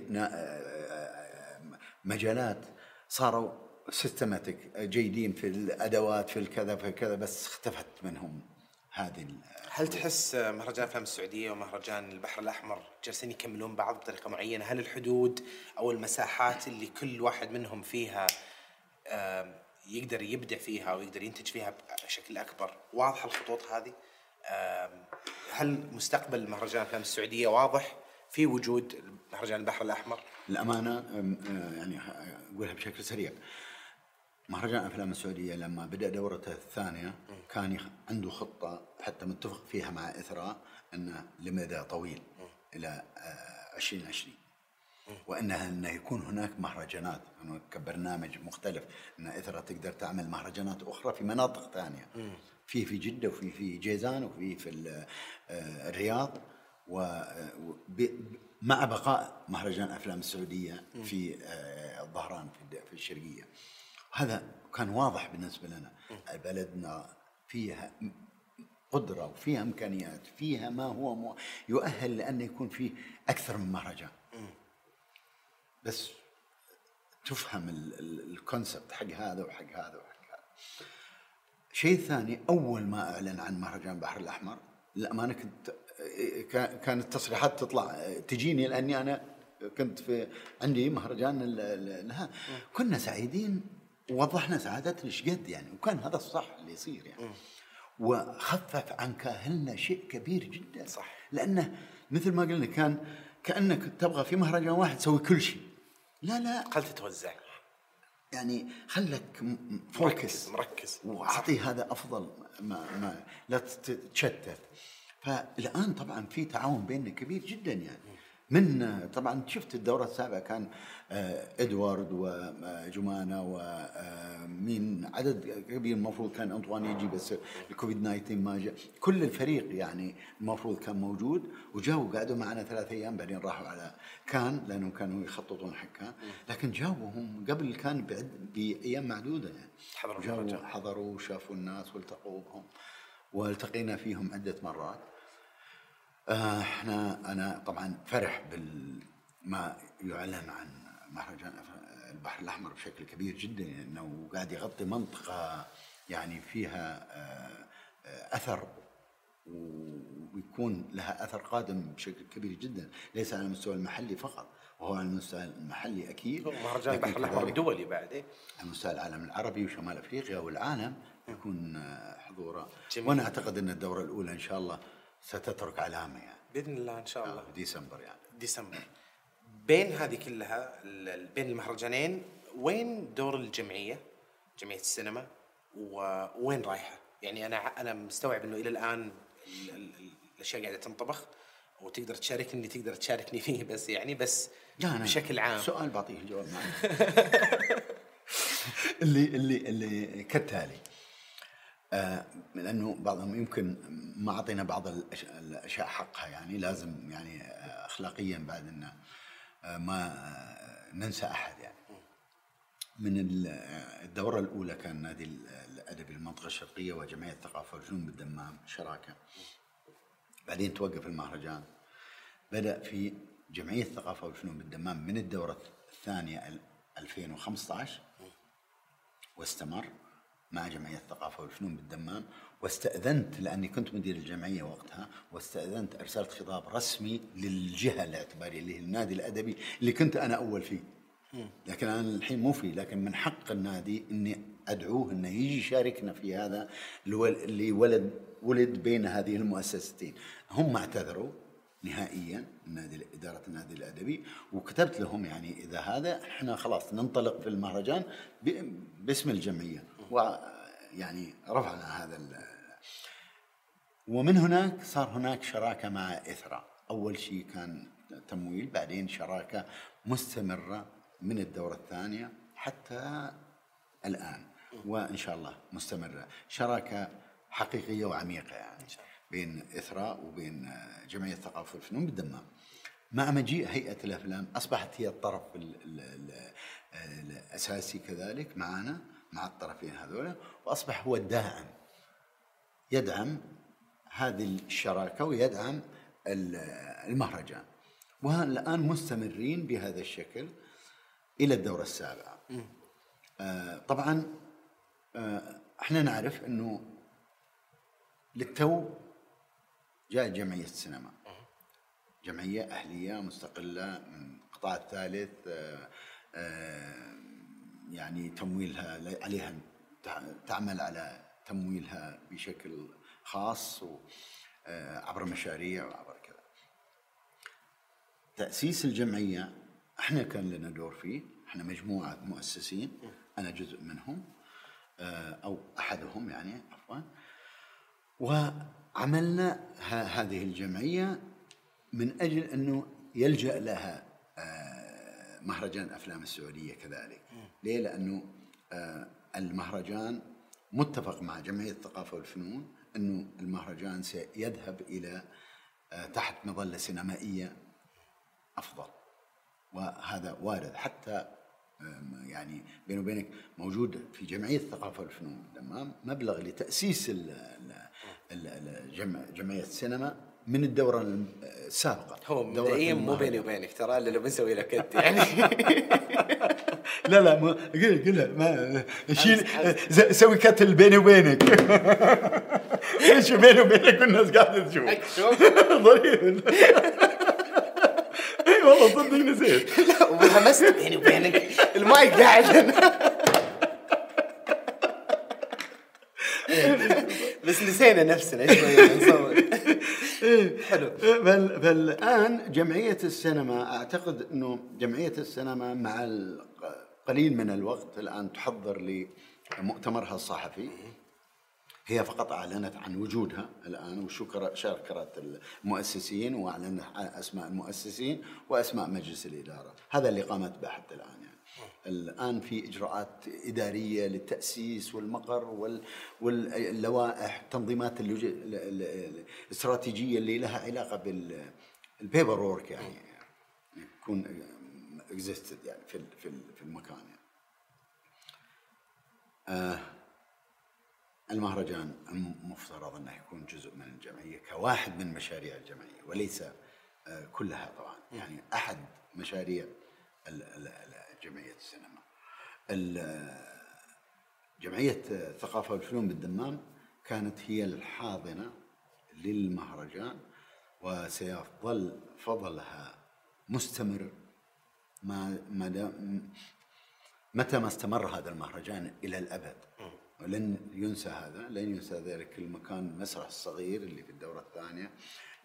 مجالات صاروا سيستماتيك جيدين في الأدوات في الكذا في الكذا بس اختفت منهم هذه هل تحس مهرجان افلام السعودية ومهرجان البحر الأحمر جالسين يكملون بعض بطريقة معينة؟ هل الحدود أو المساحات اللي كل واحد منهم فيها آم، يقدر يبدع فيها ويقدر ينتج فيها بشكل أكبر واضحة الخطوط هذه؟ آم، هل مستقبل مهرجان افلام السعودية واضح في وجود مهرجان البحر الأحمر؟ آه، يعني أقولها بشكل سريع مهرجان أفلام السعودية لما بدأ دورته الثانية كان عنده خطة حتى متفق فيها مع إثراء أنه لمدى طويل آه، 2020 وأنها أنه يكون هناك مهرجانات كبرنامج مختلف أن اثرا تقدر تعمل مهرجانات أخرى في مناطق ثانية. في في جدة وفي في جيزان وفي في آه، الرياض. و ب- مع بقاء مهرجان افلام السعودية في آه، الظهران في الشرقية. هذا كان واضح بالنسبة لنا. بلدنا فيها قدرة وفيها إمكانيات فيها ما هو يؤهل لأن يكون فيه أكثر من مهرجان. بس تفهم ال- ال- الكونسبت حق هذا وحق هذا وحق هذا. شيء ثاني أول ما أعلن عن مهرجان البحر الأحمر للأمانة كنت كا- كانت تصريحات تطلع تجيني لأني أنا كنت في عندي مهرجان لها. كنا سعيدين ووضحنا سعادتنا إيش قد يعني وكان هذا الصح اللي يصير يعني. وخفف عن كاهلنا شيء كبير جدا. صح. لأنه مثل ما قلنا كان كأنك تبغى في مهرجان واحد تسوي كل شيء. لا لا. قل تتوزع. يعني خلك م- مركز فوكس مركز. وأعطي هذا أفضل ما, ما لا تتشتت. فالآن طبعا في تعاون بيننا كبير جدا يعني. من طبعا شفت الدورة السابعة كان آه، إدوارد وجمانة ومين عدد كبير المفروض كان انطوان يجي بس الكوفيد 19 ما جاء. كل الفريق يعني المفروض كان موجود وجاوا قعدوا معنا ثلاث أيام بعدين راحوا على كان لأنهم كانوا يخططون حق كان. لكن جاوا هم قبل كان بعد بأيام معدودة يعني. حضروا. حضروا وشافوا الناس والتقوا بهم والتقينا فيهم عدة مرات. آه، إحنا أنا طبعا فرح بما يعلن عن مهرجان البحر الأحمر بشكل كبير جدا انه قاعد يغطي منطقة يعني فيها آه، آه، أثر ويكون لها أثر قادم بشكل كبير جدا ليس على المستوى المحلي فقط وهو على المستوى المحلي أكيد مهرجان البحر الأحمر دولي بعد؟ على مستوى العالم العربي وشمال أفريقيا والعالم يكون آه، حضوره جميل. وأنا أعتقد أن الدورة الأولى إن شاء الله ستترك علامه يعني. بإذن الله إن شاء الله. في ديسمبر يعني. ديسمبر. بين هذه كلها بين المهرجانين وين دور الجمعية؟ جمعية السينما ووين رايحة؟ يعني أنا أنا مستوعب إنه إلى الآن ال- ال- ال- الأشياء قاعدة تنطبخ وتقدر تشاركني تقدر تشاركني فيه بس يعني بس لا أنا بشكل عام. سؤال بعطيه الجواب اللي اللي اللي كالتالي. آه لأنه بعضهم يمكن ما أعطينا بعض الأشياء حقها يعني لازم يعني آه، اخلاقيا بعد ان آه، ما آه، ننسى أحد يعني. من ال- آه، الدورة الأولى كان نادي ال- الأدبي المنطقة الشرقية وجمعية الثقافة والفنون بالدمام شراكة. بعدين توقف المهرجان. بدأ في جمعية الثقافة والفنون بالدمام من الدورة الثانية ال- 2015 واستمر. مع جمعية الثقافة والفنون بالدمام واستأذنت لأني كنت مدير الجمعية وقتها واستأذنت أرسلت خطاب رسمي للجهة الاعتبارية اللي هي النادي الأدبي اللي كنت أنا أول فيه. لكن أنا الحين مو فيه لكن من حق النادي إني أدعوه إنه يجي يشاركنا في هذا اللي ولد ولد بين هذه المؤسستين. هم اعتذروا نهائيا النادي إدارة النادي الأدبي وكتبت لهم يعني إذا هذا إحنا خلاص ننطلق في المهرجان باسم الجمعية. ويعني رفعنا هذا ال- ومن هناك صار هناك شراكة مع إثرا. أول شيء كان تمويل بعدين شراكة مستمرة من الدورة الثانية حتى الآن وإن شاء الله مستمرة. شراكة حقيقية وعميقة يعني بين اثراء وبين جمعية الثقافه والفنون بالدمام. مع مجيء هيئة الأفلام أصبحت هي الطرف ال ال ال الأساسي كذلك معنا مع الطرفين هذول وأصبح هو الداعم يدعم هذه الشراكة ويدعم ال- المهرجان. والان مستمرين بهذا الشكل إلى الدورة السابعة. آه طبعا آه إحنا نعرف إنه للتو جاءت جمعية السينما. جمعية أهلية مستقلة من القطاع الثالث آه، يعني تمويلها عليها تعمل على تمويلها بشكل خاص آه، عبر مشاريع وعبر كذا. تأسيس الجمعية إحنا كان لنا دور فيه إحنا مجموعة مؤسسين أنا جزء منهم آه، أو أحدهم يعني عفوا. وعملنا هذه الجمعية من أجل أنه يلجأ لها مهرجان افلام السعودية كذلك. ليه؟ لأنه المهرجان متفق مع جمعية الثقافة والفنون أنه المهرجان سيذهب إلى آه، تحت مظلة سينمائية أفضل. وهذا وارد. حتى يعني بيني وبينك موجود في جمعية الثقافة والفنون تمام؟ مبلغ لتأسيس جمعية السينما. من الدورة السابقة. هو مبدئيا مو بيني وبينك ترى الا لو بنسوي لك أنت يعني. لا لا ما قل قل ما شيل سوي كتل بيني وبينك. إيش بيني وبينك؟ والناس قاعدة تشوف. ضريب إي والله صدق نسيت. لا وهمست بيني وبينك. المايك قاعد. بس نسينا نفسنا شوي نصور حلو. بل فالان جمعية السينما أعتقد إنه جمعية السينما مع قليل من الوقت الآن تحضر لمؤتمرها الصحفي. هي فقط أعلنت عن وجودها الآن وشكرت المؤسسين وأعلنت أسماء المؤسسين وأسماء مجلس الإدارة. هذا اللي قامت به حتى الآن. الآن في إجراءات إدارية للتأسيس والمقر واللوائح التنظيمات الاستراتيجية اللي لها علاقة بال paperwork يعني يكون existed يعني في في المكان يعني. آه المهرجان مفترض أنه يكون جزء من الجمعية كواحد من مشاريع الجمعية وليس آه كلها طبعا يعني أحد مشاريع جمعية السينما. جمعية الثقافه والفنون بالدمام كانت هي الحاضنة للمهرجان وسيظل فضلها مستمر ما ما متى ما استمر هذا المهرجان إلى الأبد ولن ينسى هذا لن ينسى ذلك المكان المسرح الصغير اللي في الدورة الثانية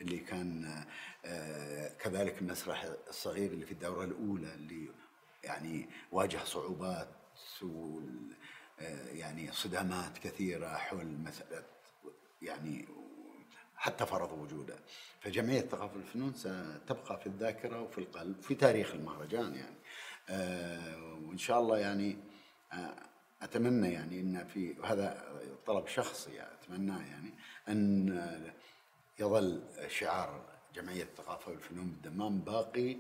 اللي كان آه، كذلك المسرح الصغير اللي في الدورة الأولى اللي يعني واجه صعوبات و يعني صدامات كثيرة حول مسألة يعني حتى فرض وجوده. فجمعية الثقافة والفنون ستبقى في الذاكرة وفي القلب في تاريخ المهرجان يعني. آه وإن شاء الله يعني آه أتمنى يعني أن في هذا طلب شخصي أتمناه يعني أن يظل شعار جمعية الثقافة والفنون بالدمام باقي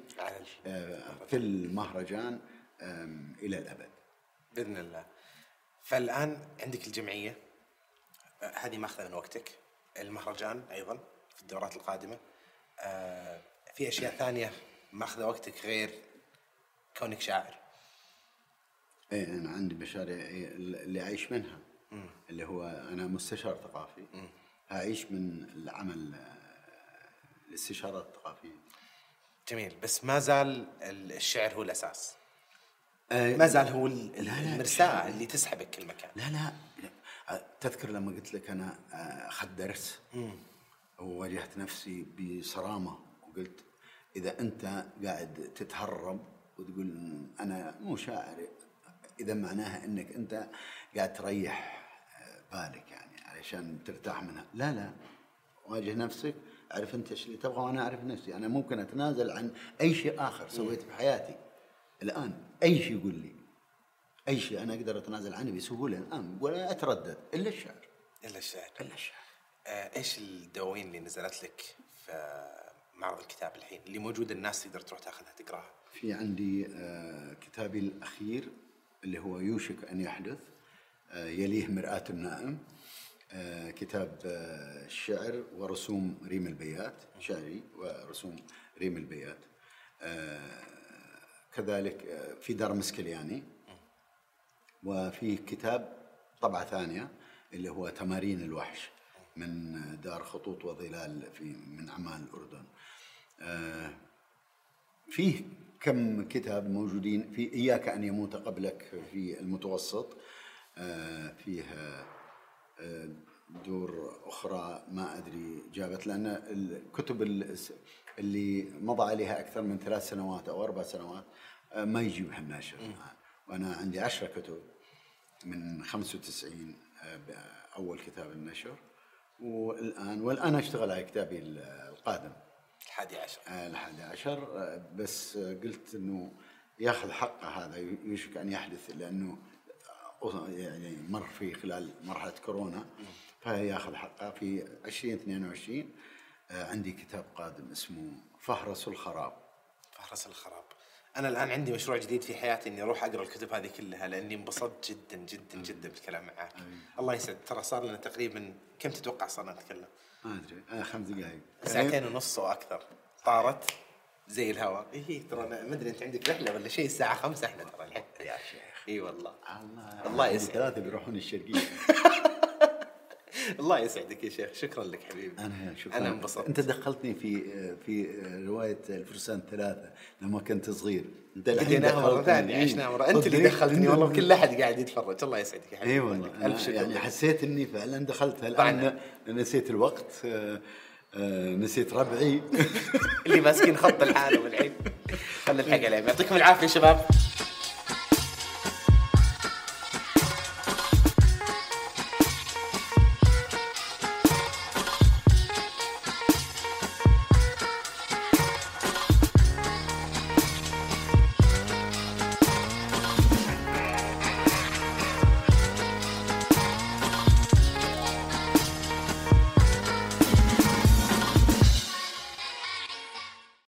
آه في المهرجان إلى الأبد. بإذن الله. فالآن عندك الجمعية. آه، هذه ماخذة من وقتك. المهرجان أيضا في الدورات القادمة. آه في أشياء ثانية ماخذة وقتك غير كونك شاعر؟ إيه أنا عندي مشاريع اللي أعيش منها مم. اللي هو أنا مستشار ثقافي. مم. أعيش من العمل الاستشارات الثقافية. جميل بس ما زال الشعر هو الأساس. آه ما زال هو المرساة اللي تسحبك كل مكان. لا لا تذكر لما قلت لك أنا آه، درس وواجهت نفسي بصرامة وقلت إذا أنت قاعد تتهرب وتقول أنا مو شاعر إذا معناها إنك أنت قاعد تريح آه، بالك يعني علشان ترتاح منها. لا لا. واجه نفسك أعرف أنت إيش اللي تبغى وأنا أعرف نفسي. أنا ممكن أتنازل عن أي شيء آخر سويته بحياتي. الآن أي شيء يقول لي. أي شيء أنا أقدر أتنازل عنه بسهولة الآن. ولا أتردد. إلا الشعر. إلا الشعر. إلا الشعر. آه إيش الدواوين اللي نزلت لك في معرض الكتاب الحين اللي موجوده الناس تقدر تروح تاخذها تقراها؟ في عندي آه كتابي الأخير اللي هو يوشك أن يحدث آه يليه مرآة النائم. كتاب آه الشعر ورسوم ريم البيات شعري ورسوم ريم البيات. آه كذلك آه في دار مسكلياني. وفيه كتاب طبعة ثانية اللي هو تمارين الوحش من دار خطوط وظلال في من عمان الاردن. آه، فيه كم كتاب موجودين. في إياك أن يموت قبلك في المتوسط. آه، فيها آه، دور أخرى ما أدري جابت لأن الكتب اللي مضى عليها أكثر من ثلاث سنوات أو أربع سنوات ما يجيبها الناشر. وأنا عندي عشرة كتب من 95 أول كتاب النشر. والآن والآن أشتغل على كتابي القادم. الحادي عشر. آه، الحادي عشر. آه، بس قلت إنه ياخذ حقه هذا يوشك أن يحدث لأنه آه، يعني مر في خلال مرحلة كورونا فياخذ حقه في 2022 عندي كتاب قادم اسمه فهرس الخراب. فهرس الخراب. أنا الآن عندي مشروع جديد في حياتي إني أروح أقرأ الكتب هذه كلها لأني انبسطت جدا جدا جدا بالكلام معك الله يسعد. ترى صار لنا تقريبا كم تتوقع صرنا نتكلم؟ ما أدري. أنا خمس دقائق ساعتين ونص وأكثر طارت زي الهواء. اي ترى ما أدري أنت عندك رحلة ولا شيء؟ الساعة 5 إحنا ترى يا شيخ. إي والله. الله. يسعدك. ثلاثة بيروحون الشرقية. الله يسعدك يا شيخ. شكرا لك حبيبي. أنا شكرا. أنا انبسطت. أنت دخلتني في في رواية الفرسان ثلاثة لما كنت صغير. أنت بديناها مرة ثانية عشناها مرة. أنت اللي دخلتني والله كل أحد قاعد يتفرج. الله يسعدك يا حبيبي. اي والله ألف شكر يعني حسيت إني فعلا دخلت. الان نسيت الوقت؟ آه، آه، نسيت ربعي. اللي ماسكين خط الحالة والعين. خلي الحق عليهم. يعطيكم العافية شباب.